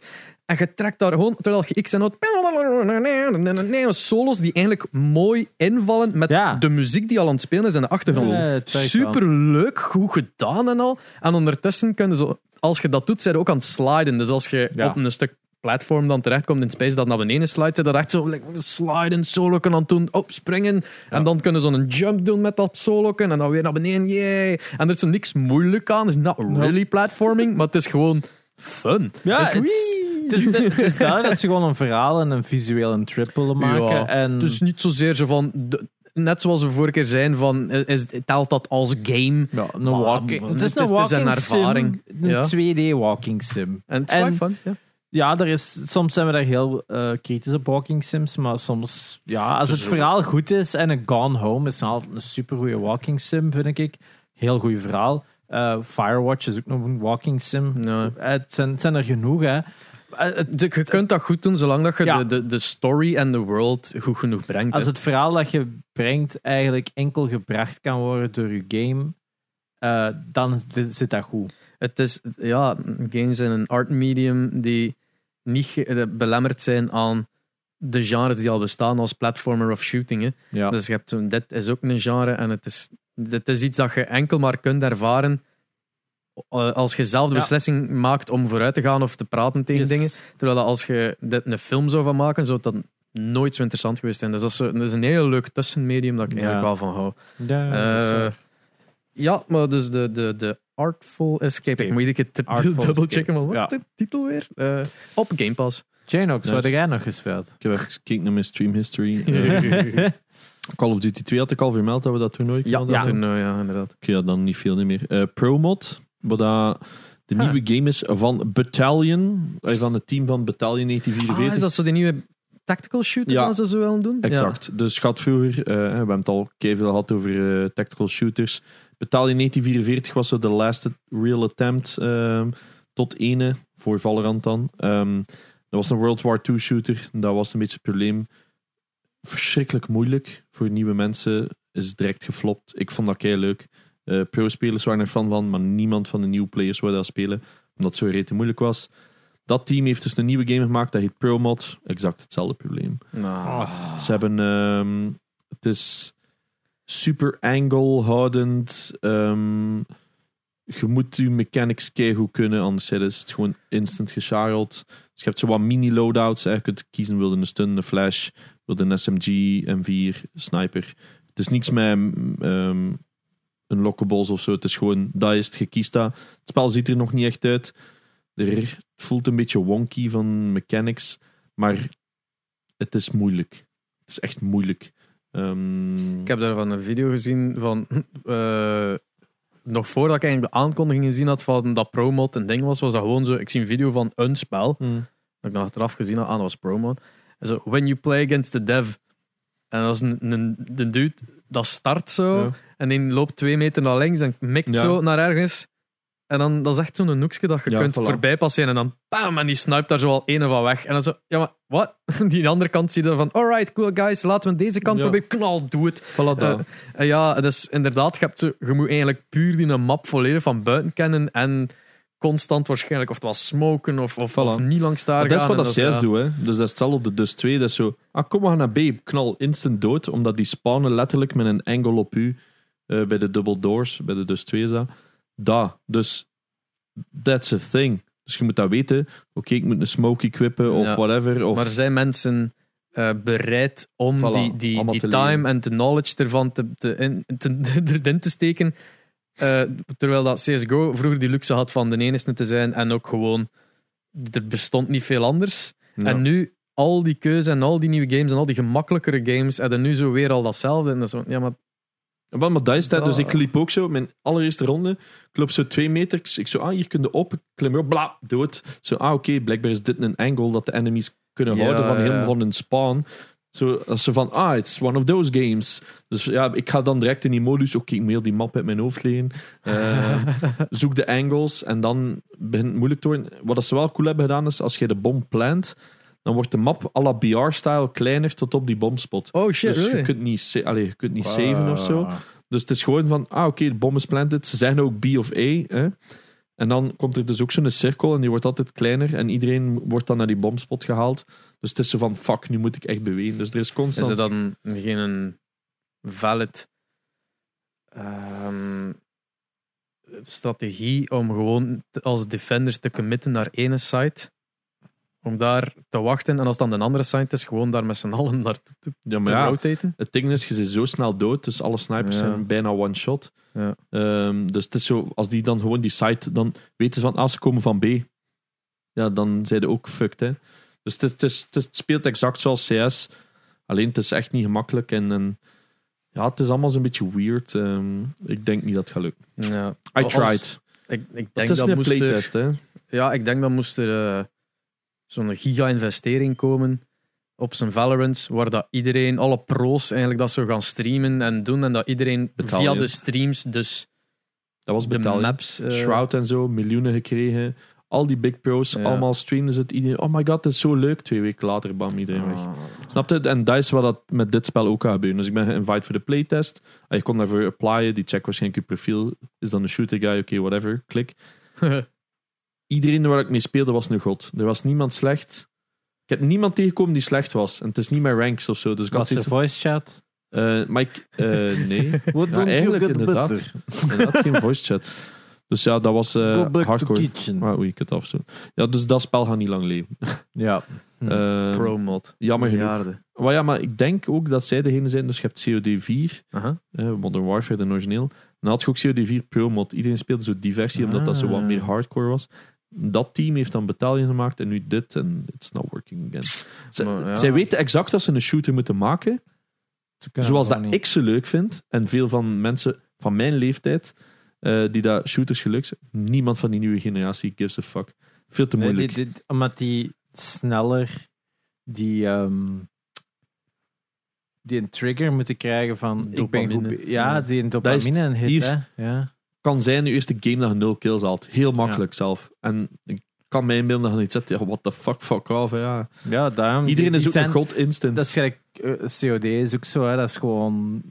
En je trekt daar gewoon, terwijl je X en out... Solos die eigenlijk mooi invallen met Ja. de muziek die al aan het spelen is in de achtergrond. Ja. Super leuk, goed gedaan en al. En ondertussen kun je zo... Als je dat doet, zijn ook aan het sliden. Dus als je Ja. op een stuk platform dan terechtkomt in space dat naar beneden slijt, dat echt zo like, sliden, solo aan het doen, op springen. En dan kunnen ze een jump doen met dat solo en dan weer naar beneden, yay. En er is niks moeilijk aan, het is not really platforming, maar het is gewoon fun. Ja, Het is het. Het is, het is duidelijk dat ze gewoon een verhaal en een visueel een trip willen maken. Ja, en Dus niet zozeer zo van, de- net zoals we vorige keer zijn, van, is, telt dat als game? ja, een walking, het is het een het is ervaring. sim. Een Ja. 2D walking sim. En het is En- fun, ja. Ja, er is, soms zijn we daar heel eh, kritisch op walking sims, maar soms, ja, als het Zo. verhaal goed is en een Gone Home is altijd een supergoeie walking sim, vind ik. Heel goed verhaal. Eh, Firewatch is ook nog een walking sim. Eh, Het, zijn, het zijn er genoeg, hè. Eh, De- je kunt dat goed doen, zolang dat je Ja. de, de, de story en de world goed genoeg brengt. als het verhaal dat je brengt eigenlijk enkel gebracht kan worden door je game, dan zit dat goed. Het is, ja, games zijn een art medium die niet belemmerd zijn aan de genres die al bestaan als platformer of shooting. Hè. Ja. Dus je hebt dit is ook een genre en het is, dit is iets dat je enkel maar kunt ervaren eh, als je zelf de Ja. beslissing maakt om vooruit te gaan of te praten tegen Yes. dingen. Terwijl dat als je dit een film zou van maken, zou dat nooit zo interessant geweest zijn. Dus dat is, dat is een heel leuk tussenmedium dat ik Ja. eigenlijk wel van hou. Ja, Eh, ja, maar dus de, de, de Artful Escape. Ik moet iedere keer Artful double checken, maar wat ja. de titel weer? Eh, op Game Pass. Janox, wat heb jij nog gespeeld? Ik heb even gekeken naar mijn stream history. Call of Duty 2 had ik al vermeld dat we dat toernooi Ja, hadden. ja. Toen, eh, ja inderdaad. Oké, ja, dan niet veel niet meer. Eh ProMod, wat dat de Huh. nieuwe game is van Battalion, eh, van het team van Battalion Ah, 1944. is dat zo die nieuwe tactical shooter Ja. ze zo willen doen? Exact. Dus gaat vroeger, we hebben het al keihard gehad over tactical shooters. Battalion 1944 was zo de last real attempt ehm, tot ene voor Valorant dan. Ehm, dat was een World War II shooter. Dat was een beetje het probleem. Verschrikkelijk moeilijk voor nieuwe mensen. Is direct geflopt. Ik vond dat kei leuk. Eh, Pro-spelers waren er fan van, maar niemand van de nieuwe players wilde dat spelen, omdat het zo rete moeilijk was. Dat team heeft dus een nieuwe game gemaakt, dat heet ProMod. Exact hetzelfde probleem. Nou, Ze hebben. ehm, het is super angle houdend. Je moet je mechanics keigoed kunnen, anders is het gewoon instant gecharreld. Dus je hebt zo wat mini loadouts. hè. Je kunt kiezen: wilde een stun, een flash, wilde een SMG, M4, sniper. Het is niks met ehm, een lockables of zo. Het is gewoon, dat is het, je kiest dat. Het spel ziet er nog niet echt uit. Het voelt een beetje wonky van mechanics, maar het is moeilijk. Het is echt moeilijk. Ehm, Ik heb daarvan een video gezien van. eh, nog voordat ik eigenlijk de aankondiging gezien had van dat promod een ding was, was dat gewoon zo. Ik zie een video van een spel. hmm. Dat ik nog achteraf gezien had, ah, dat was promod. En zo, when you play against the dev. En dat is een, een, de dude dat start zo. Ja. En die loopt twee meter naar links en mikt Ja. zo naar ergens. En dan dat is echt zo'n hoekje dat je Ja, kunt voilà. voorbij passeren. En dan bam, en die snipt daar zo al een van weg. En dan zo, ja, maar wat? Die andere kant zie je dan van, alright, cool guys, laten we deze kant Ja. proberen. Knal, doe het. Voilà. Eh, en ja, dus inderdaad, je, hebt zo, je moet eigenlijk puur die map volledig van buiten kennen. En constant waarschijnlijk, of het was smoken of, of, Voilà. of niet langs daar Maar dat is wat dat CS ja. doet, hè. Dus dat is hetzelfde op de Dus 2. Dat is zo, ah, kom, gaan naar B. Knal instant dood, omdat die spawnen letterlijk met een angle op u eh, bij de double doors, bij de Dus 2 is dat. Da. Dus, that's a thing. Dus je moet dat weten. Oké, ik moet een smoke equippen of Ja. whatever. Of, Maar zijn mensen eh, bereid om Voilà, die, die, die time en de knowledge ervan te, te, in, te, erin te steken? Eh, terwijl dat CSGO vroeger die luxe had van de enige te zijn en ook gewoon, er bestond niet veel anders. Ja. En nu, al die keuze en al die nieuwe games en al die gemakkelijkere games, hebben nu zo weer al datzelfde. En dat is zo, ja, maar Wel, maar dat. Dus ik liep ook zo, mijn allereerste ronde, ik loop zo twee meter, ik- zo, ah, hier kun je op, ik klim op, bla, dood. Zo, ah, oké, blijkbaar is dit een angle dat de enemies kunnen Ja, houden van ja. helemaal van hun spawn. Zo, als ze van, ah, it's one of those games. Dus ja, ik ga dan direct in die modus, oké, ik moet heel die map uit mijn hoofd leren. Eh, zoek de angles en dan begint het moeilijk te worden. Wat ze wel cool hebben gedaan is, als je de bom plant, dan wordt de map à la BR-style kleiner tot op die bomspot. oh shit, Dus je kunt niet, sa- allee, je kunt niet saven of zo. Dus het is gewoon van, ah oké, de bom is planted. Ze zeggen ook B of A. Hè? En dan komt er dus ook zo'n cirkel en die wordt altijd kleiner. En iedereen wordt dan naar die bomspot gehaald. Dus het is zo van, fuck, nu moet ik echt bewegen. Dus er is Is constant... er dan geen valid ehm, strategie om gewoon te- als defenders te committen naar ene site? Om daar te wachten. En als dan de andere scientist gewoon daar met z'n allen naar te, Ja, maar ja, rotaten. het ding is, je bent zo snel dood, dus alle snipers Ja. zijn bijna one-shot. Ja. Ehm, dus het is zo, als die dan gewoon die site, dan weten ze van, als ze komen van B, ja, dan zijn ze ook fucked, hè. Dus het, is, het, is, speelt exact zoals CS, alleen het is echt niet gemakkelijk en, en ja, het is allemaal zo'n beetje weird. Ehm, ik denk niet dat het gaat lukken. Ja. I Als- tried. Ik, ik denk Het is dat een moest playtest, hè. Ja, ik denk dat moest er eh, zo'n giga-investering komen op zijn Valorant, waar dat iedereen, alle pro's eigenlijk dat zo gaan streamen en doen, en dat iedereen via de streams dus Dat was de betaald. maps... eh, Shroud en zo, miljoenen gekregen. Al die big pros, Ja. allemaal streamden ze het. Iedereen, oh my god, dit is zo leuk. Twee weken later, bam, iedereen weg. ah, Snap je? En dat is wat dat met dit spel ook gaat gebeuren. Dus ik ben geïnviteerd voor de playtest. En je kon daarvoor applyen. Die check waarschijnlijk je profiel. Is dan een shooter guy? Oké, whatever. Klik. Iedereen waar ik mee speelde was nu god. Er was niemand slecht. Ik heb niemand tegengekomen die slecht was. En het is niet mijn ranks of zo. Dus ik had Was er voice chat? eh, maar ik, eh, nee. What Ja, eigenlijk inderdaad. Inderdaad geen voice chat. Dus ja, dat was eh, back hardcore. kitchen. Ah, oei, ik het af zo. Ja, dus dat spel gaat niet lang leven. Ja. Hm. Eh, Pro-mod. jammer genoeg. Maar ja, maar ik denk ook dat zij degene zijn. Dus je hebt COD 4, Aha. eh, Modern Warfare, de origineel. Dan had je ook COD 4 Pro Mod. Iedereen speelde zo die versie, omdat dat zo wat Ah. meer hardcore was. Dat team heeft dan betaling gemaakt en nu dit en it's not working again. Zij, Maar ja. zij weten exact dat ze een shooter moeten maken, zoals dat niet. ik ze leuk vind. En veel van mensen van mijn leeftijd, eh, die dat shooters gelukt zijn. Niemand van die nieuwe generatie gives a fuck. Veel te Nee, moeilijk. die- die- omdat die sneller die, ehm, die een trigger moeten krijgen van ik ben Dopamine. goed. Ja, die een Dat is dopamine een hit. hier. Hè? Ja. Kan zijn de eerste game dat je nul kills haalt. Heel makkelijk zelf. En ik kan mij inbeelden dat je niet zegt, ja, what the fuck, fuck off. Ja. ja, daarom. Iedereen die- is ook een god instant. Dat is gelijk, eh, COD is ook zo, hè? dat is gewoon.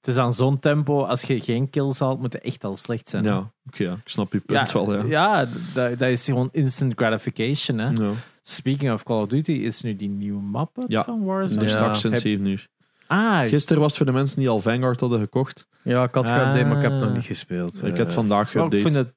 Het is aan zo'n tempo, als je geen kills haalt, moet het echt al slecht zijn. ja, oké, ja, ik snap je punt wel. Ja. ja dat, dat is gewoon instant gratification. Hè? Speaking of Call of Duty, is nu die nieuwe map van Warzone? Ja. straks sinds Heb- 7 uur. Ah, Gisteren was voor de mensen die al Vanguard hadden gekocht. Ja, ik had geüpdate, maar ik heb het nog Ah. niet gespeeld. ik Eh, heb vandaag wel, ik, geüpdate. vind het,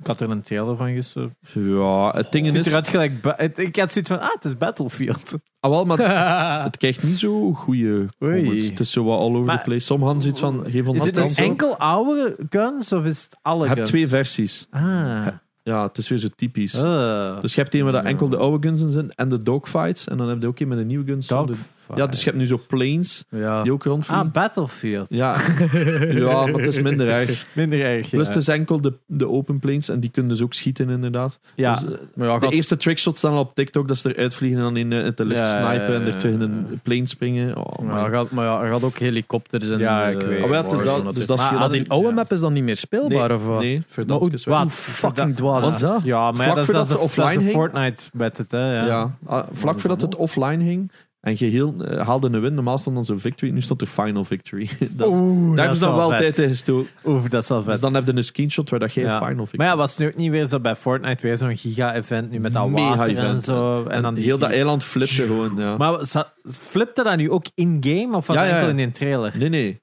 ik had er een trailer van gisteren. Ja, het ding Het is... eruit gelijk. ba- het- Ik had zoiets van, ah, het is Battlefield. Ah, wel, maar het krijgt niet zo goede Oei. comments. Het is zo wat all over Maar- the place. Sommigen zoiets van, geef ons Is het een enkel oude guns of is het alle Je hebt guns? twee versies. Ah. Ja, het is weer zo typisch. Uh, Dus je hebt een waar dat enkel de oude guns in zijn en de dogfights. En dan heb je ook een met de nieuwe guns. zo de- Ja, dus je hebt nu zo planes ja. die ook rondvliegen. Ah, Battlefield. Ja. ja, maar het is minder erg. Minder erg. Plus ja. het is enkel de, de open planes en die kunnen dus ook schieten inderdaad. ja. Dus, eh, Maar ja, de eerste trickshots staan al op TikTok dat ze eruit vliegen en dan in, de- in de lucht Ja, snipen en ja, er terug in ja, een plane springen. Oh, maar, gaat, maar ja, er gaat ook helikopters en... Ja, eh, ik weet. Oh, het Warzone dat, dus dat is Maar dat- oude map is dan niet meer speelbaar? nee, of wat? nee, hoe fucking dwaas is dat? Ja, maar Vlak ja, dat, is- dat, ze is- offline Fortnite met het, hè. Ja. Ja, ah, vlak voordat het offline ging en geheel uh, haalde een win, normaal stond dan zo'n victory, nu stond er final victory. dat, Oeh, daar dat is dan wel vet. tijd gestoken. Oeh, dat is wel vet. Dus dan heb je een screenshot waar dat Ja. final victory Maar ja, was het nu ook niet weer zo bij Fortnite weer zo'n giga-event nu met dat Mega water en event. zo. En, En, dan die- heel dat eiland flipte gewoon, ja. Maar flipte dat nu ook in-game of was Ja, ja, enkel in een trailer? Nee, nee.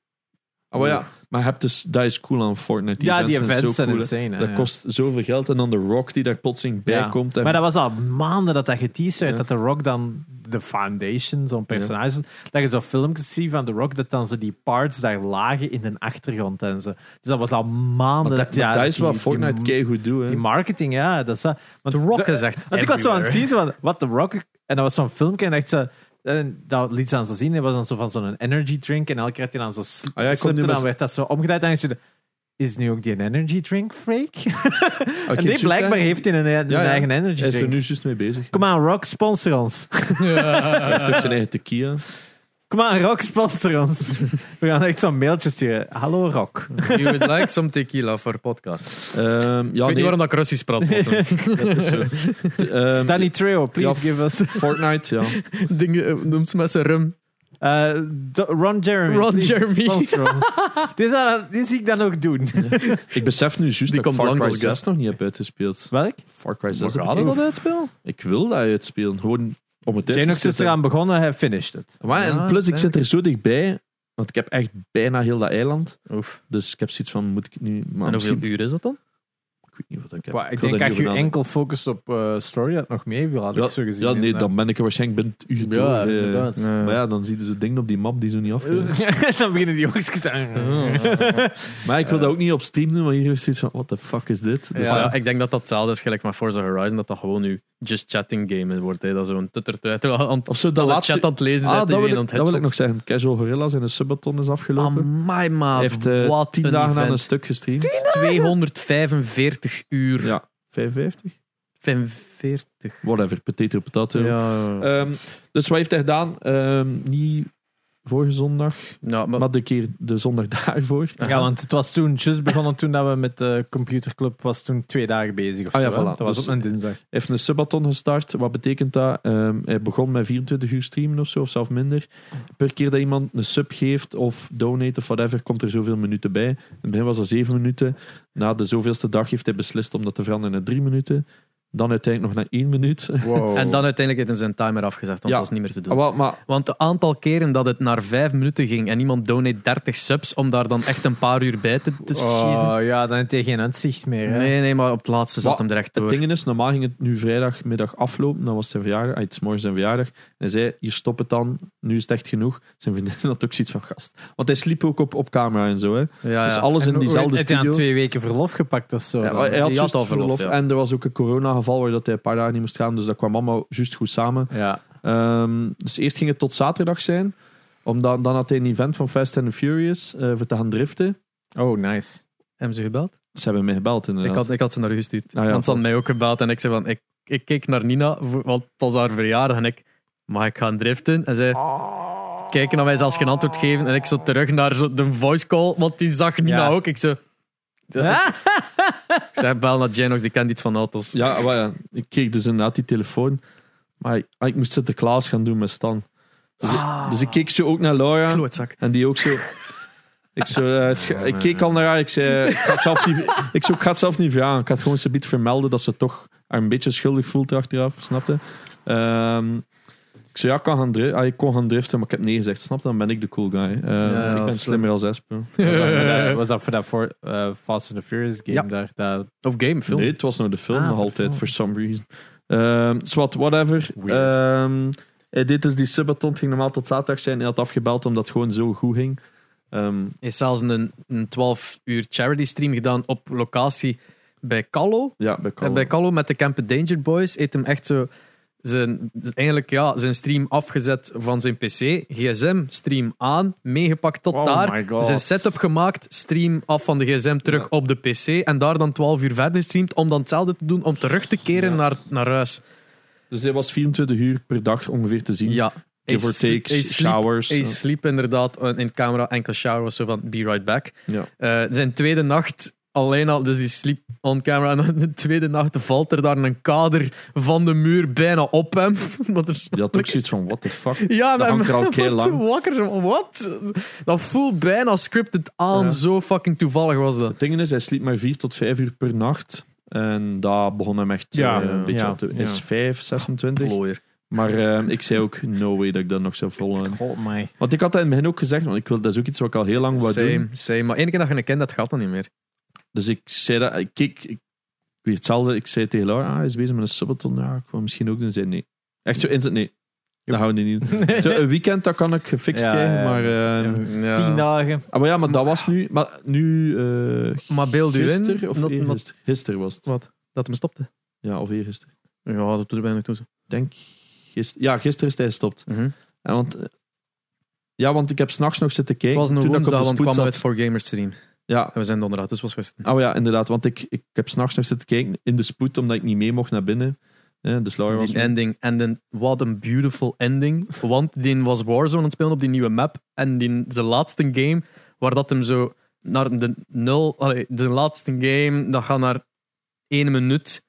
Oh, maar ja, maar je hebt dus, dat is cool aan Fortnite. ja, die events zijn cool, insane. hè, Dat ja. kost zoveel geld. En dan de Rock die daar plotseling bij Ja. komt. En Maar dat was al maanden dat dat geteased werd, Ja. dat The Rock dan de Foundation, zo'n personage, dat je zo filmpjes ziet van The Rock, dat dan zo die parts daar lagen in de achtergrond en zo. Dus dat was al maanden. maar dat, ja, maar dat is die- wat die- Fortnite keigoed doet. hè. Die marketing, ja, dat is dat. Want The Rock de- is echt Want ik was zo aan het zien, van, wat The Rock... En dat was zo'n filmpje en echt zo... En dat liet ze dan zo zien. Dat was dan zo van zo'n energy drink. En elke keer had hij dan zo Ah ja, dan met- werd dat zo omgedraaid. En zei, is nu ook die een energy drink fake? Oké, en nee, blijkbaar heeft hij een, een Ja, ja. eigen energy Hij is er drink. nu juist mee bezig. Kom aan, Rock, sponsor ons. Hij heeft ook zijn eigen tequila. Kom aan, Rock, sponsor ons. We gaan echt zo'n mailtje sturen. Hallo, Rock. You would like some tequila voor podcast. Ehm, ja, ik weet nee, niet waarom dat ik Russisch praat. dat is zo. Ehm, Danny Trejo, please Ja, give us... Fortnite, ja. Dingen, eh, noemt ze met zijn rum. Eh, Ron Jeremy. Ron please Jeremy. dat- die zie ik dan ook doen. Ik besef nu juist dat ik Far Cry als 6 gast. nog niet heb uitgespeeld. Welk? Far Cry 6 Maar heb gaat ik het niet. dat uitspelen? Ik wil dat uitspelen. Gewoon om het Genox is eraan begonnen, hij finished het. Maar, en plus, ik zit er zo dichtbij. Want ik heb echt bijna heel dat eiland. Oef. Dus ik heb zoiets van, moet ik nu... Maar En hoeveel misschien- uur is dat dan? Ik weet niet wat ik heb. Maar ik denk niet je enkel focust op eh, story, dat nog meeviel, had Ja, ik zo gezien. ja, nee, dan ben ik er waarschijnlijk binnen het uur Ja, eh. inderdaad. Ja. Maar ja, dan zie je zo dingen op die map die zo niet af. dan beginnen die jongens te Maar ik wil dat ook niet op Steam doen, maar hier is zoiets van, what the fuck is dit? Dus, Ja. ja, ik denk dat dat hetzelfde is gelijk met Forza Horizon, dat dat gewoon nu just chatting game wordt. Hè. Dat zo'n tuttertuit Of zo, dat dat laatste... chat aan het lezen Ah, dat, wil ik, aan dat het wil ik nog zeggen. Casual Gorillas en de Subathon is afgelopen. Amai, maat. Hij heeft eh, wat tien een dagen aan een stuk gestreamd. 245 uur. Ja, 55? 45. Whatever, potato, potato. Ja. Ehm, dus wat heeft hij gedaan? Ehm, niet vorige zondag, ja, maar, maar de keer de zondag daarvoor. Ja, want het was toen juist begonnen toen dat we met de computerclub was toen twee dagen bezig of Ah, ja, zo. hè? voilà. Dat was Dus- op een dinsdag. Hij heeft een subathon gestart. Wat betekent dat? Ehm, hij begon met 24 uur streamen of zo, of zelfs minder. Per keer dat iemand een sub geeft of donate of whatever, komt er zoveel minuten bij. In het begin was dat 7 minuten. Na de zoveelste dag heeft hij beslist om dat te veranderen naar 3 minuten. Dan uiteindelijk nog naar 1 minuut. Wow. En dan uiteindelijk heeft hij zijn timer afgezet, want Ja. dat was niet meer te doen. Ah, wel, maar Want het aantal keren dat het naar 5 minuten ging en iemand donate 30 subs om daar dan echt een paar uur bij te, te schiezen. Oh, ja, dan heb je geen uitzicht meer. Hè? Nee, nee, maar op het laatste zat hem er echt het door. ding is, normaal ging het nu vrijdagmiddag aflopen. Dan was zijn verjaardag. Ah, het is morgen zijn verjaardag. En hij zei, hier stop het dan. Nu is het echt genoeg. Zijn vriendin had ook zoiets van gast. Want hij sliep ook op, op camera en zo. Hè. Ja, Dus alles in diezelfde Heb je aan studio. twee weken verlof gepakt of zo? Ja, hij had, had al verlof, ja. En er was ook een corona-geval waar dat hij een paar dagen niet moest gaan. Dus dat kwam allemaal juist goed samen. ja. Ehm, dus eerst ging het tot zaterdag zijn. Omdat, dan had hij een event van Fast and the Furious eh, voor te gaan driften. Oh, nice. Hebben ze gebeld? Ze hebben mij gebeld inderdaad. Ik had, ik had ze naar u gestuurd. Ah, ja, want ze hadden mij ook gebeld en ik zei van, ik, ik keek naar Nina, want het was haar verjaardag en ik, mag ik gaan driften? En zij kijken naar mij zelfs geen antwoord geven en ik zo terug naar zo de voice call, want die zag Nina Ja. ook. Ik zo... zei, bel naar Janox, die kent iets van auto's. Ja, maar ja, ik kreeg dus inderdaad die telefoon. Maar ik, ah, ik moest Sinterklaas gaan doen met Stan. Dus, ik, dus ik keek zo ook naar Laura. Klootzak. En die ook zo... Ik, zo, eh, het ik keek al naar haar. Ik zei, ik ga het zelf niet, ik, zo, ik ga het zelf niet vragen. Ik had gewoon zoiets vermelden dat ze toch haar een beetje schuldig voelt achteraf. Snapte? Ehm, ja, ik, kan gaan ah, ik kon gaan driften, maar ik heb nee gezegd. Snapte? Dan ben ik de cool guy. Eh, Ja, ik ben is slimmer als Esper. Was dat voor dat, voor, eh, Fast and the Furious game? Ja. Daar, dat, Of game, film. Nee, het was nog de film Ah, nog voor altijd, film. for some reason. Ehm zwart, whatever. Ehm, hij deed dus die subathon, het ging normaal tot zaterdag zijn. Hij had afgebeld omdat het gewoon zo goed ging. Ehm, Hij heeft zelfs een, een 12 uur charity stream gedaan op locatie bij Callo. ja, bij En Carl. bij Callo met de Camp Danger Boys heeft hem echt zo zijn, eigenlijk ja, zijn stream afgezet van zijn PC, gsm-stream aan, meegepakt tot Oh daar, zijn setup gemaakt, stream af van de gsm terug Ja. op de PC en daar dan 12 uur verder streamt om dan hetzelfde te doen, om terug te keren Ja. naar, naar huis. Dus hij was 24 uur per dag ongeveer te zien. Ja. Give or sli- take, hij sliep- showers. Hij sliep inderdaad in camera, enkel shower was zo van be right back. Ja. Eh, zijn tweede nacht alleen al, dus die sliep on camera. En dan de tweede nacht valt er daar een kader van de muur bijna op hem. Want er Die had ook zoiets van, what the fuck? ja, Dat hangt er al wordt keilang. wakker. zo, Wat? Dat voelt bijna scripted aan. Ja. Zo fucking toevallig was dat. Het ding is, hij sliep maar 4 tot 5 uur per nacht. En daar begon hem echt Ja, eh, een beetje ja, op te... Is 5, 26. Plooier. Maar eh, ik zei ook, no way dat ik dat nog zou volgen. God, my. Want ik had dat in het begin ook gezegd, want ik wil, dat is ook iets wat ik al heel lang wou doen. Same, same. Maar één keer dat je een kent, dat gaat dan niet meer. Dus ik zei dat, ik keek, ik, weer hetzelfde, ik zei tegen Laura, ah, hij is bezig met een subathon, ja, ik wil misschien ook doen. Ze zei nee. Echt zo instant, nee. Dat gaan we niet doen. Zo, een weekend, dat kan ik gefixt Ja, krijgen, ja. maar... eh, Ja. Tien dagen. ah, maar ja, maar dat was nu... Maar nu... eh Maar beeld u in gisteren of eergisteren? Gisteren was het. Wat? Dat hem stopte. Ja, of eergisteren. Ja, dat doet er bijna toe. zo. Ik denk... Gister, ja, gisteren is hij gestopt. Mhm. En want, eh, ja, want ik heb s'nachts nog zitten Het kijken. was een toen ik op woensdag, de want het spoed kwam uit voor Gamers stream. Ja, En we zijn donderdag, dus was gisteren. Oh ja, inderdaad. Want ik, ik heb s'nachts nog zitten kijken in de spoed, omdat ik niet mee mocht naar binnen. Dus Laura was die ending. En dan, wat een beautiful ending. Want die was Warzone aan het spelen op die nieuwe map. En die, zijn laatste game, waar dat hem zo naar de nul... Allee, de laatste game, dat gaat naar één minuut.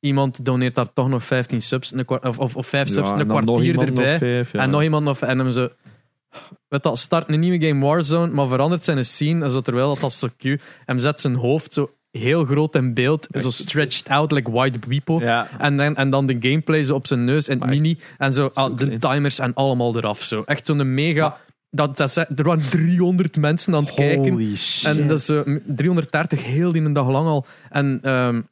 Iemand doneert daar toch nog 15 subs, of, of, of 5 subs, Ja, een en kwartier erbij. nog vijf, ja. En nog iemand nog... En hem zo... Weet dat, start een nieuwe game Warzone, maar verandert zijn scene. En zo, terwijl dat als cute... Hem zet zijn hoofd zo heel groot in beeld, zo stretched out like white people. Ja. En dan, en dan de gameplay zo op zijn neus en het mini. En zo, ah, de timers en allemaal eraf. Zo. Echt zo'n mega Maar- Dat, dat, ze- er waren 300 mensen aan het kijken. Holy shit. En dat is eh, 330 heel die een dag lang al. En ehm,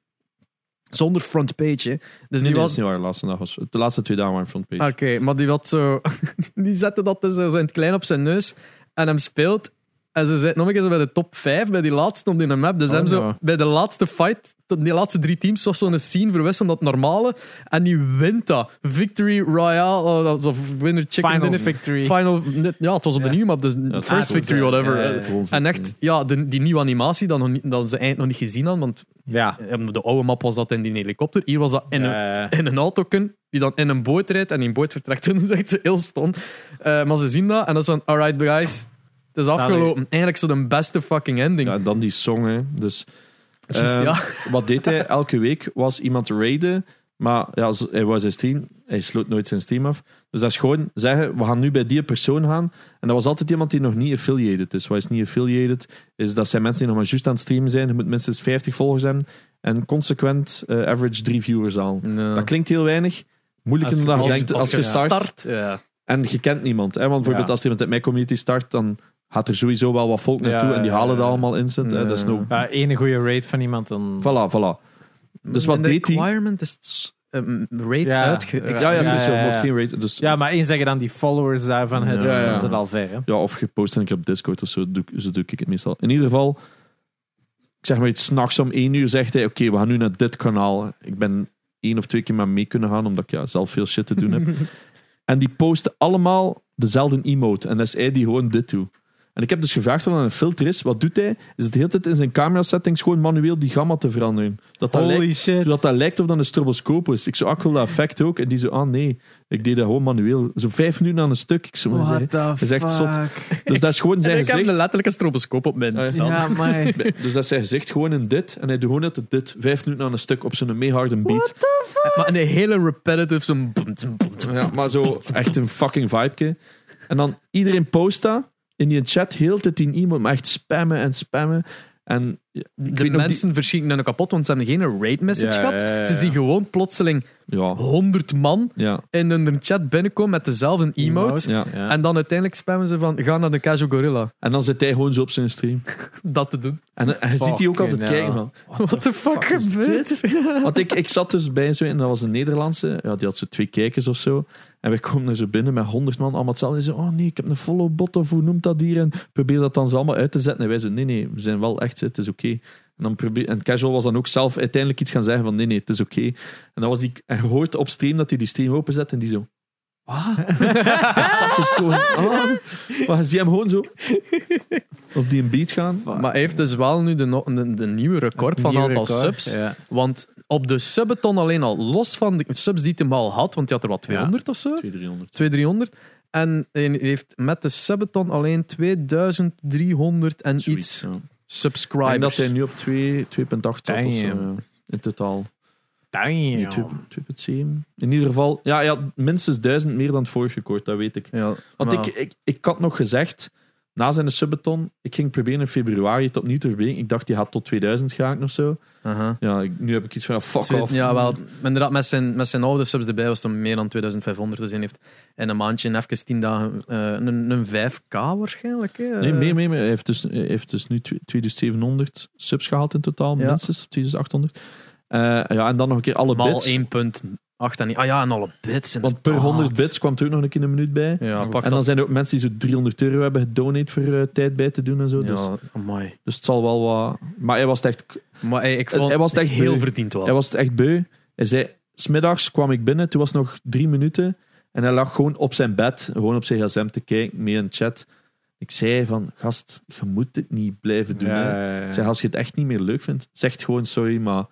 zonder frontpage. hè. Dus Nee, die nee, dat was. is niet waar. De laatste, dag was, de laatste twee dagen waren frontpage. Oké, maar die had zo. Die zette dat dus zo in het klein op zijn neus. En hem speelt. En ze zitten nog een keer bij de top 5, bij die laatste op die map. Dus Oh, hem zo ja. bij de laatste fight, tot die laatste drie teams, was zo'n scene verwisselen dat normale. En die wint dat. Victory Royale, oh, dat was of winner chicken Final dinner. victory. Final, ja, het was op de Ja. nieuwe map, dus first victory, whatever. En echt, ja, de, die nieuwe animatie dat, nog niet, dat ze eigenlijk nog niet gezien hadden, want Ja. eh, de oude map was dat in die helikopter. Hier was dat in, een, in een autoken die dan in een boot rijdt en die boot vertrekt. En dat is echt zo heel stom. Eh, maar ze zien dat en dat is van, alright guys, het is afgelopen. Eigenlijk zo de beste fucking ending. Ja, dan die song. Hè. Dus, ehm, ja. Wat deed hij elke week? Was iemand raiden. Maar ja, hij was zijn stream. Hij sloot nooit zijn stream af. Dus dat is gewoon zeggen: we gaan nu bij die persoon gaan. En dat was altijd iemand die nog niet affiliated is. Wat is niet affiliated? Is dat zijn mensen die nog maar juist aan het streamen zijn. Je moet minstens 50 volgers hebben. En consequent eh, average 3 viewers al. Dat klinkt heel weinig. Moeilijker Als dan je- je als- denkt als als je je start. ja. En je kent niemand. Hè? Want bijvoorbeeld Ja. als iemand uit mijn community start, dan gaat er sowieso wel wat volk naartoe. Ja, en die halen ja. dat allemaal instant. hè. Ja. Dat is no... Ja, ene goede raid van iemand, dan... Voilà, voilà. Dus wat En de deed hij? requirement is um, raids Ja. uitge... Ja, het je ja. mocht geen rate. Dus, Ja, maar eens zeg je dan die followers daarvan hebt, Ja, ja. dan is het al ver. Hè? ja, of je post een keer op Discord of zo, doe, zo doe ik het meestal. In ieder geval, ik zeg maar iets, s'nachts om één uur zegt hij, oké, we gaan nu naar dit kanaal. Ik ben één of twee keer maar mee kunnen gaan, omdat ik ja, zelf veel shit te doen heb. en die posten allemaal dezelfde emote. En dat is hij die gewoon dit doet. En ik heb dus gevraagd wat er een filter is. Wat doet hij? Is het de hele tijd in zijn camera settings gewoon manueel die gamma te veranderen. Dat dat lijkt Holy shit. zodat dat lijkt of dat een stroboscoop is. Ik zo, ah, ik wil dat effect ook. En die zo, ah nee, ik deed dat gewoon manueel. Zo vijf minuten aan een stuk. Ik zo, maar What zeggen. the is echt zot. fuck? Dus dat is gewoon En zijn ik heb een gezicht. letterlijke stroboscoop op mijn Ja. staan. Ja, maar... Dus dat is zijn gezicht gewoon in dit. En hij doet gewoon altijd dit. Vijf minuten aan een stuk op zo'n meeharde beat. Maar een hele repetitive, zo'n... Ja, maar zo echt een fucking vibe. En dan iedereen post dat. In die chat heel de tijd die emote, maar echt spammen en spammen. En De nog die- mensen verschieten nu kapot, want ze hebben geen raid message Ja, gehad. ja, ja, Ze zien gewoon plotseling Ja, 100 man ja, in een chat binnenkomen met dezelfde emote. ja. En dan uiteindelijk spammen ze van, ga naar de Casual Gorilla. En dan zit hij gewoon zo op zijn stream. Dat te doen. En hij ziet die ook altijd kijken van... What the fuck, fuck is gebeurt? Want ik, ik zat dus bij zo, en dat was een Nederlandse, ja, die had zo twee kijkers of zo. En wij komen er zo binnen met honderd man, allemaal hetzelfde. En ze oh nee, ik heb een follow bot of hoe noemt dat hier? En probeer dat dan zo allemaal uit te zetten. En wij zo, nee, nee, we zijn wel echt, het is oké. En, dan en Casual was dan ook zelf uiteindelijk iets gaan zeggen van nee, nee, het is oké. En dan was die, en je hoort op stream dat hij die stream openzet en die zo... Wat? Is going on? Maar je ziet hem gewoon zo op die beat gaan. Maar hij heeft dus wel nu de, de, de nieuwe record van Nieuw aantal record, subs. Ja. Want op de subathon alleen al, los van de subs die hij al had, want hij had er wat 200 of zo, 200, 300. 200, 300. En hij heeft met de subathon alleen 2300 en iets ja. Subscribers. dat hij nu op 2 2,8 zat of zo, in totaal. Damn. 2,7. In ieder geval, ja, ja, minstens 1000 meer dan het vorige record, dat weet ik. Ja, Want maar- ik, ik, ik had nog gezegd, na zijn subathon, ik ging proberen in februari het opnieuw te proberen. Ik dacht, die had tot 2000 geraakt of zo. Aha. Ja, ik- nu heb ik iets van, fuck Twee- off. Ja, wel, inderdaad, met zijn, met zijn oude subs erbij was het meer dan 2500. Dus hij heeft in een maandje en even 10 dagen eh, een, een 5k waarschijnlijk. Hè. Nee, meer, meer, meer. Hij heeft dus, hij heeft dus nu 2700 subs gehaald in totaal, Ja. minstens 2800. Eh, ja, en dan nog een keer alle Maal bits. 1.8 en niet. Ah ja, en alle bits. Want per inderdaad. 100 bits kwam er ook nog een keer een minuut bij. Ja, pak En dan dat. zijn er ook mensen die zo 300 euro hebben gedonate voor eh, tijd bij te doen en zo. Dus, Ja, amai. dus het zal wel wat... Maar hij was het echt, Maar hey, ik vond Hij was het echt heel beu. verdiend wel. hij was het echt beu. Hij zei, smiddags kwam ik binnen, toen was het nog drie minuten. En hij lag gewoon op zijn bed, gewoon op zijn gsm te kijken, mee in chat. Ik zei van, gast, je moet dit niet blijven doen. hè. Ja, ja, ja. Ik zeg, als je het echt niet meer leuk vindt, zeg gewoon sorry, maar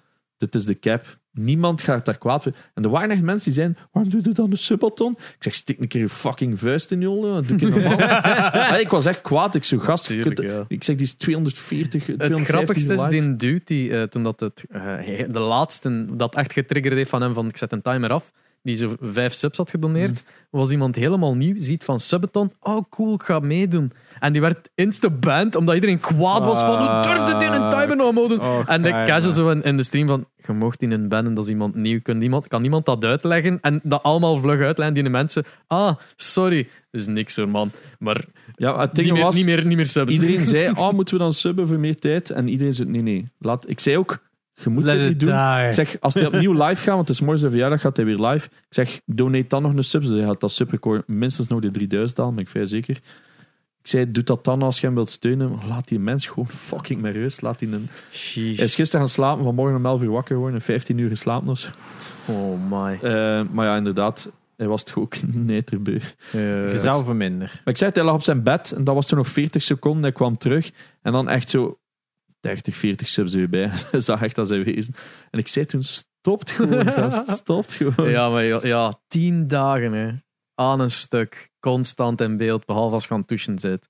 dit is de cap. Niemand gaat daar kwaad voor. En er waren echt mensen die zeiden, waarom doe je dan een subathon? Ik zeg, stik een keer je fucking vuist in je dat doe je normaal. Ja, ik was echt kwaad. Ik zo, gast, je Tuurlijk, kunt- ja. ik zeg, die is 240, Het 250 grappigste is, die dude die, toen dat het, eh, de laatste dat echt getriggerd heeft van hem, van ik zet een timer af, die zo vijf subs had gedoneerd, was iemand helemaal nieuw, ziet van Subathon, oh cool, ik ga meedoen. En die werd insta-banned, omdat iedereen kwaad was van, hoe durfde die een timer nou? Och, En de arme. casual zo in, in de stream van, je mocht die een bannen, dat is iemand nieuw. Kan niemand, kan niemand dat uitleggen? En dat allemaal vlug uitleggen, die de mensen, ah, sorry. Dus niks hoor, man. Maar Ja, het niet ding meer, was, niet meer, niet meer subben. iedereen zei, oh, moeten we dan subben voor meer tijd? En iedereen zei, nee, nee. Laat, ik zei ook, je moet Let dit niet doen. die. Ik zeg, als hij opnieuw live gaat, want het is morgen zijn verjaardag, gaat hij weer live. Ik zeg, donate dan nog een sub. Dus hij gaat dat subrecord minstens nog de 3000 halen, ben ik vrij zeker. Ik zei, doe dat dan als je hem wilt steunen. Maar laat die mens gewoon fucking met rust. Laat die een... Sheesh. Hij is gisteren gaan slapen, vanmorgen om 11 uur wakker geworden. en 15 uur geslapen of zo. Oh my. Eh, maar ja, inderdaad, hij was toch ook neterbeu. Eh, Je zou verminderen. Maar ik zei het, hij lag op zijn bed en dat was toen nog 40 seconden. Hij kwam terug en dan echt zo 30, 40 subs erbij. Zag echt dat zij wezen. En ik zei toen, stopt gewoon, gast. Stopt gewoon. Ja, maar ja, ja, tien dagen hè. aan een stuk, constant in beeld, behalve als je aan het douchen zit.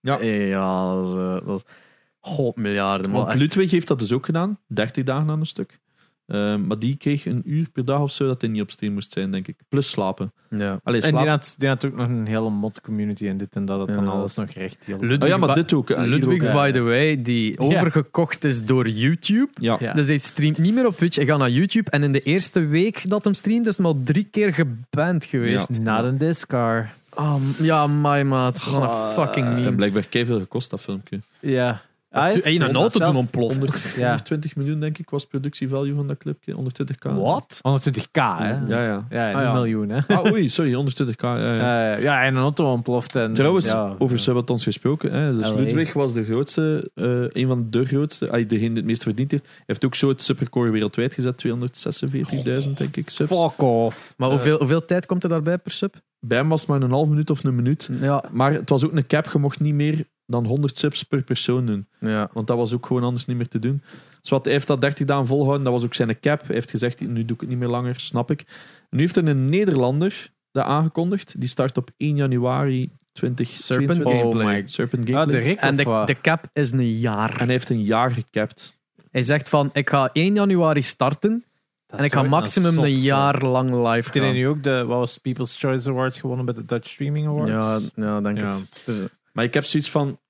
Ja. Eh, Ja, dat is, eh, dat is god miljarden. Maar Want Ludwig heeft dat dus ook gedaan. 30 dagen aan een stuk. Eh, maar die kreeg een uur per dag of zo dat hij niet op stream moest zijn, denk ik. Plus slapen. ja. Allee, En die slapen. had, die had ook nog een hele mod community en dit en dat. Het dan alles nog recht hield. Ludwig, Oh ja, maar by- dit ook. eh, Ludwig, ook. by the way, die Ja. overgekocht is door YouTube. Ja. Ja. Dus hij streamt niet meer op Twitch, hij gaat naar YouTube. En in de eerste week dat hem streamt, is hij al drie keer geband geweest. Not in this car. Oh, ja, my maat. Wat een Ah, fucking Het heeft meme. blijkbaar keiveel gekost, dat filmpje. Ja. Ah, is- en een auto doen ontploffen. 100, Ja. 120 miljoen, denk ik, was productievalue van dat clipje. 120k. Wat? 120k, hè? Ja, ja. Ja, Ah, ja. miljoen, hè? Ah, oei, sorry, 120k. Ja, ja. Ja, en een auto ontploft. En, Trouwens, ja, over. Sabatons gesproken. Hè, dus LA. Ludwig was de grootste, eh, een van de grootste, degene die het meest verdiend heeft. Hij heeft ook zo het supercore wereldwijd gezet, 246.000 denk ik. Subs. Fuck off. Maar hoeveel, hoeveel tijd komt er daarbij per sub? Bij hem was het maar een half minuut of een minuut. Ja. Maar het was ook een cap, je mocht niet meer dan 100 subs per persoon doen. ja. Want dat was ook gewoon anders niet meer te doen. Dus wat, hij heeft dat 30 dagen volhouden, dat was ook zijn cap. Hij heeft gezegd, nu doe ik het niet meer langer, snap ik. Nu heeft er een Nederlander dat aangekondigd. Die start op 1 januari 2022. Serpent Gameplay. Oh my- Serpent Ah, Gameplay. de Rick En of de, wat? de cap is een jaar. En hij heeft een jaar gecapt. Hij zegt van, ik ga 1 januari starten Dat en ik ga maximum een jaar lang live Heeft hij gaan. nu ook de wat was People's Choice Awards gewonnen bij de Dutch Streaming Awards? Ja, ja, denk Ja. het. Dus, eh, Maar ik heb zoiets van...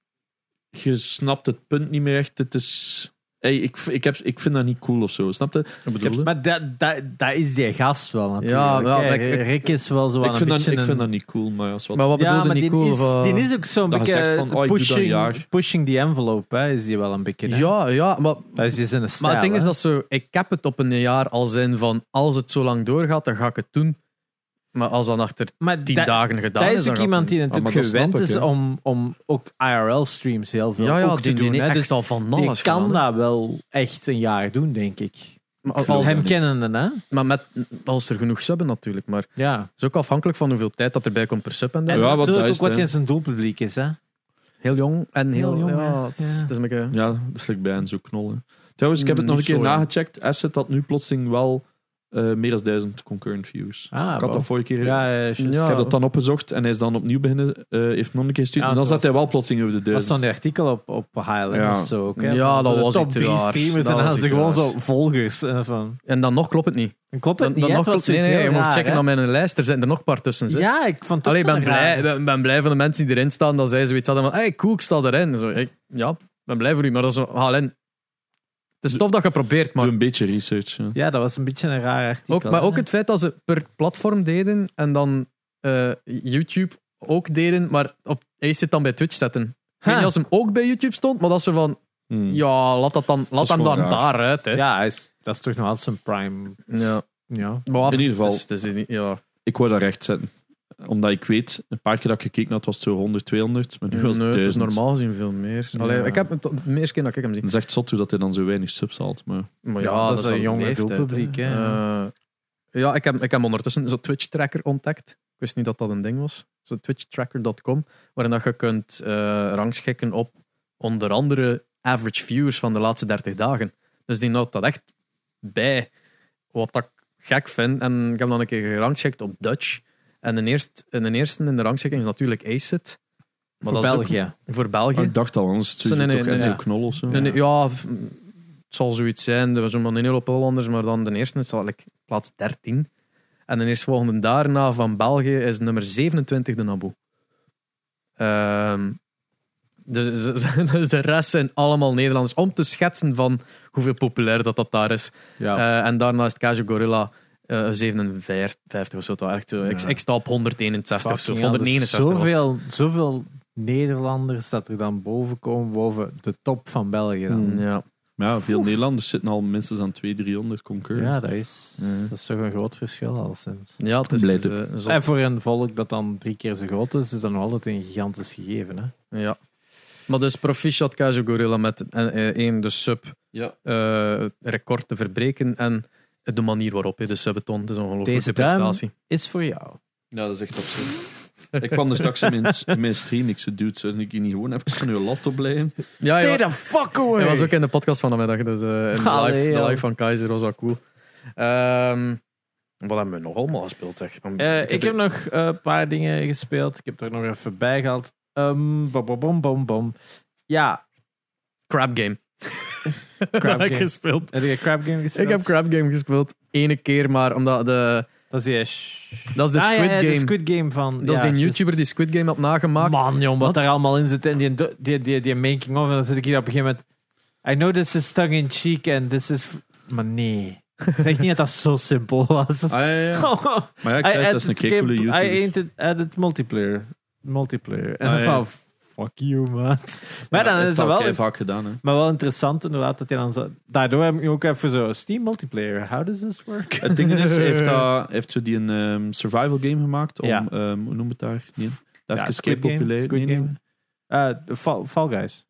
Je snapt het punt niet meer echt. Het is... Hey, ik, ik, heb, ik vind dat niet cool of zo. Snap je? bedoel je? Maar dat, dat, dat is die gast wel natuurlijk. Ja, wel, ik- ik- Rick is wel zo aan Ik vind, een dat, ik een- vind dat niet cool, maar als wat... Maar wat ja, maar niet die, cool? is, die is ook zo'n beetje zegt van, oh, ik pushing, pushing the envelope, hè, is die wel een beetje. hè. Ja, ja, maar, Dat is dus een stijl, maar het ding is dat zo, ik heb het op een jaar al zijn van, als het zo lang doorgaat, dan ga ik het doen. Maar als dan achter maar tien dat, dagen gedaan dat is, is dan ook iemand die het natuurlijk Ah, dat gewend ik, is om, om ook IRL-streams heel veel Ja, ja, ook die, te die doen. hè. Dus al van die alles kan gedaan, hè. dat wel echt een jaar doen, denk ik. Maar, Als- als, dat Hem kennende, hè? maar met, als er genoeg subben natuurlijk. Maar het Ja. is ook afhankelijk van hoeveel tijd dat erbij komt per sub. En En. Ja, wat natuurlijk dat ook is, wat in zijn doelpubliek is, hè? Heel jong en heel, Heel jong, Ja, het is, Ja. het is een beetje... Ja, dat is bij hen zo knollen. Trouwens, ik heb het nog een keer zo, ja. nagecheckt. Asset had nu plotseling wel eh, meer dan duizend concurrent views. Ah, ik had wow. dat vorige keer... Ja, ja. Ik heb dat dan opgezocht en hij is dan opnieuw beginnen. eh, heeft nog een keer gestuurd. Ja, en dan zat hij was- wel plotseling over de Dat duizend. stond die artikel op, op Highland Ja. of zo ook, hè? Ja, dat zo de was top drie streamers Dat en dan was hadden ze gewoon zo volgers. eh, van. En dan nog klopt het niet. En klopt het Dan, niet, dan hè? nog Het was klopt, nee, nee, je moet raar, checken hè? naar mijn lijst. Er zijn er nog een paar tussen. Hè. Ja, ik vond het Allee, ben blij, ben, ben blij van de mensen die erin staan dat zij zoiets hadden van hey, cool, ik sta erin. Zo, ik, ja, ik ben blij voor u, maar dat is zo, haal in. Het is tof dat je probeert, maar Doe een beetje research. ja. Ja, dat was een beetje een raar artikel. ook, maar hè? ook het feit dat ze per platform deden en dan eh, YouTube ook deden, maar op, hij zit dan bij Twitch zetten. Ik weet niet als hem ook bij YouTube stond, maar dat ze van, Hmm. ja, laat dat dan, laat hem dan raar. daaruit. Hè. Ja, hij is, dat is toch nog altijd zijn prime. Ja. Ja. Maar af- In ieder geval. het is- het is niet- ja. Ik wou dat recht zetten. Omdat ik weet, een paar keer dat ik gekeken had, was het zo 100, 200. Maar nu was het Nee, het is 1000. normaal gezien veel meer. Ja. Allee, ik heb het de eerste keer dat ik hem zie. Het is echt zot hoe dat hij dan zo weinig subs haalt. Maar Maar Ja, dat is een jonge doelpubliek, hè. Eh, ja, ik heb, ik heb ondertussen zo'n Twitch-tracker ontdekt. Ik wist niet dat dat een ding was. Zo twitchtracker.com, waarin dat je kunt eh, rangschikken op onder andere average viewers van de laatste 30 dagen. Dus die houdt dat echt bij. Wat dat ik gek vind. En ik heb dan een keer gerangschikt op Dutch. En de eerste, en de eerste in de rangschikking is natuurlijk Acid. Maar Voor dat is ook België. voor België. Ik dacht al, anders is het toch Enzo ja. Knol of zo. Nee, nee, ja, het zal zoiets zijn. Er was een heel hoop Hollanders, maar dan de eerste is like, plaats 13. En de eerstvolgende daarna van België is nummer 27 de Naboe. Ehm dus, dus de rest zijn allemaal Nederlanders. Om te schetsen van hoeveel populair dat, dat daar is. Ja. Eh, en daarna is het Cage Gorilla eh 57 of zo. toch Echt zo. Ik, Ja. ik sta op 161 of zo. Fucking hell, 169 was het. Zoveel, zoveel Nederlanders dat er dan boven komen, boven de top van België. Dan. Hmm. Ja. Maar ja, veel Nederlanders zitten al minstens aan 200, 300 concurrents. Ja, dat is, Mm. dat is toch een groot verschil al sinds. ja, het is, Blij het is, te- eh, zot. En voor een volk dat dan drie keer zo groot is, is dat nog altijd een gigantisch gegeven. Hè? Ja. Maar dus proficiat Cage Gorilla met eh, eh, één, de sub Ja. eh, record te verbreken en de manier waarop je de subbeton. Het is een ongelooflijke Deze duim- prestatie. Is voor jou. Ja, dat is echt absurd. ik kwam er straks in mijn, in mijn stream. Ik zei, dude, zou ik hier niet gewoon even van uw laptop blijven? Ja, Stay the fuck away! hij was ook in de podcast van de middag. Dus eh, in de, Allee, live, de live van Keizer was wel cool. Ehm, wat hebben we nog allemaal gespeeld? Zeg? Eh, ik heb nog eh, een paar dingen gespeeld. Ik heb er nog even bij gehaald. Um, bom, bom, bom, bom, bom. Ja, Crab Game. Crab heb ik Game. gespeeld. heb je een crab game gespeeld? Ik heb Crab Game gespeeld. Ene keer maar, omdat de... Dat is die... sh- Dat is de Ah, ja, Squid ja, Game. de Squid Game van... Dat is ja, die juist. YouTuber die Squid Game had nagemaakt. Man, jong, wat, Wat? daar allemaal in zit. En die, die, die, die making of. En dan zit ik hier op een gegeven moment... I know this is tongue in cheek and this is... Maar nee. Zeg niet dat dat zo simpel was. Ah, ja, ja. Maar ja, ik zei, het, dat is een coole game- YouTuber. I added multiplayer. Multiplayer. En Ah, ja. Fuck you, man. Maar Ja, dan is het al wel, kei vaak gedaan, hè. maar wel interessant inderdaad dat je dan zo... Daardoor heb ik ook even zo... Steam multiplayer, how does this work? Het ding is, hij heeft, dat, hij heeft zo die een ehm, survival game gemaakt om, Ja. ehm, hoe noem het daar? Nee, dat Ja, heeft Squid Squid Game, populair. Squid nee, Game. nee. Eh, de Fall, Fall Guys.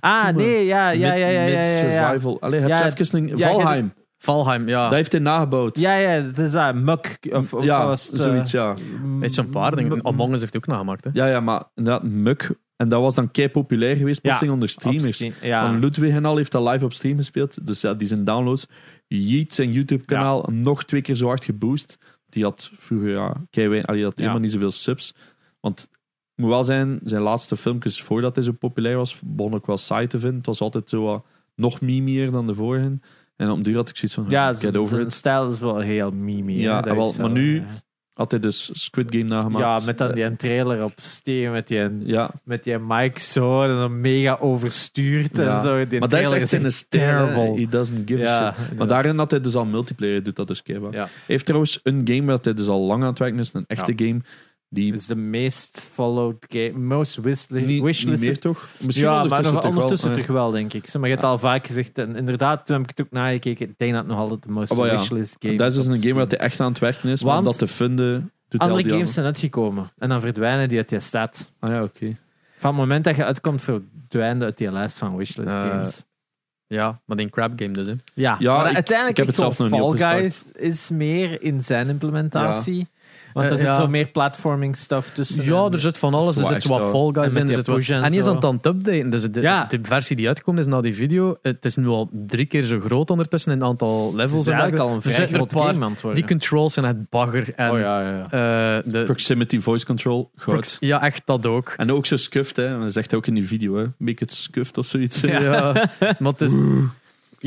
Ah, nee, ja, ja, ja, ja, ja, ja, ja. survival. Allee, heb Ja, je even een... ja, Valheim. Valheim, ja. Dat heeft hij nagebouwd. Ja, ja, het is dat. Muk. Of, of ja, was het, eh, zoiets, ja. Hij is zo'n paar dingen. Among Us heeft hij ook nagemaakt. Hè? Ja, ja, maar inderdaad, Muk. En dat was dan kei populair geweest, Ja, plotseling onder streamers. Van Ludwig en al heeft dat live op stream gespeeld. Dus ja, die zijn downloads. Yeet zijn YouTube-kanaal nog twee keer zo hard geboost. Die had vroeger, ja, kei weinig- die had Ja. helemaal niet zoveel subs. Want het moet wel zijn, zijn laatste filmpjes voordat hij zo populair was, begon ik wel saai te vinden. Het was altijd zo wat, nog mimier dan de vorige. En op duur had ik zoiets van, ja, get over it. stijl is wel heel mimi. Ja, hè. Dat wel, zo, maar nu- Had hij dus Squid Game nagemaakt. Ja, met dan die een trailer op Steam, met die, Ja, met die mic zo, en dan mega overstuurd Ja. en zo. Die maar dat is echt zijn hè. terrible. He doesn't give a shit. Maar daarin had hij dus al multiplayer, doet dat dus keihard. Ja. Hij heeft trouwens een game waar hij dus al lang aan het werken is, een echte game. Die Het is de meest followed game, most wishlist. niet, niet wishlist meer toch? Misschien ja, maar nog, toch ondertussen wel. toch wel, denk ik. Maar je hebt al vaak gezegd, en inderdaad, toen heb ik het ook nagekeken, ik denk dat het nog altijd de most Oh, ja. wishlist game dat is dus een game waar hij echt aan het werken is, maar om Want dat te vinden, Andere games zijn uitgekomen en dan verdwijnen die uit je staat. Ah ja, oké. Van het moment dat je uitkomt, verdwijnen uit die lijst van wishlist Eh, games. Ja, maar die Crab Game dus. Hè. Ja, ja, maar ik- uiteindelijk ik heb het zelf nog niet Fall opgestart. Guys is meer in zijn implementatie. Want er Eh, zit ja. zo meer platforming stuff tussen. Ja, en- er zit van alles. Er zit zo wat. Fall En Guys in. Er zit wat... en En die is aan het aan het updaten. Dus de, Ja. de versie die uitkomt is na die video. Het is nu al drie keer zo groot ondertussen in het aantal Het levels. is en eigenlijk al een vrij groot paar- game aan het worden. Die controls zijn echt bagger. En, oh ja, ja, ja. eh, de, Proximity voice control, goed. ja, echt dat ook. En ook zo scuffed, hè. Dat zegt hij ook in die video, hè. Make it scuffed of zoiets. Ja, maar het is,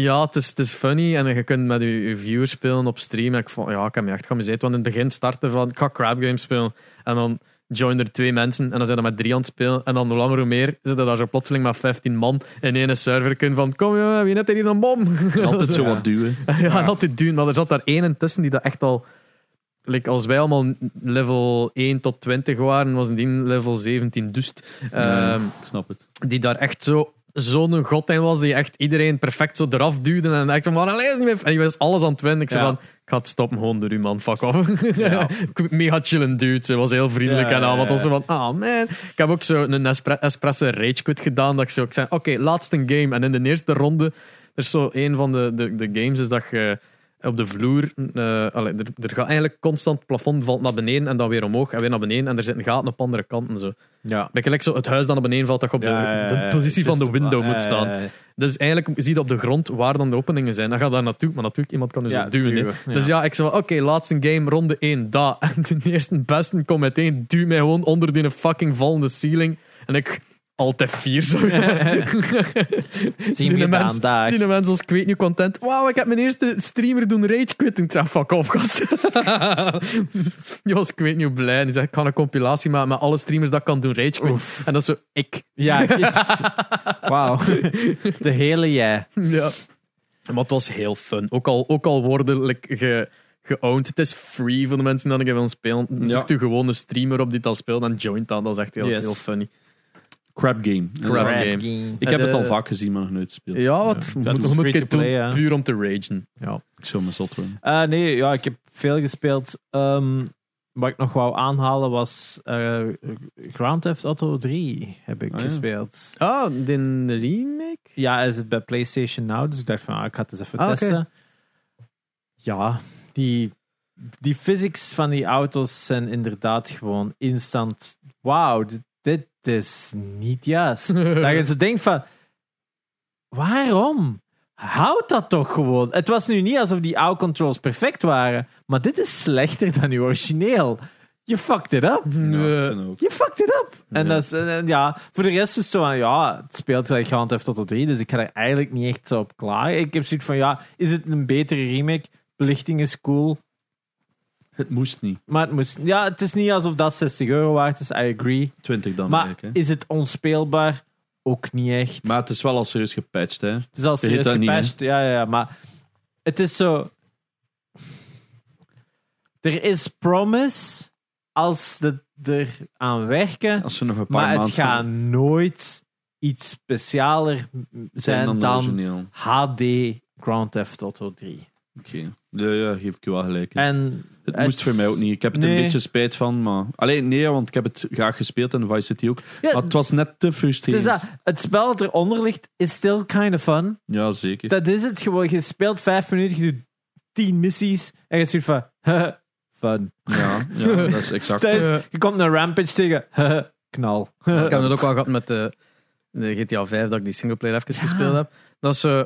ja, het is, het is funny en je kunt met je, je viewers spelen op stream. En ik, vond, ja, ik heb me echt geamuseerd, want in het begin starten van ik ga crab games spelen en dan join er twee mensen en dan zijn er met drie aan het spelen en dan hoe langer hoe meer zitten daar zo plotseling met 15 man in één server kunnen van kom jongen, wie net hier een bom? En altijd zo wat duwen. ja, altijd doen, maar er zat daar één tussen die dat echt al like, als wij allemaal level 1 tot 20 waren, was die level 17 dus Ja, Ehm, ik snap het. die daar echt zo zo'n god in was, die echt iedereen perfect zo eraf duwde. En ik van, maar alleen is niet meer... En die was alles aan het winnen. Ik zei Ja. van, ik ga het stoppen gewoon door u, man. Fuck off. Ja. Mega chillen dude. Ze was heel vriendelijk Ja, en al. ja, Want zo van, ah man. Ik heb ook zo een espre espresso rage quit gedaan. Dat ik zo, ik zei, oké, laatste game. En in de eerste ronde, er is zo een van de, de, de games is dat je op de vloer, eh, allee, er, er gaat eigenlijk constant het plafond valt naar beneden en dan weer omhoog en weer naar beneden en er zitten gaten op andere kanten. Zo. ja. Gelijk zo het huis dat naar beneden valt, dat je op de, Ja, de positie van de dus- window ja, moet staan. Dus eigenlijk zie je op de grond waar dan de openingen zijn. Dan ga je daar naartoe, maar natuurlijk, iemand kan dus Ja, zo duwen. hè. duwen, ja. Dus ja, ik zei oké, laatste game, ronde 1, da. En de eerste beste komt meteen, duw mij gewoon onder die fucking vallende ceiling. En ik altijd vier zo. Mens- daar. Die mensen was ik weet niet content. Wauw, ik heb mijn eerste streamer doen rage quitten. Ik zei, fuck off, gast. Die was ik weet niet hoe blij. Die zei, ik ga een compilatie maken met alle streamers dat ik kan doen rage quitten. En dat is zo, ik. Ja. Wauw. De hele jij. Ja. Maar het was heel fun. Ook al, ook al worden like, ge, geowned. Het is free voor de mensen die dat willen spelen. Ja. Zoek je gewoon een streamer op die dat speelt en joint aan. Dat is echt heel, Yes. heel funny. Crap game. Crap Ja. game. game. Ik heb het al vaak gezien, maar nog nooit gespeeld. Ja, wat moet, is je moet free het to doen play, hè. puur om te ragen. Ja. Ik zou me zot worden. Eh, nee, ja, ik heb veel gespeeld. Ehm, wat ik nog wou aanhalen was eh, Grand Theft Auto 3 heb ik Ah, ja. gespeeld. Ah, de remake? Ja, is het bij PlayStation Now, dus ik dacht van, ah, ik ga het eens even Ah, oké. testen. Ja, die, die physics van die auto's zijn inderdaad gewoon instant. Wauw, dit is niet juist. dat je zo denkt van, waarom? Houd dat toch gewoon. Het was nu niet alsof die oude controls perfect waren, maar dit is slechter dan uw origineel. Je fucked it up. Ja. Je fucked it up. En dat is, en, en ja, voor de rest is het zo van, ja, het speelt gelijk Grand Theft Auto 3, dus ik ga er eigenlijk niet echt zo op klaar. Ik heb zoiets van, ja, is het een betere remake? Belichting is cool, Het moest niet. maar het moest, ja, het is niet alsof dat 60 euro waard is, I agree. 20 dan Maar eigenlijk. Hè. is het onspeelbaar? Ook niet echt. Maar het is wel al serieus gepatcht, hè. het is al serieus dat niet, hè? gepatcht. ja, ja, ja, maar het is zo... Er is promise als ze er aan werken, Als we nog een paar Maar het gaat nooit iets specialer zijn dan, dan. HD Grand Theft Auto 3. Oké. Ja, ja, geef ik je wel gelijk. En het het- moest voor mij ook niet. Ik heb Nee. een beetje spijt van, maar... Alleen nee, want ik heb het graag gespeeld en Vice City ook. ja, Maar het was net te het, is frustrerend. dat, het spel dat eronder ligt is still kind of fun. Ja, zeker. Dat is het gewoon. Je speelt vijf minuten, je doet tien missies en je zit van fun. Ja, ja, dat is exact. Dat is, je komt een rampage tegen, knal. Ik heb het ook wel gehad met de, de GTA 5, dat ik die singleplayer even Ja. gespeeld heb. Dat is zo,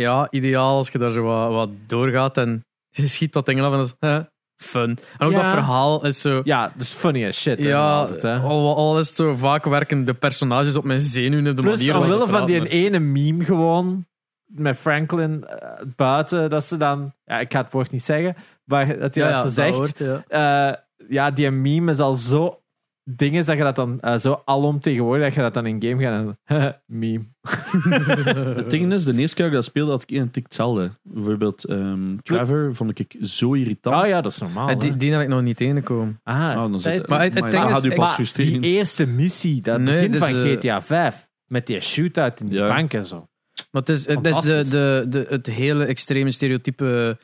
ja, ideaal als je daar zo wat, wat doorgaat en je schiet dat ding af en dat is hè, fun. En ook Ja. dat verhaal is zo... Ja, dat is funny as shit. hè, Ja, altijd, hè. al, al is het zo vaak werken de personages op mijn zenuwen, de Plus, manier waarop ze omwille van die praten. ene meme gewoon, met Franklin eh, buiten, dat ze dan, ja, ik ga het woord niet zeggen, maar dat hij Ja, dat ja, ze zegt, hoort, ja. eh, ja, die meme is al zo dingen dat je dat dan eh, zo alomtegenwoordig dat je dat dan in game gaat en meme. Het ding is, de eerste keer dat ik dat speelde, had ik één tik hetzelfde. Bijvoorbeeld ehm, Trevor vond ik zo irritant. Oh ja, dat is normaal. Eh, die, die heb ik nog niet tegengekomen. Ah, Oh, dan zit Maar het- het maar ding is- ik- maar die eerste missie, dat Nee, begin dit van is, eh, GTA 5, met die shootout in die Ja. bank en zo. Maar het is, het, is de, de, de, het hele extreme stereotype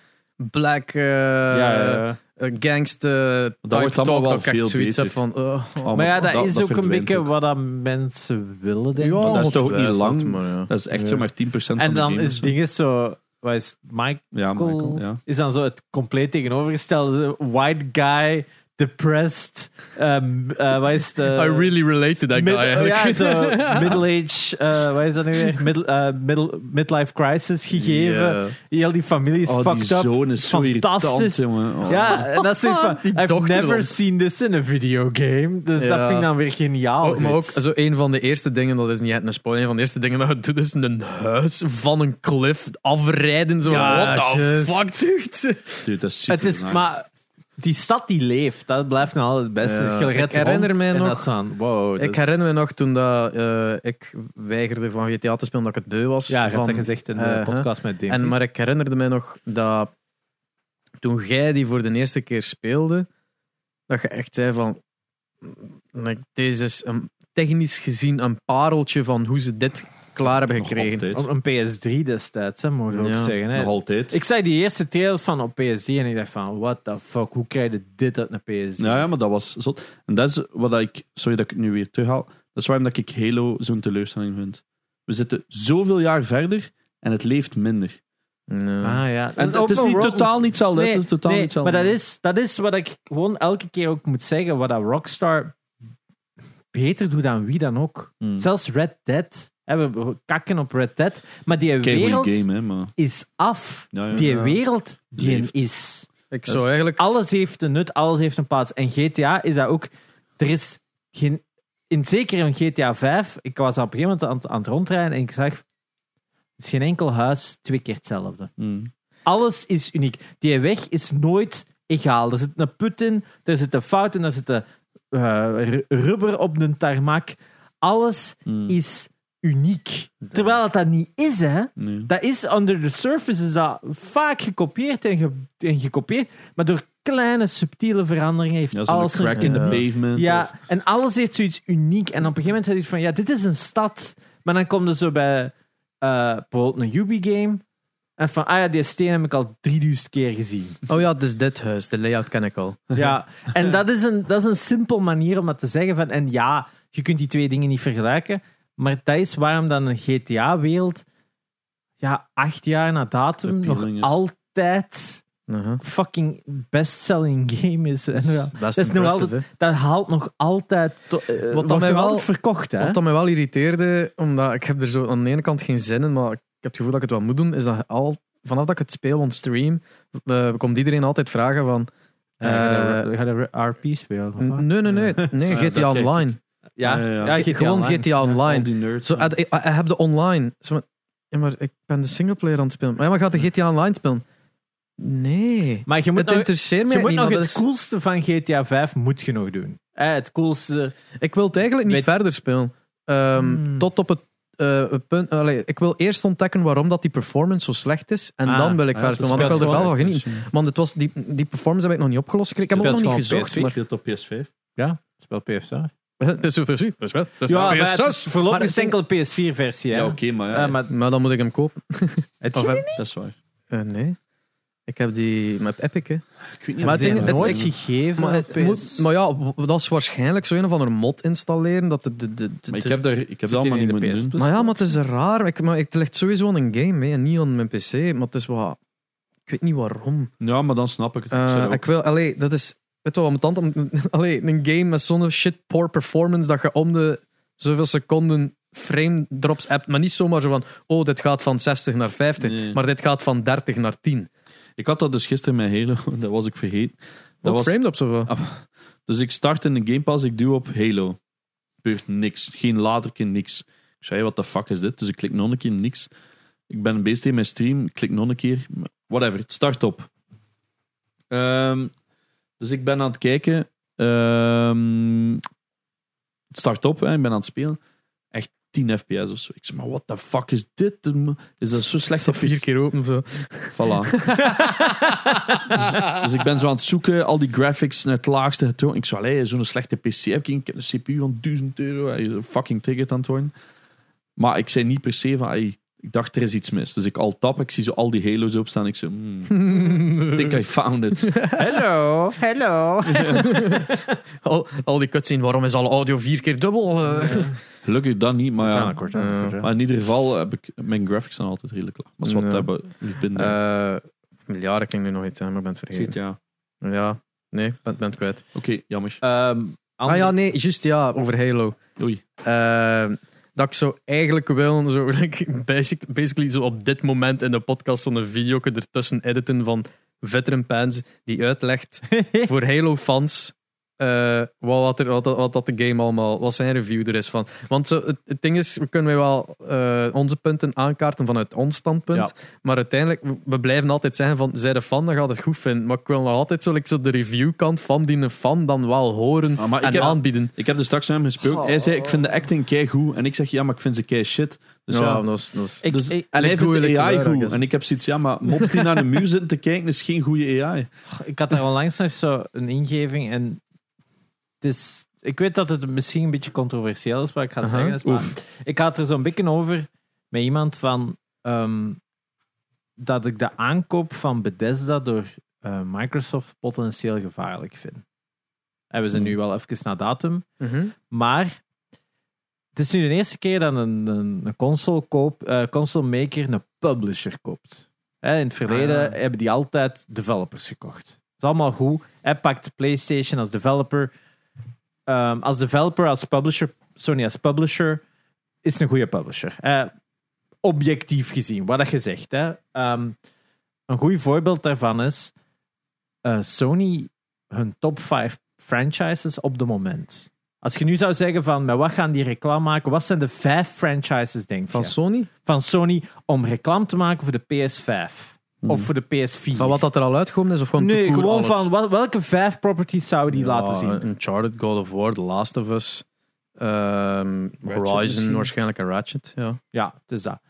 black ja, ja, ja. Gangster type wordt allemaal talk wel dat ik echt veel zoiets heb beter. van... oh, oh. Maar ja, dat, dat- is dat ook een beetje ook. wat dat mensen willen, denk ik. maar dat is toch ook niet lang? maar ja. Dat is echt Ja. zo maar 10% van En de dan game is dingen zo, wat is Mike Ja, Michael, ja. is dan zo het compleet tegenovergestelde. White guy, depressed. Um, uh, wat is het? eh, I really relate to that guy mid- eigenlijk. ja, zo middle age, eh, wat is dat nu weer? Middle, eh, middle, midlife crisis gegeven. Ja. Heel die familie is Oh, die fucked up. zoon is zo Fantastisch. irritant, jongen. Oh. Ja, en dat is van, Die I've dochter never dan. seen this in a video game. Dus Ja. dat vind ik dan weer geniaal. Ook, maar ook zo een van de eerste dingen, dat is niet echt een spoiler, een van de eerste dingen dat je doet is een huis van een cliff afrijden. Zo, Ja, what the juist. fuck, dude? Dude, dat is super Het is, nice. maar die stad die leeft, dat blijft nog altijd het beste. Ja. Gered Ik herinner mij en nog- wow. Ik is- herinner me nog toen dat, eh, ik weigerde van GTA te spelen, dat ik het beu was. Ja, je van, dat gezegd in de eh, podcast met. En, maar ik herinnerde mij nog dat toen jij die voor de eerste keer speelde, dat je echt zei van, mm, like, deze is een, technisch gezien een pareltje van hoe ze dit klaar hebben gekregen. Op een PS3 destijds, hè, mogen we Ja. ook zeggen. Hè. Nog altijd. Ik zag die eerste trailers van op PS3 en ik dacht van, what the fuck, hoe krijg je dit uit een PS3? Ja, ja, maar dat was zot. En dat is wat ik... Sorry dat ik het nu weer terughaal. Dat is waarom dat ik Halo zo'n teleurstelling vind. We zitten zoveel jaar verder en het leeft minder. Ah, ja. En het is niet totaal niet hetzelfde. Nee, het is totaal nee, niet hetzelfde. maar dat is, dat is wat ik gewoon elke keer ook moet zeggen, wat dat Rockstar beter doet dan wie dan ook. Hmm. Zelfs Red Dead. We- kakken op Red Dead, maar die Kei wereld goeie game, hè, maar... is af. Ja, ja. Die Ja. wereld, die Leeft. is. Ik zou eigenlijk... Alles heeft een nut, alles heeft een plaats. En GTA is dat ook. Er is geen in, zeker in GTA 5, ik was op een gegeven moment aan, aan het rondrijden en ik zag, het is geen enkel huis twee keer hetzelfde. Mm. Alles is uniek. Die weg is nooit egaal. Er zit een put in, er zitten fouten, er zitten eh, ru- rubber op de tarmac. Alles Mm. is uniek. Terwijl het dat niet is, hè. Nee. Dat is under the surface is dat vaak gekopieerd en, ge- en gekopieerd, maar door kleine subtiele veranderingen heeft Ja, alles een crack in the Ja. pavement. of- ja, en alles heeft zoiets uniek. En op een gegeven moment zei hij van, ja, dit is een stad. Maar dan komt er zo bij eh, bijvoorbeeld een Ubi-game. En van, ah ja, die steen heb ik al 3000 keer gezien. Oh ja, het is dit huis. De layout ken ik al. Ja, en dat is, een, dat is een simpel manier om dat te zeggen. Van, en ja, je kunt die twee dingen niet vergelijken. Maar dat is waarom dan een GTA-wereld, ja, acht jaar na datum, nog is. altijd Uh-huh. fucking best-selling game is. En ja, Dat is nog altijd- dat haalt nog altijd. To, eh, Wat dan mij wel- verkocht, hè? Wat dat mij wel irriteerde, omdat ik heb er zo aan de ene kant geen zin in, maar ik heb het gevoel dat ik het wel moet doen, is dat al, vanaf dat ik het speel on stream, eh, komt iedereen altijd vragen van... Ga eh, je- ga je RP spelen? of wat? nee, nee, nee. Nee, GTA dat Online. Ja, Ja, ja. ja, GTA Gewoon Online. GTA Al Online. die nerds. Zo, eh, ik, ik heb de online. Zo, maar- ja, maar ik ben de singleplayer aan het spelen. Maar ja, maar gaat de GTA Online spelen? Nee. Maar je moet Het nog, interesseert mij je moet niet. nog het is- coolste van GTA 5 moet je nog doen. Eh, het coolste... Ik wil het eigenlijk niet Weet- verder spelen. Ehm, Hmm. Tot op het eh, het punt. allee, ik wil eerst ontdekken waarom dat die performance zo slecht is. En Ah, dan wil ik Ja, verder spelen. Want ik wil er wel van genieten. Want het was, die, die performance heb ik nog niet opgelost. Ik heb ook nog niet gezocht. PSV Maar, speelt op PS5. Ja, speel PS4. dat is super super. Dat is wel. Dat is Ja, wel maar het is voorlopig Maar een enkele PS4-versie. Ja, hè. oké, maar ja. Eh, maar Maar dan moet ik hem kopen. het Of, eh, Dat is waar. eh, nee. Ik heb die met Epic. Hè. Ik weet niet Maar of het die ding- nooit gegeven Maar, het moet, maar ja, dat is waarschijnlijk zo een of andere mod installeren. Dat de, de, de, de- Maar ik heb, daar, ik heb dat allemaal niet in de moeten PS doen. Plus? Maar ja, maar het is raar. Ik, maar het ligt sowieso aan een game hè, en niet aan mijn PC. Maar het is wat. Ik weet niet waarom. Ja, maar dan snap ik het. Eh, ook- ik wil, allee, dat is. Weet je mijn tante. Allee, een game met zo'n shit poor performance dat je om de zoveel seconden frame drops hebt. Maar niet zomaar zo van. Oh, dit gaat van 60 naar 50. Nee. Maar dit gaat van 30 naar 10. Ik had dat dus gisteren met Halo, dat was ik vergeten. Dat was, frame drops of wat? Ah, dus ik start in de Game Pass, ik doe op Halo. Gebeurt niks. Geen laderke, niks. Ik zei, wat de fuck is dit? Dus ik klik nog een keer, niks. Ik ben bezig in mijn stream, ik klik nog een keer. Whatever, het start op. Ehm, dus ik ben aan het kijken. Ehm, het start op, hè, ik ben aan het spelen. Echt 10 fps of zo. Ik zeg, maar what the fuck is dit? Is dat zo slecht vier keer open of zo. Voilà. dus, dus ik ben zo aan het zoeken, al die graphics naar het laagste getoond. Ik zou, allee, zo'n slechte PC heb ik, ik heb een CPU van 1000 euro. Hij is fucking triggered aan het worden. Maar ik zei niet per se van, allee, ik dacht er is iets mis. Dus ik al tap, ik zie zo al die Halo's opstaan. Ik zo, hmm, I think I found it. Hello, hello. Al, al die cutscene, waarom is alle audio vier keer dubbel? eh? Gelukkig dat niet, maar ja. kort, Eh, Maar in ieder geval heb ik, mijn graphics zijn altijd redelijk laag. Maar wat hebben we binnen. Eh, ja, ik ging nu nog iets maar ik ben het vergeten. ja. Ja, nee, ben, ben het kwijt. Oké, jammer. Ehm, Ah ja, nee, juist ja, over Halo. Oei. Eh, dat ik zo eigenlijk wil, zo, like, basic, basically zo op dit moment in de podcast zo'n video ertussen editen van Veteran Pans die uitlegt voor Halo-fans eh, wat, wat, er, wat, wat dat de game allemaal, wat zijn review er is van. Want zo, het, het ding is, we kunnen wel eh, onze punten aankaarten vanuit ons standpunt, maar uiteindelijk, we- blijven altijd zeggen van, zij de fan, dan gaat het goed vinden. Maar ik wil nog altijd zo, like, zo de reviewkant van die fan dan wel horen Ah, maar ik en heb- aanbieden. Ik heb er straks met hem gesproken. Hij zei, ik vind de acting kei goed. En ik zeg, ja, maar ik vind ze kei shit. Dus ja, ja, Ik, Dus, ik, en hij vindt de het AI goed. En ik heb zoiets, ja, maar mops die naar de muur zitten te kijken is geen goede AI. ik had daar onlangs nog zo een ingeving en is, ik weet dat het misschien een beetje controversieel is wat ik ga zeggen. is, maar ik had er zo'n beetje over met iemand van ehm, dat ik de aankoop van Bethesda door eh, Microsoft potentieel gevaarlijk vind. En we zijn nu wel even na datum, Mhm. maar het is nu de eerste keer dat een, een, een console, koop, eh, console maker een publisher koopt. Hè, in het verleden Ah. hebben die altijd developers gekocht. Dat is allemaal goed. Hij pakt PlayStation als developer. Ehm, als developer, als publisher, Sony als publisher, is een goede publisher. Objectief gezien, wat dat je zegt. Hè. Ehm, een goed voorbeeld daarvan is eh, Sony hun top 5 franchises op de moment. Als je nu zou zeggen van, met wat gaan die reclame maken? Wat zijn de vijf franchises, denk Van je? Sony? Van Sony om reclame te maken voor de PS5. Hmm. Of voor de PS4. Van wat dat er al uitgekomen is? Of gewoon nee, gewoon alles? van wel- welke vijf properties zouden die Ja, laten zien? Uncharted, God of War, The Last of Us, ehm, Horizon misschien. waarschijnlijk en Ratchet. Ja. Ja, het is dat.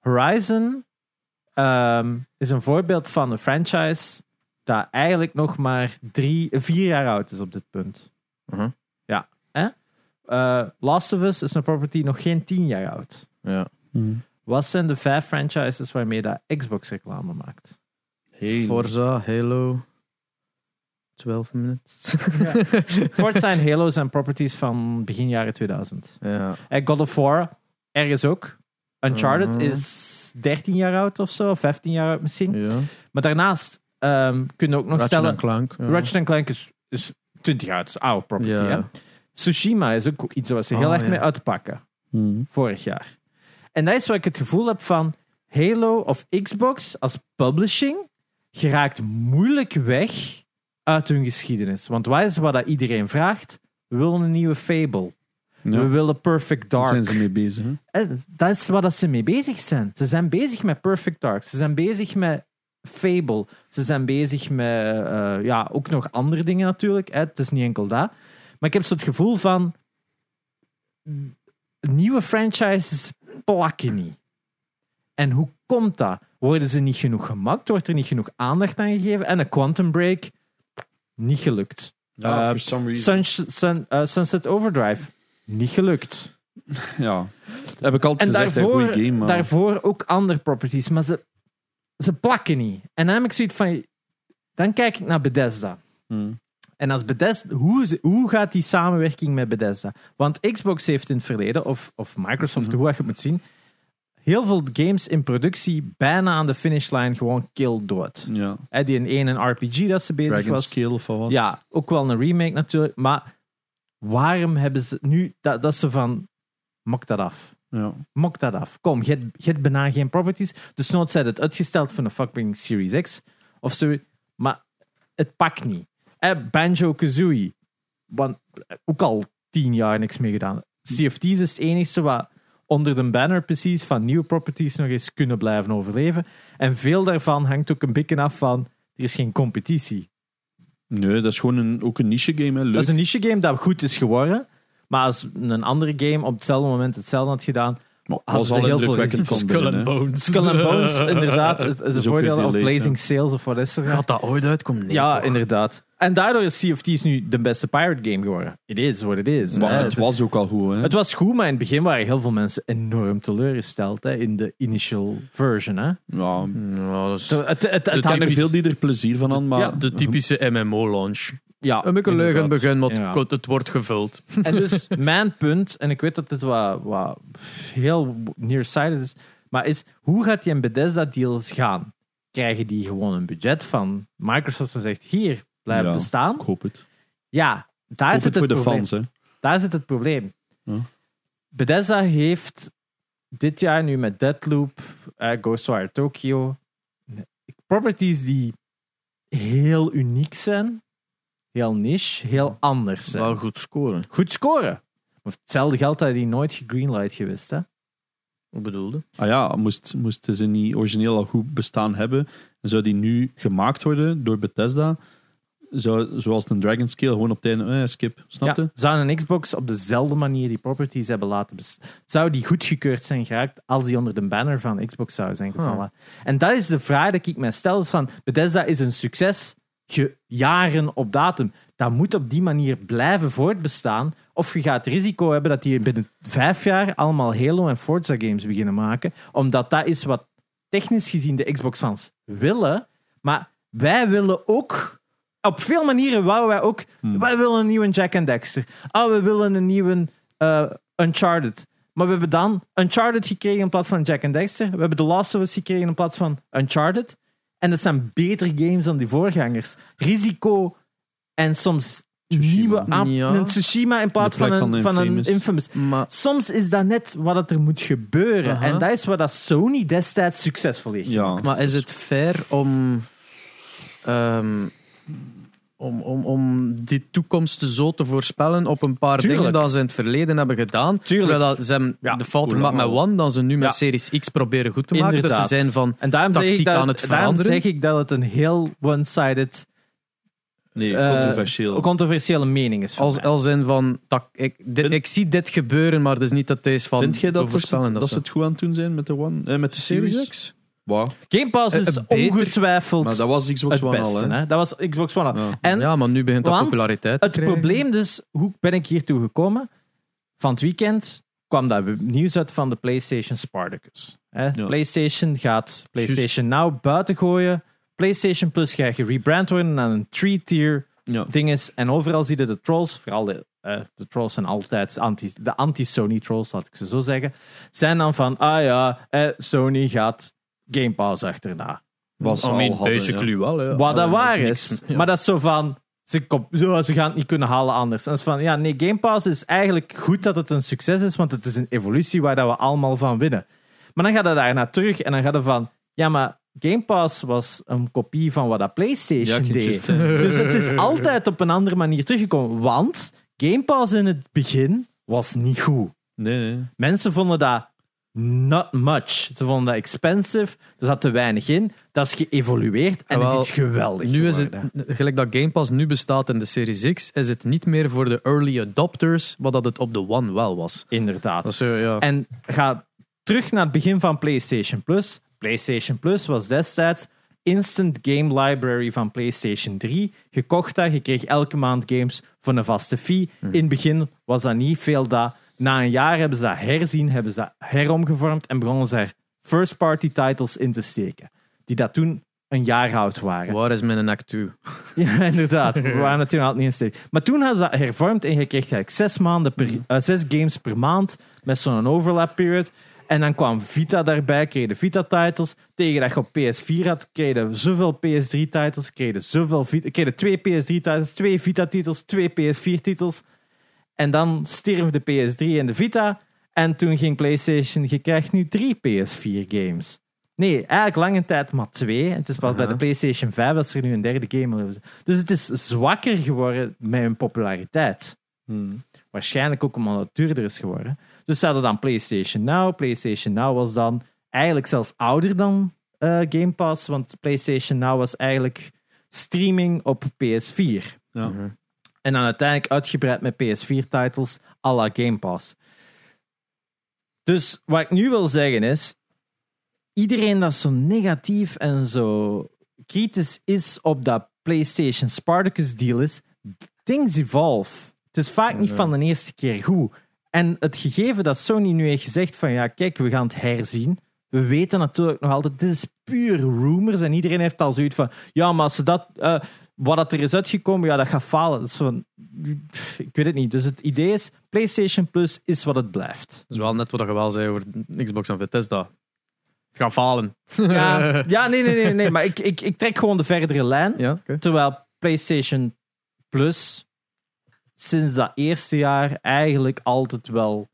Horizon ehm, is een voorbeeld van een franchise dat eigenlijk nog maar drie, vier jaar oud is op dit punt. Mhm. Ja. Hè? Eh, Last of Us is een property nog geen tien jaar oud. ja. Hmm. Wat zijn de vijf franchises waarmee dat Xbox reclame maakt? Hey. Forza, Halo, 12 minutes. Forza en Halo zijn properties van begin jaren 2000. ja. En God of War, ergens ook. Uncharted Mhm. is 13 jaar oud of zo, 15 jaar oud misschien. ja. Maar daarnaast ehm kunnen we ook nog Ratchet stellen... en Clank. Ja. Ratchet Clank is, is 20 jaar oud, is oude property. Ja. Hè? Tsushima is ook iets waar ze heel Oh, erg ja. mee uitpakken, Hmm. vorig jaar. En dat is waar ik het gevoel heb van Halo of Xbox als publishing geraakt moeilijk weg uit hun geschiedenis. Want wat is wat dat iedereen vraagt? We willen een nieuwe Fable. Ja, We willen Perfect daar Dark. zijn ze mee bezig. Hè? Eh, Dat is waar dat ze mee bezig zijn. Ze zijn bezig met Perfect Dark. Ze zijn bezig met Fable. Ze zijn bezig met eh, ja, ook nog andere dingen natuurlijk. Hè. Het is niet enkel dat. Maar ik heb zo het gevoel van nieuwe franchises plakken niet. En hoe komt dat? Worden ze niet genoeg gemaakt? Wordt er niet genoeg aandacht aan gegeven? En een Quantum Break? Niet gelukt. Ja, Eh, reason. Sun- eh, Sunset Overdrive? Niet gelukt. Ja. Dat heb ik altijd En gezegd, een daarvoor, goede game. Maar... daarvoor ook andere properties, maar ze, ze plakken niet. En dan heb ik zoiets van, dan kijk ik naar Bethesda. Hmm. En als Bethesda, hoe, hoe gaat die samenwerking met Bethesda? Want Xbox heeft in het verleden, of, of Microsoft, Mhm. hoe je het moet zien, heel veel games in productie bijna aan de finishlijn gewoon kill dood. Ja. Hè, die in één een RPG dat ze bezig Dragon's was. Scale of wat? Ja, ook wel een remake natuurlijk. Maar waarom hebben ze nu dat, dat ze van, mok dat af. Ja. Mok dat af. Kom, je hebt- bijna geen properties. Dus nooit zijn het uitgesteld voor een fucking Series X. Of zo. Maar het pakt niet. Eh, Banjo-Kazooie. Want eh, ook al tien jaar niks meer gedaan. Thieves is het enige wat onder de banner precies van nieuwe properties nog eens kunnen blijven overleven. En veel daarvan hangt ook een beetje af van er is geen competitie. Nee, dat is gewoon een, ook een niche game. Hè. Leuk. Dat is een niche game dat goed is geworden. Maar als een andere game op hetzelfde moment hetzelfde had gedaan, Maar hadden was ze al heel veel gezien. van binnen. hè. Bones. Skull and Bones, inderdaad, is, is een voordeel. Of Blazing Sales of wat is er? Gaat dat ooit uitkomen? Nee, ja, toch? inderdaad. En daardoor is Sea of Thieves nu de beste pirate game geworden. It is what it is. Maar hè. het was ook al goed. Hè. het was goed, maar in het begin waren heel veel mensen enorm teleurgesteld hè, in de initial version. Hè. ja, Ja, dat is Het, het, het, het er er veel die er plezier van aan, maar Ja, de typische MMO-launch. ja, Een beetje leuk in het inderdaad. begin, maar het- Ja. het wordt gevuld. En dus mijn punt, en ik weet dat dit wat, wat heel nearsighted is, maar is hoe gaat die in Bethesda deals gaan? Krijgen die gewoon een budget van Microsoft en zegt hier, blijf Ja. bestaan? ik hoop het. Ja, daar zit het het, voor de probleem. fans. Hè. Daar zit het probleem. Ja. Bethesda heeft dit jaar nu met Deadloop, eh, Ghostwire Tokyo, properties die heel uniek zijn, heel niche, heel anders zijn. Wel goed scoren. Goed scoren. Maar hetzelfde geldt dat die nooit gegreenlight geweest. Hè? Wat bedoelde? Ah ja, moest, moesten ze niet origineel al goed bestaan hebben, en zou die nu gemaakt worden door Bethesda, zou, zoals een Dragon Scale, gewoon op het einde, eh, skip, snapte? Ja, zou een Xbox op dezelfde manier die properties hebben laten bestaan? Zou die goedgekeurd zijn geraakt als die onder de banner van Xbox zou zijn gevallen? En dat is de vraag die ik mij stel. is Van, Bethesda is een succes, ge- jaren op datum. Dat moet op die manier blijven voortbestaan. Of je gaat het risico hebben dat die binnen vijf jaar allemaal Halo en Forza games beginnen maken. Omdat dat is wat technisch gezien de Xbox-fans willen. Maar wij willen ook... Op veel manieren wouden wij ook... Hmm. Wij willen een nieuwe Jack and Dexter. Oh, we willen een nieuwe eh, Uncharted. Maar we hebben dan Uncharted gekregen in plaats van Jack and Dexter. We hebben The Last of Us gekregen in plaats van Uncharted. En dat zijn betere games dan die voorgangers. Risico en soms Tsushima. nieuwe aan Ja. een Tsushima in plaats van een, van van een Infamous. Maar Soms is dat net wat het er moet gebeuren. En dat is wat dat Sony destijds succesvol heeft Ja. Maar is het fair om. ehm, om, om, om die toekomst zo te voorspellen op een paar Tuurlijk. dingen dat ze in het verleden hebben gedaan. Tuurlijk. Terwijl dat ze hebben Ja. de fout Hoe gemaakt met? One, dat ze nu met Ja. Series X proberen goed te maken. Dus Inderdaad. ze zijn van En daarom zeg, ik Tactiek dat, aan het daarom veranderen. zeg ik dat het een heel one-sided, Nee, eh, controversieel. controversiële mening is. Als, als in van tak, ik, dit, Vind- ik zie dit gebeuren, maar het is niet dat is van Vind jij dat, dat, ze, voorspellen dat ze zo. het goed aan het doen zijn met de, one, eh, met de Series? X? Wow. Game Pass Eh, is eh, beter. ongetwijfeld Maar dat was Xbox het One beste. al, hè? hè? Dat was Xbox One al. Ja. En ja, maar nu begint want populariteit te het probleem dus, hoe ben ik hiertoe gekomen? Van het weekend kwam dat nieuws uit van de PlayStation Spartacus. Hè? Ja. PlayStation gaat PlayStation Now buiten gooien. PlayStation Plus gaat gerebrand worden naar een three-tier Ja. ding is. En overal zie je de trolls, vooral de, eh, de trolls zijn altijd anti, de anti-Sony trolls, laat ik ze zo zeggen. Zijn dan van, ah ja, eh, Sony gaat Game Pass achterna. Was I al mean, hadden, basically wel. Ja. Wat dat Allee, waar niks- is. ja. Maar dat is zo van, ze, kom- zo, ze gaan het niet kunnen halen anders. En dat is van, ja, nee, Game Pass is eigenlijk goed dat het een succes is, want het is een evolutie waar dat we allemaal van winnen. Maar dan gaat het daarna terug en dan gaat het van, ja, maar Game Pass was een kopie van wat dat PlayStation deed. Dus het is altijd op een andere manier teruggekomen. Want Game Pass in het begin was niet goed. Nee, nee. Mensen vonden dat not much. Ze vonden dat expensive. Er zat te weinig in. Dat is geëvolueerd en Jawel, is iets geweldig Nu is het, gelijk dat Game Pass nu bestaat in de Series X, is het niet meer voor de early adopters, wat dat het op de One wel was. Inderdaad. Dat is, zo, ja. En ga terug naar het begin van PlayStation Plus. PlayStation Plus was destijds instant game library van PlayStation 3. Je kocht dat, je kreeg elke maand games voor een vaste fee. Mhm. In het begin was dat niet veel dat. Na een jaar hebben ze dat herzien, hebben ze dat heromgevormd en begonnen ze er first-party titles in te steken. Die dat toen een jaar oud waren. Waar is mijn Act 2? Ja, inderdaad. We waren al niet in steek. Maar toen hadden ze dat hervormd en je kreeg eigenlijk zes, maanden per, eh, zes games per maand met zo'n overlap period. En dan kwam Vita daarbij, kreeg de Vita-titles. Tegen dat je op PS4 had, kreeg je zoveel PS3-titles, kreeg je zoveel Vita, kreeg je twee PS3-titles, twee Vita-titels, twee PS4-titels. En dan stierf de PS3 en de Vita. En toen ging PlayStation, je krijgt nu drie PS4-games. Nee, eigenlijk lange tijd maar twee. En het is pas bij de PlayStation 5 dat er nu een derde game is. Dus het is zwakker geworden met hun populariteit. Hmm. Waarschijnlijk ook omdat het duurder is geworden. Dus ze hadden dan PlayStation Now. PlayStation Now was dan eigenlijk zelfs ouder dan eh, Game Pass. Want PlayStation Now was eigenlijk streaming op PS4. Ja. En dan uiteindelijk uitgebreid met PS4-titles à la Game Pass. Dus wat ik nu wil zeggen is: iedereen dat zo negatief en zo kritisch is op dat PlayStation Spartacus deal is, things evolve. Het is vaak niet van de eerste keer goed. En het gegeven dat Sony nu heeft gezegd van ja, kijk, we gaan het herzien. We weten natuurlijk nog altijd, dit is puur rumors. En iedereen heeft al zoiets van, ja, maar als ze dat, eh, wat dat er is uitgekomen, ja, dat gaat falen. Dat is van, ik weet het niet. Dus het idee is, PlayStation Plus is wat het blijft. Dat is wel net wat je wel zei over Xbox en Bethesda. Het gaat falen. Ja, ja nee, nee, nee, nee. Maar ik, ik, ik trek gewoon de verdere lijn. Ja. Terwijl PlayStation Plus sinds dat eerste jaar eigenlijk altijd wel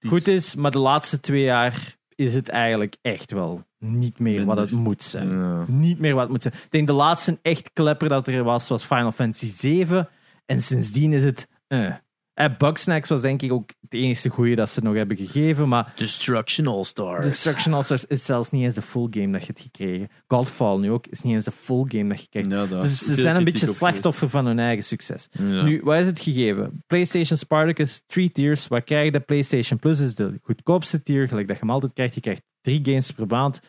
goed is. Maar de laatste twee jaar is het eigenlijk echt wel niet meer wat het moet zijn. Ja. Niet meer wat het moet zijn. Ik denk de laatste echt klepper dat er was, was Final Fantasy 7. En sindsdien is het... Eh. Eh, Bugsnax was denk ik ook het enige goede dat ze nog hebben gegeven. Maar Destruction All-Stars. Destruction All-Stars is zelfs niet eens de full game dat je hebt gekregen. Godfall nu ook is niet eens de full game dat je krijgt. Ja, Dus ze zijn een beetje slachtoffer van hun eigen succes. Ja. Nu, wat is het gegeven? PlayStation Spartacus, three tiers. Wat krijg je? De PlayStation Plus is de goedkoopste tier, gelijk dat je hem altijd krijgt. Je krijgt drie games per maand,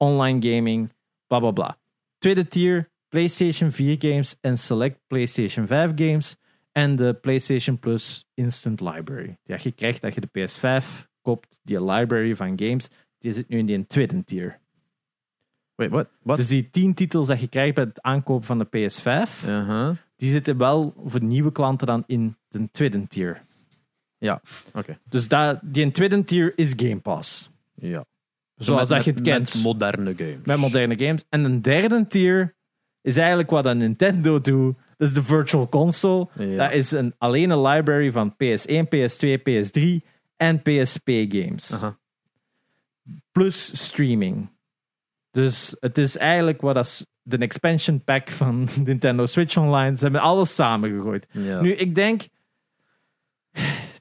online gaming, bla bla bla. Tweede tier, PlayStation 4 games en select PlayStation 5 games. En de PlayStation Plus Instant Library. Ja, je krijgt dat je de PS5 koopt, die library van games, die zit nu in die tweede tier. Wait, what? Wat? Dus die tien titels dat je krijgt bij het aankopen van de PS5, Uh-huh. die zitten wel voor nieuwe klanten dan in de tweede tier. Ja, oké. Dus dat, die tweede tier is Game Pass. Ja. Zoals dat je het kent. Met moderne games. met moderne games. En een derde tier is eigenlijk wat een Nintendo doet. Dat is de Virtual Console. Ja. Dat is een, alleen een library van PS1, PS2, PS3 en PSP games. Aha. Plus streaming. Dus het is eigenlijk wat dat de expansion pack van Nintendo Switch Online. Ze hebben alles samengegooid. Ja. Nu, ik denk.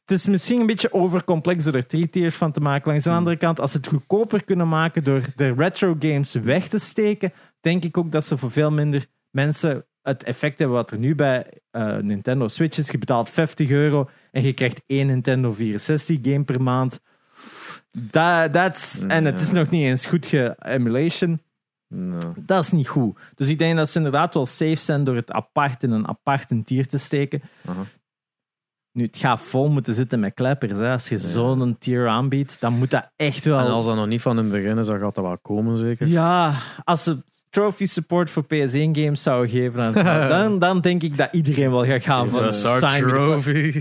Het is misschien een beetje overcomplex door er drie tiers van te maken. Langs de andere kant, als ze het goedkoper kunnen maken door de retro games weg te steken, denk ik ook dat ze voor veel minder mensen het effect hebben wat er nu bij eh, Nintendo Switch is. Je betaalt 50 euro en je krijgt één Nintendo 64 game per maand. Dat, that's, En het is nog niet eens goed ge-emulation. Dat is niet goed. Dus ik denk dat ze inderdaad wel safe zijn door het apart in een apart tier te steken. Nu, het gaat vol moeten zitten met kleppers. Hè. Als je zo'n tier aanbiedt, dan moet dat echt wel... En als dat nog niet van het begin is, dan gaat dat wel komen, zeker. Ja, als ze trophy support voor PS1 games zouden geven, dan, dan, denk ik dat iedereen wel gaat gaan van fuck-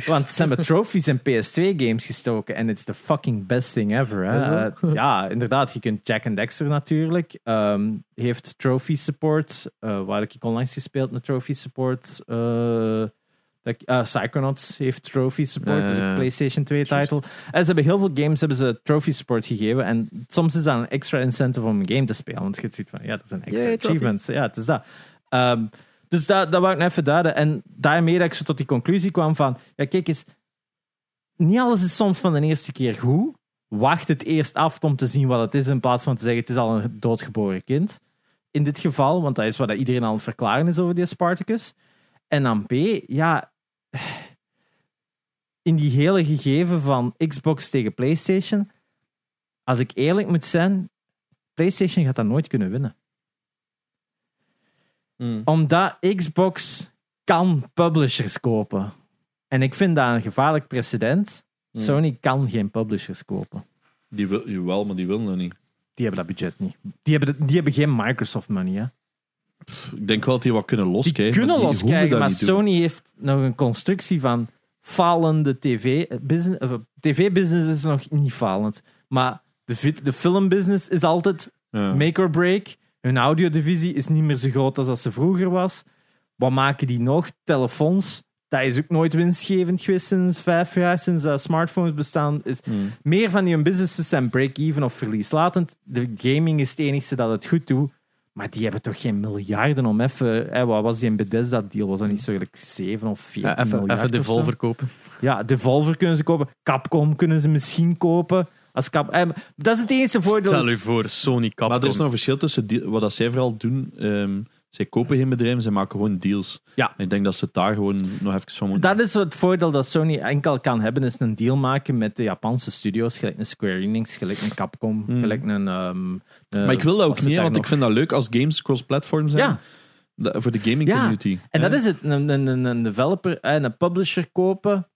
Want ze hebben trophies in PS2 games gestoken en it's the fucking best thing ever. Hè. Eh, ja, inderdaad. Je kunt Jack and Dexter natuurlijk. ehm, heeft trophy support. eh, waar ik onlangs gespeeld met trophy support. eh eh, Psychonauts heeft trophy support. Dus een. PlayStation 2 title. En ze hebben heel veel games hebben ze trophy support gegeven. En soms is dat een extra incentive om een game te spelen. Want je ziet van, ja, dat is een extra Yay, trophies. achievement. Ja, het is dat. Ehm, dus dat, dat wou ik net even duiden. En daarmee dat ik zo tot die conclusie kwam van... Ja, kijk eens. Niet alles is soms van de eerste keer goed. Wacht het eerst af om te zien wat het is, in plaats van te zeggen het is al een doodgeboren kind. In dit geval, want dat is wat iedereen al aan het verklaren is over die Spartacus. En dan B, ja... In die hele gegeven van Xbox tegen PlayStation... Als ik eerlijk moet zijn, PlayStation gaat dat nooit kunnen winnen Mm. omdat Xbox kan publishers kopen. En ik vind dat een gevaarlijk precedent. Hmm. Sony kan geen publishers kopen. Die wil, jawel, maar die wil nog niet. Die hebben dat budget niet. Die hebben, die hebben geen Microsoft money. Hè. Ik denk wel dat die wat kunnen Die kunnen maar die hoeven loskrijgen, dat maar doen. Sony heeft nog een constructie van falende tv-business. TV-business is nog niet falend. Maar de, de filmbusiness is altijd Ja. make or break. Hun audiodivisie is niet meer zo groot als dat ze vroeger was. Wat maken die nog? Telefoons. Dat is ook nooit winstgevend geweest sinds vijf jaar, sinds dat smartphones bestaan. Is Mm. meer van die businesses zijn break-even of verlieslatend. De gaming is het enige dat het goed doet. Maar die hebben toch geen miljarden om even... Hè, wat was die in Bethesda-deal? Was dat niet zo gelijk 7 of 14 Ja, even, miljard even de of zo? vol verkopen. Ja, Devolver kunnen ze kopen. Capcom kunnen ze misschien kopen. Als Cap... eh, dat is het enige voordeel. Stel u voor, Sony Capcom. Maar er is nog een verschil tussen die- wat dat zij vooral doen. ehm, zij kopen geen bedrijven, zij maken gewoon deals. Ja. En ik denk dat ze het daar gewoon nog even van moeten. Dat is het voordeel dat Sony enkel kan hebben, is een deal maken met de Japanse studios, gelijk een Square Enix, gelijk een Capcom, Hmm. gelijk een... ehm, eh, maar ik wil dat ook niet, daar want nog? ik vind dat leuk als games cross-platform zijn. Ja, voor de gaming Ja, community. en dat is het. Een, een, een- developer en een publisher kopen.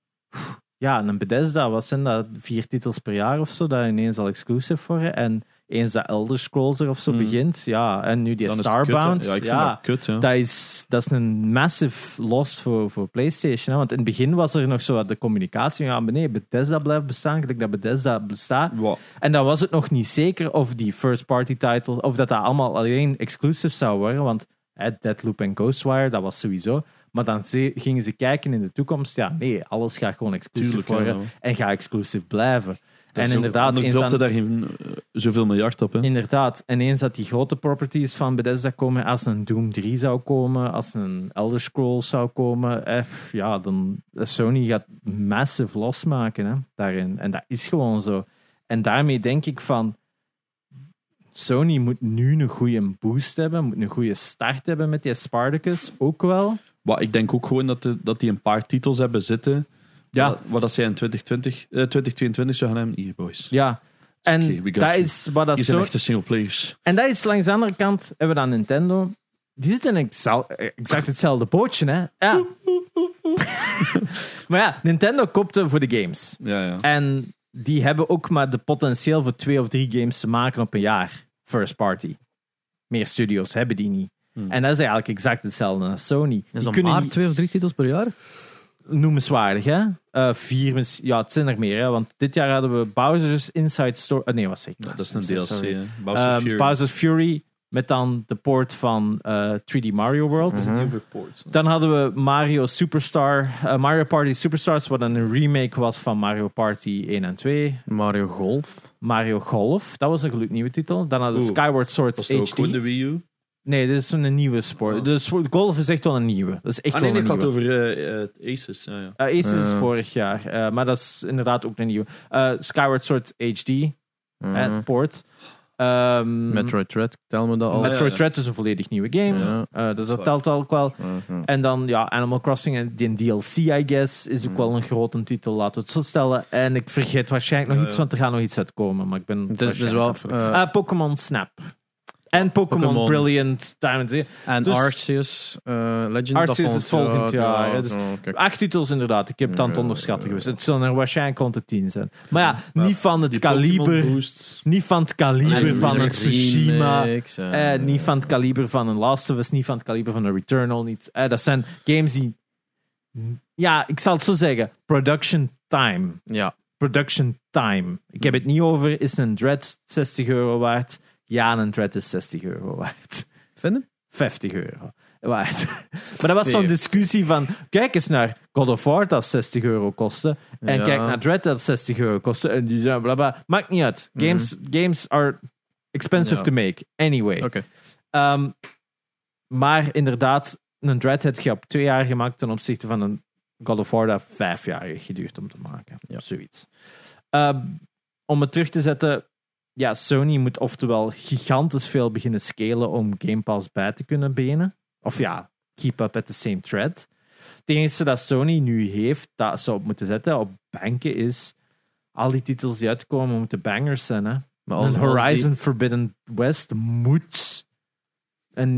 Ja, een Bethesda, wat zijn dat? Vier titels per jaar of zo, dat ineens al exclusive worden. En eens dat Elder Scrolls er of zo Hmm. begint, ja. En nu die Dan. Starbound. ja, ik vind ja, dat kut. Ja. Dat is, dat is een massive loss voor, voor PlayStation. Hè? Want in het begin was er nog zo wat de communicatie. Ja, nee, Bethesda blijft bestaan, gelijk dat Bethesda bestaat. En dan was het nog niet zeker of die first-party title, of dat dat allemaal alleen exclusive zou worden. Want hè, Deadloop en Ghostwire, dat was sowieso. Maar dan gingen ze kijken in de toekomst. Ja, nee, alles gaat gewoon ja. worden en gaat exclusive blijven. En inderdaad, eens dan- daar geen eh, zoveel miljard op. Hè. Inderdaad. En eens dat die grote properties van Bethesda komen, als een Doom 3 zou komen, als een Elder Scrolls zou komen, eh, ja, dan Sony gaat massive losmaken hè, daarin. En dat is gewoon zo. En daarmee denk ik van, Sony moet nu een goede boost hebben, moet een goede start hebben met die Spartacus, ook wel. Maar ik denk ook gewoon dat, de- dat die een paar titels hebben zitten. Ja. Wat, wat dat zij in 2020, eh, 2022 zou gaan hebben. Hier, boys. Ja. En Oké, we got dat you. is wat dat Die zijn zo... echte singleplayers. En dat is langs de andere kant, hebben we dan Nintendo. Die zitten in exa- exact hetzelfde bootje, hè? Ja. maar ja, Nintendo koopte voor de games. Ja, ja. En die hebben ook maar de potentieel voor twee of drie games te maken op een jaar. First party. Meer studios hebben die niet. Hmm. En dat is eigenlijk exact hetzelfde als Sony. Is Die dat kunnen maar niet- twee of drie titels per jaar? noemenswaardig, hè? Eh, vier, ja, het zijn er meer, hè? Want dit jaar hadden we Bowser's Inside Story. eh, nee, wat zeg ik? dat is een Inside DLC. Bowser's Ehm, Fury. Bowser's Fury met dan de port van eh, 3D Mario World. Mhm. Dan hadden we Mario Superstar, eh, Mario Party Superstars, wat een remake was van Mario Party 1 en 2. Mario Golf. Mario Golf, dat was een gloednieuwe titel. Dan hadden we Skyward Sword Was dat ook HD. gewoon de Wii U? Nee, dit is zo'n nieuwe sport. De sport- golf is echt wel een nieuwe. Dat is echt Ah, nee, wel een ik had over eh, eh, Aces. Ja, ja. Aces is vorig jaar, eh, maar dat is inderdaad ook een nieuwe. Eh, Skyward Sword HD, Mhm. eh, port. Ehm, Metroid Dread, tel me dat al. Met- Metroid ja. Dread is een volledig nieuwe game. Ja. Eh, dus dat telt ook wel. Mhm. En dan ja, Animal Crossing en die DLC, I guess, is ook wel een grote titel, laten we het zo stellen. En ik vergeet waarschijnlijk nog iets, want er gaat nog iets uitkomen. Maar ik ben. Het is dus wel... Pokémon Snap. En Pokémon. Brilliant Diamond. en dus- Arceus eh, Legends. Arceus dat is volgend jaar, dus- ja, kijk. Acht titels inderdaad. Ik heb het aan het onderschatten geweest. Het zullen er waarschijnlijk rond de tien zijn. Maar ja, niet van het kaliber. Niet van het kaliber van een Tsushima. eh, Eh, niet van het kaliber van een Last of Us, niet van het kaliber van een Returnal. Niet. Eh, dat zijn games die. Ja, ik zal het zo zeggen. Production time. Ja, Production time. Ik heb het niet over, is een Dread 60 euro waard? Ja, een Dread is 60 euro waard. vinden? 50 euro waard. maar dat was zo'n 40. discussie van, kijk eens naar God of War dat 60 euro kostte. En Ja. kijk naar Dread dat 60 euro kostte. En die bla bla. Maakt niet uit. Games, games are expensive Ja. to make. Anyway. Oké. Ehm, maar inderdaad, een Dread heb je op twee jaar gemaakt ten opzichte van een God of War dat vijf jaar geduurd om te maken. Ja. Zoiets. Ehm, om het terug te zetten, ja, Sony moet oftewel gigantisch veel beginnen scalen om Game Pass bij te kunnen benen. Of ja, keep up at the same thread. Het enige dat Sony nu heeft, dat ze op moeten zetten op banken, is al die titels die uitkomen moeten bangers zijn. Hè? Maar als, Horizon Forbidden West moet een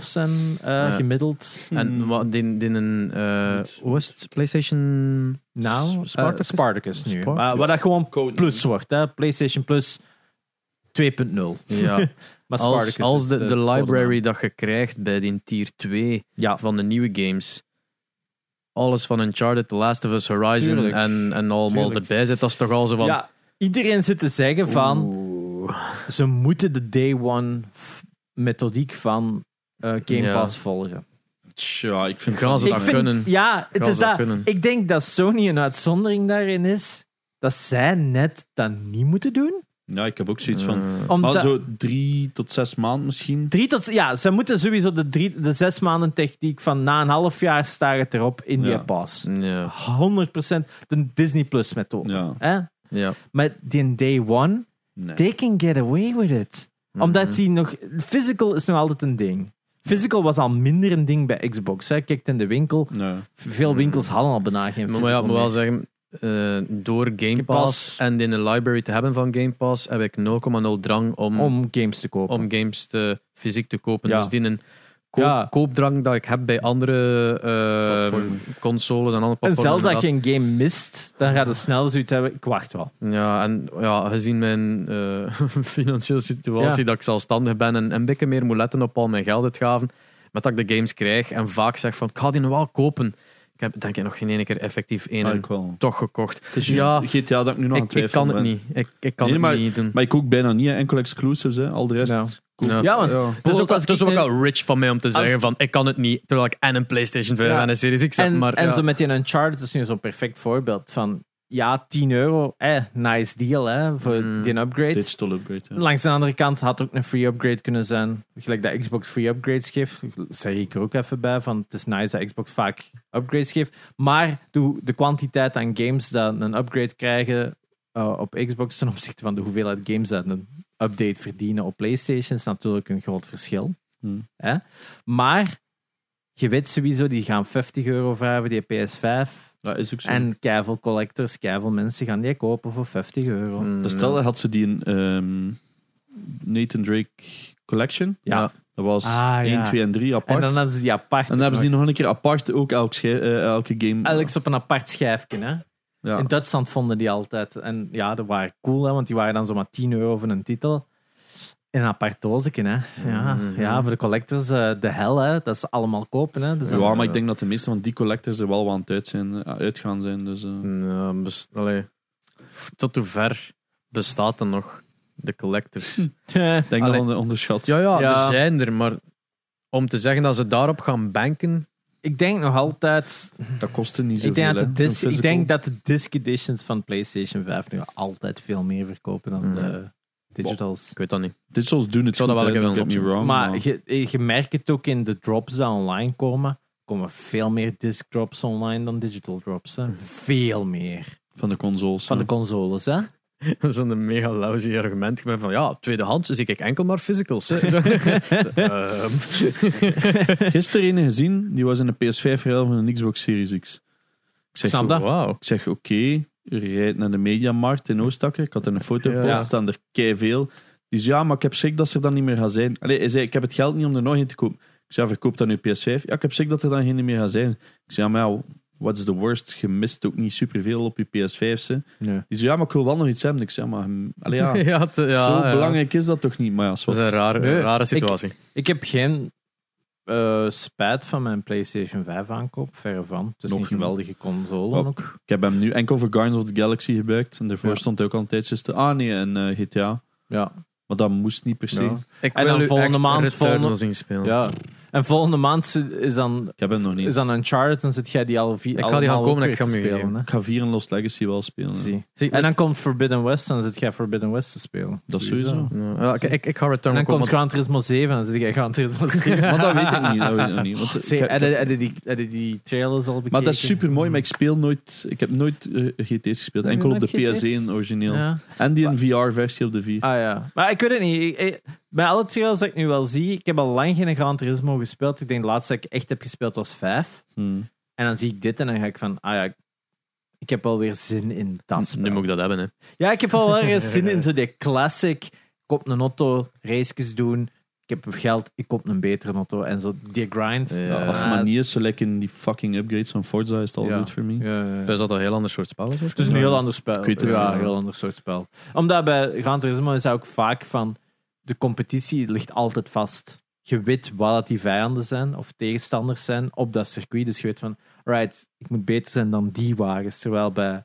9,5 zijn eh, Ja. gemiddeld. en wat, die, die een, eh, is het? PlayStation Nou, Spartacus? Spartacus, Spartacus nu. Spartacus. Maar wat dat gewoon Code. plus wordt. Hè? PlayStation Plus 2.0. Ja, Maar als, Spartacus als de, de library dat je krijgt bij die tier 2 Ja, van de nieuwe games, alles van Uncharted, The Last of Us, Horizon Tuurlijk. en, en allemaal Tuurlijk. erbij zit, dat is toch al zo van... ja, iedereen zit te zeggen van Oeh. ze moeten de day one methodiek van eh, Game Ja. Pass volgen. Tja, ik vind Gaan ze Ik dat vind- kunnen? Ja, het is dat kunnen? Ik denk dat Sony een uitzondering daarin is. Dat zij net dat niet moeten doen. Ja, ik heb ook zoiets van... Eh, Maar zo drie tot zes maanden misschien. Drie tot, ja, ze moeten sowieso de, drie, de zes maanden techniek van na een half jaar staat het erop in die Ja. pas. ja, 100% de Disney Plus methode. Ja. Hè? ja. Maar die day one, Nee. they can get away with it. Mhm. Omdat die nog, physical is nog altijd een ding. Physical was al minder een ding bij Xbox. Hè. Kijk in de winkel, Nee. veel winkels hadden al bijna geen Maar physical ja, ik moet wel zeggen, eh, door Game Pass, en in een library te hebben van Game Pass, heb ik 0,0 drang om, om, om games te kopen. games te, fysiek te kopen. Ja. Dus die een koop, Ja. koopdrang dat ik heb bij andere eh, Platformen. consoles en andere en platformen. zelfs als je een game mist, dan gaat het snel zoiets hebben. Ik wacht wel. Ja, en ja, gezien mijn eh, financiële situatie, Ja. dat ik zelfstandig ben en een beetje meer moet letten op al mijn gelduitgaven, met dat ik de games krijg en vaak zeg van, ik ga die nog wel kopen. Ik heb denk ik nog geen ene keer effectief één Ah, toch gekocht. Het is Ja. GTA dat ik nu nog aan Ik, het ik kan het niet. Ik, ik kan Nee, het maar- niet doen. Maar ik ook bijna niet, enkel exclusives. Hè. Al de rest. Ja. Ja. Want Ja. Het is Dus ook, ook als het is ik ook wel rich van mij om te zeggen van ik kan het niet, terwijl ik en een PlayStation 5 Ja. en een Series X heb. En, maar, en ja. zo met die Uncharted is nu zo'n perfect voorbeeld van ja, 10 euro, eh, nice deal hè, voor Mm. die upgrade. Digital upgrade. Ja. Langs de andere kant had ook een free upgrade kunnen zijn. Gelijk dat Xbox free upgrades geeft. Zeg ik er ook even bij van het is nice dat Xbox vaak upgrades geeft. Maar de, de kwantiteit aan games dat een upgrade krijgen eh, op Xbox ten opzichte van de hoeveelheid games dat een update verdienen op PlayStation is natuurlijk een groot verschil. Hmm. Hè? Maar je weet sowieso, die gaan 50 euro vragen voor die PS5. Dat is ook zo. En keiveel collectors, keiveel mensen gaan die kopen voor 50 euro. Mm, Dus stel, had ze die een ehm, Nathan Drake Collection. Ja. Dat was Ah, 1, ja. 2 en 3 apart. En En dan dan, hadden ze die apart. hebben ze die nog een keer apart, ook elk eh, elke game. Alex op een apart schijfje. Hè? Ja. In Duitsland vonden die altijd. En ja, dat waren cool, hè, want die waren dan zomaar 10 euro voor een titel. In een apart doosje, hè. Ja, Mhm. ja, voor de collectors eh, de hel, hè. Dat ze allemaal kopen, hè. Dus dan- ja, maar ik denk dat de meeste van die collectors er wel wat aan het uit zijn, eh, uitgaan zijn. Dus, eh. Ja, Tot hoe ver bestaat er nog de collectors? ik denk Allee. dat we onderschat. Ja, ja, Ja. er zijn er, maar om te zeggen dat ze daarop gaan banken, Ik denk nog altijd... Dat kostte niet zoveel. Ik denk, dat de disc, ik denk dat de disc editions van PlayStation 5 nog altijd veel meer verkopen dan Mhm. de Digitals. Ik weet dat niet. Digitals doen het Ik zou dat wel even wrong. Maar je, je merkt het ook in de drops die online komen. komen veel meer disc drops online dan digital drops. Hè. Veel meer. van de consoles. Van de consoles, hè? Dat is een mega lousy argument. Ik ben van ja, tweedehands zie ik enkel maar physicals. hè. Zo. Ehm. Gisteren een gezien, die was in een PS5 ruil van een Xbox Series X. Ik zeg, Snap dat? Wauw. Ik zeg, oké, je rijdt naar de Mediamarkt in Oostakker. Ik had er een foto gepost, Ja. staan er veel. Die zei, ja, maar ik heb schrik dat ze er dan niet meer gaan zijn. Allee, hij zei, ik heb het geld niet om er nog een te kopen. Ik zei, verkoop dan nu PS5. Ja, ik heb schrik dat er dan geen meer gaan zijn. Ik zei, ja, maar ja, what's the worst? Je mist ook niet superveel op je PS5. Ze. Ja. Die zei, ja, maar ik wil wel nog iets hebben. Ik zei, maar hm, allee, ja, Ja, te- ja, zo ja. belangrijk is dat toch niet? Maar ja, Dat is een rare, Nee, rare situatie. Ik heb geen eh, spijt van mijn PlayStation 5 aankoop. Verre van. Het is Nog een geweldige console Oh. ook. Ik heb hem nu enkel voor Guardians of the Galaxy gebruikt. En daarvoor Ja. stond hij ook al een tijdje te... Ah nee, en eh, GTA. Ja. Maar dat moest niet per se. Ja. Ik En dan volgende maand, volgende- zien spelen. ja. En volgende maand is dan, Ik heb hem nog niet. is dan Uncharted. Dan zit jij die al vier Ik ga die gaan komen en ik ga hem spelen. Ik ga 4 in Lost Legacy wel spelen. Zie. Zie, En dan komt Forbidden West, dan zit jij Forbidden West te spelen. Dat sowieso. Ja, ja, ik, ik, ik ga En Returnal dan komt. Gran Turismo 7, dan zit jij Gran Turismo 7. Maar dat weet ik niet. Dat weet ik nog niet. Want ik Zie, heb- die, je die trailers al bekeken? maar dat is super mooi, maar ik speel nooit. Ik heb nooit eh, GT's gespeeld. Enkel op de nooit GT's? PS1 origineel. Ja. En die een VR-versie op de 4. Ah ja. Maar ik weet het niet. Ik- ik- bij alle trailers dat ik nu wel zie, ik heb al lang geen Gran Turismo gespeeld. Ik denk de laatste dat ik echt heb gespeeld was 5. Hmm. En dan zie ik dit en dan ga ik van, ah ja, ik- ik heb wel weer zin in dat spel. Nu moet ik dat hebben. Hè. Ja, ik heb wel wel weer zin in zo die classic. Ik koop een auto, races doen. Ik heb geld, ik koop een betere auto. En zo die grind. Ja. Ja, als het maar niet is, zo lekker in die fucking upgrades van Forza, is het al Ja. goed voor mij. Ja, ja, ja. Dus dat een heel ander soort spel is? Het is een heel ander spel. Ja, heel ander soort spel. Omdat bij Gran Turismo is dat ook vaak van de competitie ligt altijd vast. Je weet wat die vijanden zijn of tegenstanders zijn op dat circuit. Dus je weet van, right, ik moet beter zijn dan die wagens. Terwijl bij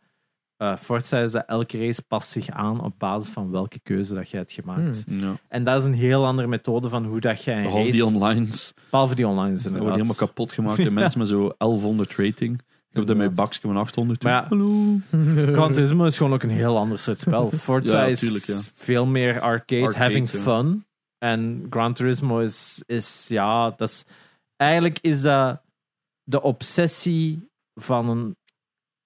eh Forza is dat elke race past zich aan op basis van welke keuze dat je hebt gemaakt. Hmm. Ja. En dat is een heel andere methode van hoe dat jij een Behalve race... die onlines. Behalve die online is Dat wordt inderdaad. helemaal kapot gemaakt. En mensen met zo 1100 rating. Ik heb mijn bakje van 800. Maar ja, Hallo. Gran Turismo is gewoon ook een heel ander soort spel. Forza Ja, is tuurlijk, ja. veel meer arcade, Arcade, having ja. fun. En Gran Turismo is, is ja, dat is... Eigenlijk is dat de obsessie van een...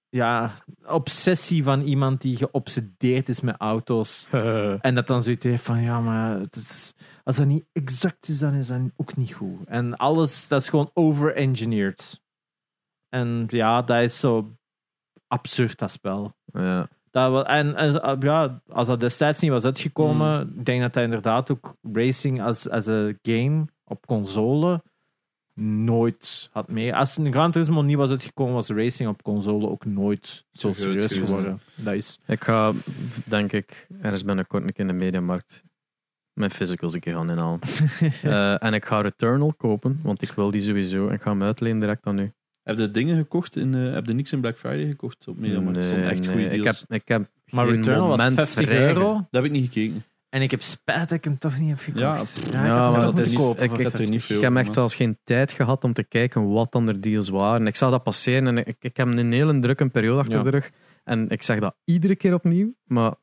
Ja, obsessie van iemand die geobsedeerd is met auto's. En dat dan zoiets heeft van, ja, maar het is, als dat niet exact is, dan is dat ook niet goed. En alles, dat is gewoon over-engineered. En ja, dat is zo absurd, dat spel. Ja. Dat wel, en, en ja, als dat destijds niet was uitgekomen, ik denk dat dat inderdaad ook racing als, als een game op console nooit had mee. Als een Gran Turismo niet was uitgekomen, was racing op console ook nooit zo serieus geworden. Dat is... Ik ga, denk ik, ergens binnenkort een keer in de mediamarkt mijn physicals een keer gaan inhalen. Eh, en ik ga Returnal kopen, want ik wil die sowieso. En ik ga hem uitlenen direct aan u. Heb je dingen gekocht? In, eh, heb je niks in Black Friday gekocht? Op Media Markt? Er stonden echt goede ik deals. heb, ik heb Maar Returnal was moment 50 vrij. euro. Dat heb ik niet gekeken. En ik heb spijt dat ik hem toch niet heb gekocht. Ja, ik maar is- kopen ik- ik heb er 50. niet veel Ik heb echt maar- zelfs geen tijd gehad om te kijken wat dan de deals waren. Ik zag dat passeren en ik, ik heb een hele drukke periode achter Ja. de rug. En ik zeg dat iedere keer opnieuw, maar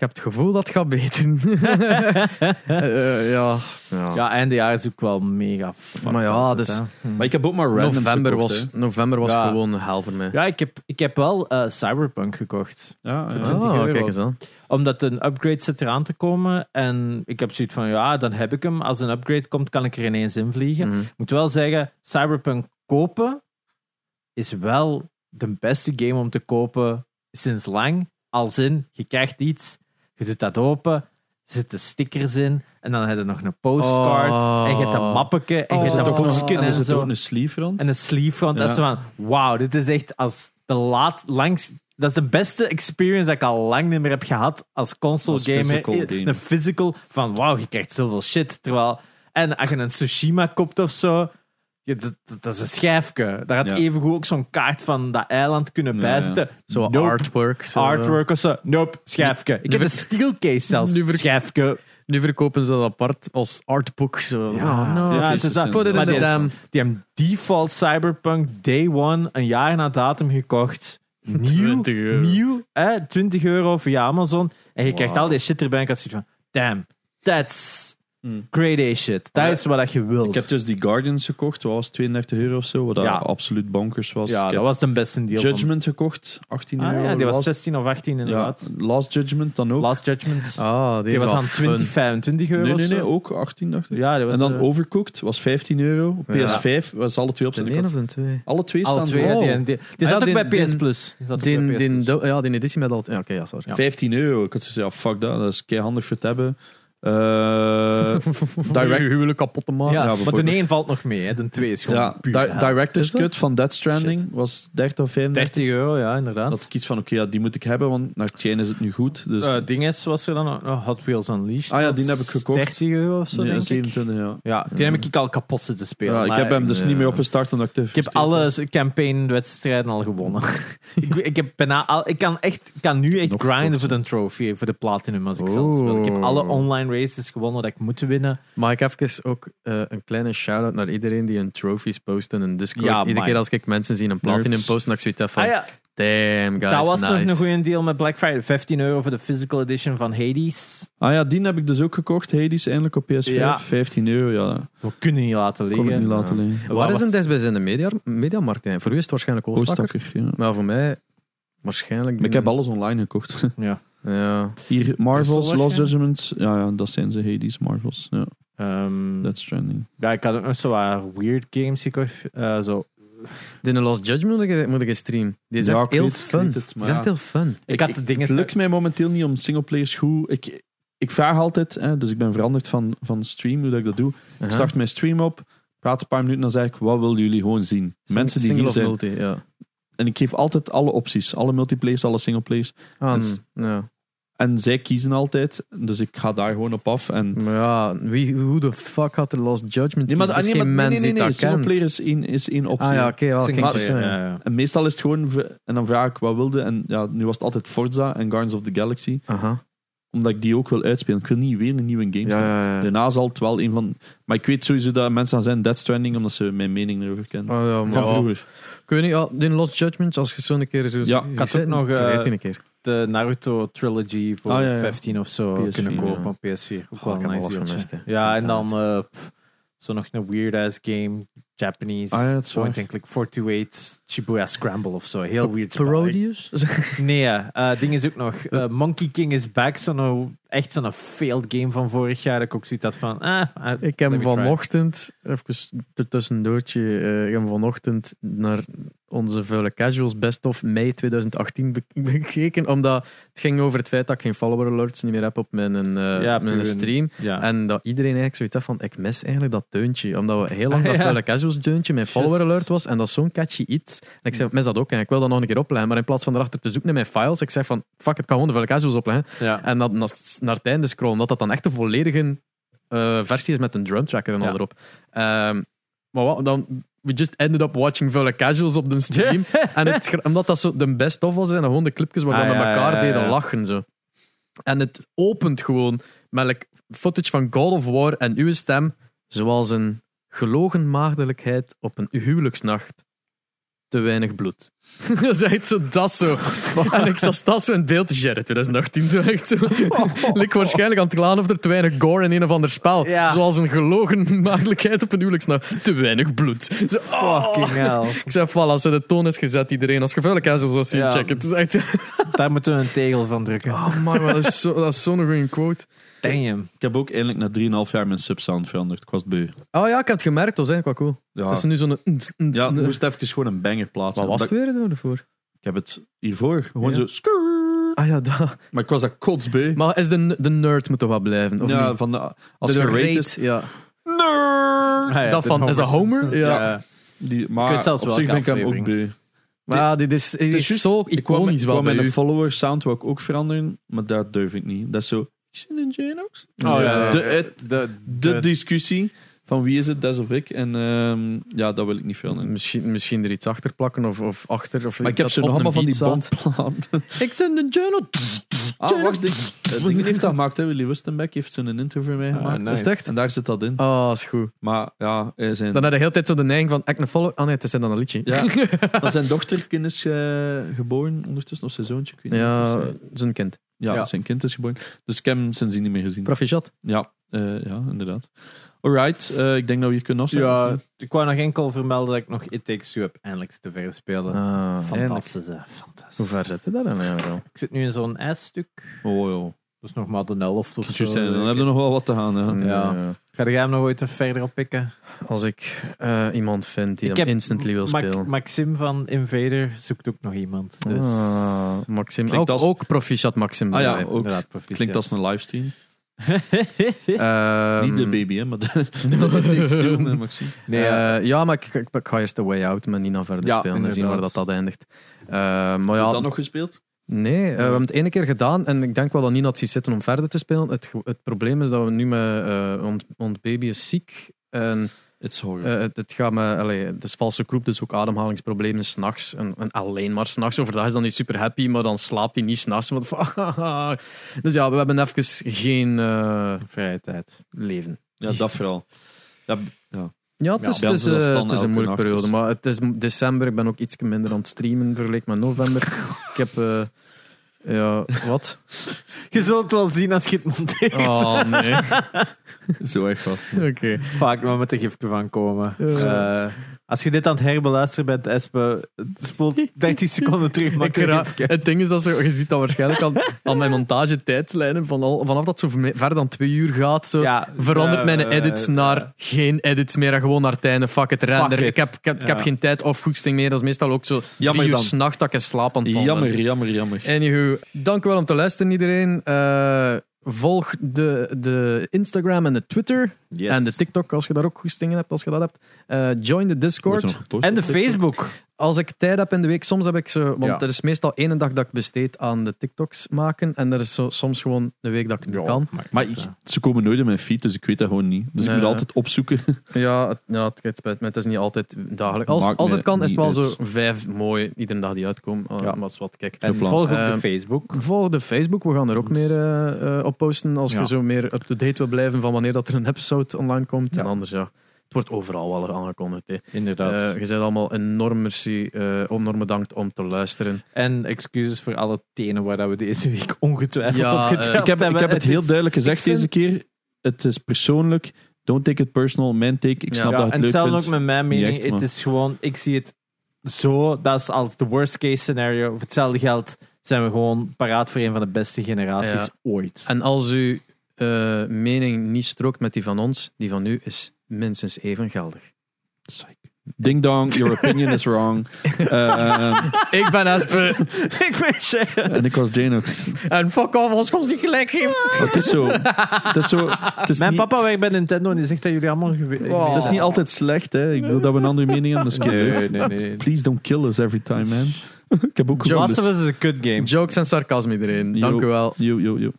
ik heb het gevoel dat het gaat beter. Eh, ja, ja. Ja, einde jaar is ook wel mega fucked Maar ja, up, dus- hè. Hm. Maar ik heb ook maar randoms november gekocht, was, hè. november was Ja. gewoon hel voor mij. Ja, ik heb, ik heb wel eh, Cyberpunk gekocht. Ja, Voor ja. 20 Ah, euro. kijk eens aan. Omdat een upgrade zit eraan te komen. En ik heb zoiets van, ja, dan heb ik hem. Als een upgrade komt, kan ik er ineens in vliegen. Mhm. Ik moet wel zeggen, Cyberpunk kopen is wel de beste game om te kopen sinds lang. Als in, je krijgt iets, je doet dat open, er zitten stickers in, en dan heb je nog een postcard, Oh. en je hebt een mappetje, en je Oh. hebt een boekje En en, zo. een sleeve rond. En een sleeve rond. Dat is Ja. zo van, wauw, dit is echt als de laat, langs... Dat is de beste experience dat ik al lang niet meer heb gehad als console Als gamer. physical Eh, game. Een physical van, wauw, je krijgt zoveel shit. Terwijl, en als je een Tsushima koopt of zo, je, dat, dat- is een schijfje. Daar had Ja. evengoed ook zo'n kaart van dat eiland kunnen Ja, bijzetten. Zo Nope. artwork. Zo. Artwork of zo. Nope, schijfje. Ik heb een steelcase zelfs. Schijfje. Nu verkopen ze dat apart als artbook. Zo. Ja, no. ja, is dat. Put it Maar in die, damn- die hebben default Cyberpunk Day One een jaar na datum gekocht. nieuw, 20 euro. nieuw, hè, 20 euro via Amazon. En je krijgt al die shit erbij en ik had zoiets van, damn, that's Hmm. great A shit. Dat is wat je wilt. Ik heb dus die Guardians gekocht, wat was 32 euro of zo, wat Ja. absoluut bonkers was. ja, ik dat was de beste deal van- Judgment gekocht, 18 Ah, euro. ja, die was Last, 16 of 18 ja, inderdaad. Last Judgment dan ook. Last Judgment. Ah, die was aan fun. 20, 25 euro nee, nee, nee, ook 18 dacht ik. Ja, die was en dan eh, Overcooked was 15 euro. Ja. PS5 was alle twee op De zijn één of de twee? Alle twee alle staan twee. ja, Oh. die, die, die Ah, zat ja, ook bij die- PS die- Plus. Die zat ook bij PS Plus. ja, die editie met al... Ja, oké, ja, sorry. Ja. 15 euro. Ik had gezegd, ja, fuck dat, dat is kei handig voor het hebben. Eh, Direct huwelijk kapot te maken. Ja, Ja, want de bijvoorbeeld. 1 valt nog mee. Hè. De 2 is gewoon ja, puur di-. Director's Is? Cut van Death Stranding was 30 of 35. 30 euro, ja, inderdaad. Dat ik iets van, oké, ja, die moet ik hebben, want naar het schijnen is het nu goed. Dus, Eh dinges was er dan. Hot Wheels Unleashed. Ah ja, die heb ik gekocht. 30 euro of zo, denk ik. 27, ja. Ja, die heb ik al kapot zitten spelen. ja ik maar heb hem dus niet meer opgestart omdat ik te Ik heb alle campaign-wedstrijden al gewonnen. ik, ik, heb bijna al, ik kan, echt, ik kan nu echt Nog grinden voor de trophy, voor de platinum als ik zelf speel. Ik heb alle online races gewonnen dat ik moet winnen. Mag ik even ook eh, een kleine shout-out naar iedereen die een trophies post in een Discord. Ja, Iedere keer als ik mensen zie een platinum Nerds. posten, dat ik zoiets heb van, ah ja, damn guys, dat was nice. nog een goede deal met Black Friday. 15 euro voor de physical edition van Hades. Ah ja, die heb ik dus ook gekocht. Hades eindelijk op PS5. Ja. 15 euro, ja. We kunnen niet laten liggen. niet laten Ja. liggen. Waar is was- een desbij in de media, mediamarkt? Voor u is het waarschijnlijk Oostakker. Oostakker, ja. Maar voor mij waarschijnlijk... Maar ik heb alles online gekocht. Ja. Ja. Hier, Marvels, Lost? Judgments. Ja, ja, dat zijn ze, Hades, Marvels. Ja, Ehm, Death Stranding. ja, ik had ook nog zo wat weird games gekocht. Eh, zo. Die Lost Judgment moet ik, moet ik streamen. Die is Ja, echt ik heel ik fun. het, Die is echt heel fun. Ik had de dingen- Het lukt mij momenteel niet om singleplayers goed... Ik, ik vraag altijd, hè, dus ik ben veranderd van, van stream, hoe dat ik dat doe. Ik start mijn stream op, praat een paar minuten, dan zeg ik, wat willen jullie gewoon zien? Mensen die hier zijn. multi, ja. En ik geef altijd alle opties. Alle multiplayers, alle singleplayers. Ah, Dat is- ja. En zij kiezen altijd, dus ik ga daar gewoon op af. En Maar ja, wie, hoe de fuck had de Lost Judgment Nee, maar, kiezen? nee, maar- nee, mens nee, nee, dat kent. Singleplayer is één, is één optie. Ah ja, oké. ja, Single ging ja, ja. En meestal is het gewoon, en dan vraag ik wat wilde. En ja, nu was het altijd Forza en Guardians of the Galaxy. Aha. Omdat ik die ook wil uitspelen. Ik wil niet weer een nieuwe game spelen. ja, ja. Daarna zal het wel een van... Maar ik weet sowieso dat mensen aan zijn Death Stranding, omdat ze mijn mening erover kennen. Oh, ja, Van maar ja. vroeger. Ik weet niet, ja, die Lost Judgment, als je zo'n keer zo Ja, ik had ook nog, eh, een keer. De Naruto trilogy voor Ah, ja, ja. 15 of zo PS4, kunnen kopen ja. op PS4. Ook Oh, wel ik een heb nice gemist. Ja, en dan eh, zo nog een weird ass game, Japanese. Ah ja, dat is Point waar. and click 428 Shibuya Scramble of zo. Heel weird. Parodius? Nee, eh ding is ook nog. eh, Monkey King is back. Zo'n, echt zo'n failed game van vorig jaar. Dat ik ook zoiets had van. Ah, ah, Ik heb me try. vanochtend, even tussendoortje, eh ik heb vanochtend naar onze vuile casuals best of mei 2018 be- bekeken, omdat het ging over het feit dat ik geen follower alerts niet meer heb op mijn, eh, Ja, mijn stream. Ja. En dat iedereen eigenlijk zoiets had van, ik mis eigenlijk dat deuntje. Omdat we heel lang dat Ja. vuile casuals mijn follower Just. alert was. En dat is zo'n catchy iets. En ik zei, mis dat ook. En ik wil dat nog een keer opleggen. Maar in plaats van erachter te zoeken in mijn files, ik zeg van, fuck, het kan gewoon de casuals opleggen. ja. En dat, naar, naar het einde scrollen, dat dat dan echt de volledige eh, versie is met een drum tracker en al Ja. erop. Ehm, maar wat, dan, we just ended up watching vuile casuals op de stream. en het, omdat dat zo de best of was, en gewoon de clipjes waar Ah, we met ja, elkaar deden lachen. Zo. En het opent gewoon met like, footage van God of War en uw stem, zoals een gelogen maagdelijkheid op een huwelijksnacht. Te weinig bloed. dat is echt zo, dat zo. En ik sta, sta zo in beeld te sharen, 2018. Zo echt zo. Lik waarschijnlijk aan het klagen of er te weinig gore in een of ander spel. Ja. Zoals een gelogen maagdelijkheid op een huwelijksnacht. Te weinig bloed. Zo, oh. Fucking hell. Ik zei, voilà, als ze de toon is gezet, iedereen. Als vuile kazels was zien, Ja. check het. Het is echt... Daar moeten we een tegel van drukken. Oh man, maar dat is zo- dat is zo'n goede quote. Damn. Ik heb ook eindelijk na 3,5 jaar mijn subsound veranderd. Ik was beu. Oh ja, ik heb het gemerkt, dat was eigenlijk wel cool. Ja, Dat is nu zo'n... ja ik moest even gewoon een banger plaatsen. Wat was het weer ervoor? Ik heb het hiervoor gewoon Ja. zo... Ah ja, dat. Maar ik was dat kotsbeu. Maar is de, de nerd moet toch wel blijven? Of ja, niet? van de, als de je rate, rate is... ja. Nerd! Ah ja, Dat van- is dat Homer? Simpson. Ja. Die, Ik maar weet zelfs op zich ben ik hem ook beu. Maar ja, dit is, dit Het is is juist- zo Ik kwam, iconisch ik wel kwam bij mijn follower sound ik ook veranderen, maar dat durf ik niet. Dat is zo... Is het een Janox? Oh, ja, ja. De, het- De, de discussie van wie is het, Des of ik. En ehm, ja, dat wil ik niet filmen. Misschien, misschien er iets achter plakken of, of achter. Of Maar ik heb dat op nog allemaal van die bandplaten. Ik zend een journal. Ah, wacht. Dingen heeft dat gemaakt, hè. Willy Wustenbeck heeft zo'n interview mee Ah, gemaakt. nice. Is echt? En daar zit dat in. Ah, is goed. Maar ja, hij zijn, Dan heb je de hele tijd zo de neiging van, ik een follow. Ah nee, het is dan een liedje. ja, zijn dochterkind is eh, geboren ondertussen, of zijn zoontje. Ik weet niet Ja, eh. zijn kind. ja, Ja. zijn kind is geboren. Dus ik heb hem sindsdien niet meer gezien. Proficiat. Ja, eh, ja, inderdaad. Alright, eh, ik denk dat we hier kunnen afzetten. Ja, ik wou nog enkel vermelden dat ik nog It Takes Two heb eindelijk te ver spelen. Ah. Fantastisch, hè. Fantastisch. Hoe ver zit je daar dan eigenlijk? Ik zit nu in zo'n ijsstuk. Oh joh. Dus nog maar de helft of zo. Dan hebben we nog wel wat te gaan. Hè. Ja. Ga jij hem nog ooit verder oppikken? Als ik eh, iemand vind die Ik hem instantly wil Mac- spelen. Maxim van Invader zoekt ook nog iemand. Dus Ah, Maxim. Klinkt Ook, als- ook proficiat Maxim. Ah ja, ook. Klinkt als een livestream. Ehm, Niet de baby, hè, maar de, de met Maxime. Nee, ja. Eh, ja, maar ik, ik, ik ga eerst de Way Out met Nina verder Ja, spelen en zien waar dat, dat eindigt. Eh, maar Heb je ja, dat nog gespeeld? nee, eh, we hebben het ene keer gedaan en ik denk wel dat Nina het ziet zitten om verder te spelen. Het, het probleem is dat we nu met eh ons, ons baby is ziek en It's eh, het, het gaat met, allee, het is valse kroep, dus ook ademhalingsproblemen s'nachts en, en alleen maar s'nachts. Overdag is dan niet super happy, maar dan slaapt hij niet s'nachts. Dus ja, we hebben even geen eh, vrije tijd. leven. ja, dat vooral. Ja, ja. Ja, het is, het is, eh, dan het is een moeilijke nacht, periode. dus. Maar het is december. Ik ben ook iets minder aan het streamen vergeleken met november. ik heb... ja, wat? Je zult het wel zien als je het monteert. Oh, nee. Zo erg vast. Oké. Vaak maar met een gifje van komen. Ja. Eh, als je dit aan het herbeluisteren bent, Espe, spoel 30 seconden terug. Het ding is dat zo, je ziet dat waarschijnlijk aan, aan mijn montage-tijdslijnen. Van al, vanaf dat het zo ver dan twee uur gaat, zo, Ja, verandert eh, mijn edits eh, naar geen edits meer. En gewoon naar het einde. Fuck it, render. it. Ik, heb, ik, heb, ik heb Ja. geen tijd of goesting meer. Dat is meestal ook zo Jammer drie uur s'nachts dat ik in slaap aan het vallen ben. Jammer, jammer, jammer. Anywho, dank u wel om te luisteren iedereen. Volg de, de Instagram en de Twitter. Yes. En de TikTok als je daar ook goestingen hebt, als je dat hebt. Eh, join de Discord. En de? Facebook. Als ik tijd heb in de week, soms heb ik zo... Want Ja. er is meestal één dag dat ik besteed aan de TikToks maken. En er is zo, soms gewoon de week dat ik het niet kan. Maar ik, ze komen nooit in mijn feed, dus ik weet dat gewoon niet. Dus ik moet altijd opzoeken. Ja, het, ja, het, het spijt me. Het is niet altijd dagelijks. Als, als het kan, is het wel zo vijf mooi iedere dag die uitkomen. Uh, Ja. Maar is wat, kijk. En plan. volg ook Ehm, de Facebook. Volg de Facebook, we gaan er ook meer eh, eh, op posten als Ja. je zo meer up-to-date wil blijven van wanneer dat er een episode online komt. Ja. En anders, ja, het wordt overal wel aangekondigd. hè. Inderdaad. Eh, je bent allemaal enorm merci, eh enorm bedankt om te luisteren. en excuses voor alle tenen waar we deze week ongetwijfeld Ja, op eh, ik heb, ik hebben. heb het heel is- duidelijk gezegd ik vind- deze keer. Het is persoonlijk. Don't take it personal. Mijn take. Ik snap Ja, dat en het leuk hetzelfde vindt. ook met mijn mening. het is gewoon, ik zie het zo, dat is altijd de worst case scenario. Voor hetzelfde geld zijn we gewoon paraat voor een van de beste generaties Ja. ooit. En als uw eh, mening niet strookt met die van ons, die van u is minstens even geldig. Psych. Ding dong, your opinion is wrong. Eh, Ik ben Esper ik ben Sharon. en ik was Janox. en fuck off als je ons niet gelijk geeft. Het is zo. Het is, zo, het is, Mijn niet, papa werkt bij Nintendo en die zegt dat jullie allemaal... Wow. het is niet altijd slecht. Hè. Ik wil dat we een andere mening hebben. Dat is Nee, leuk. nee, nee. Please don't kill us every time, man. ik heb ook The gevonden. Last of Us is een kut game. Jokes en sarcasme iedereen. Dank u wel. Yo, yo, yo.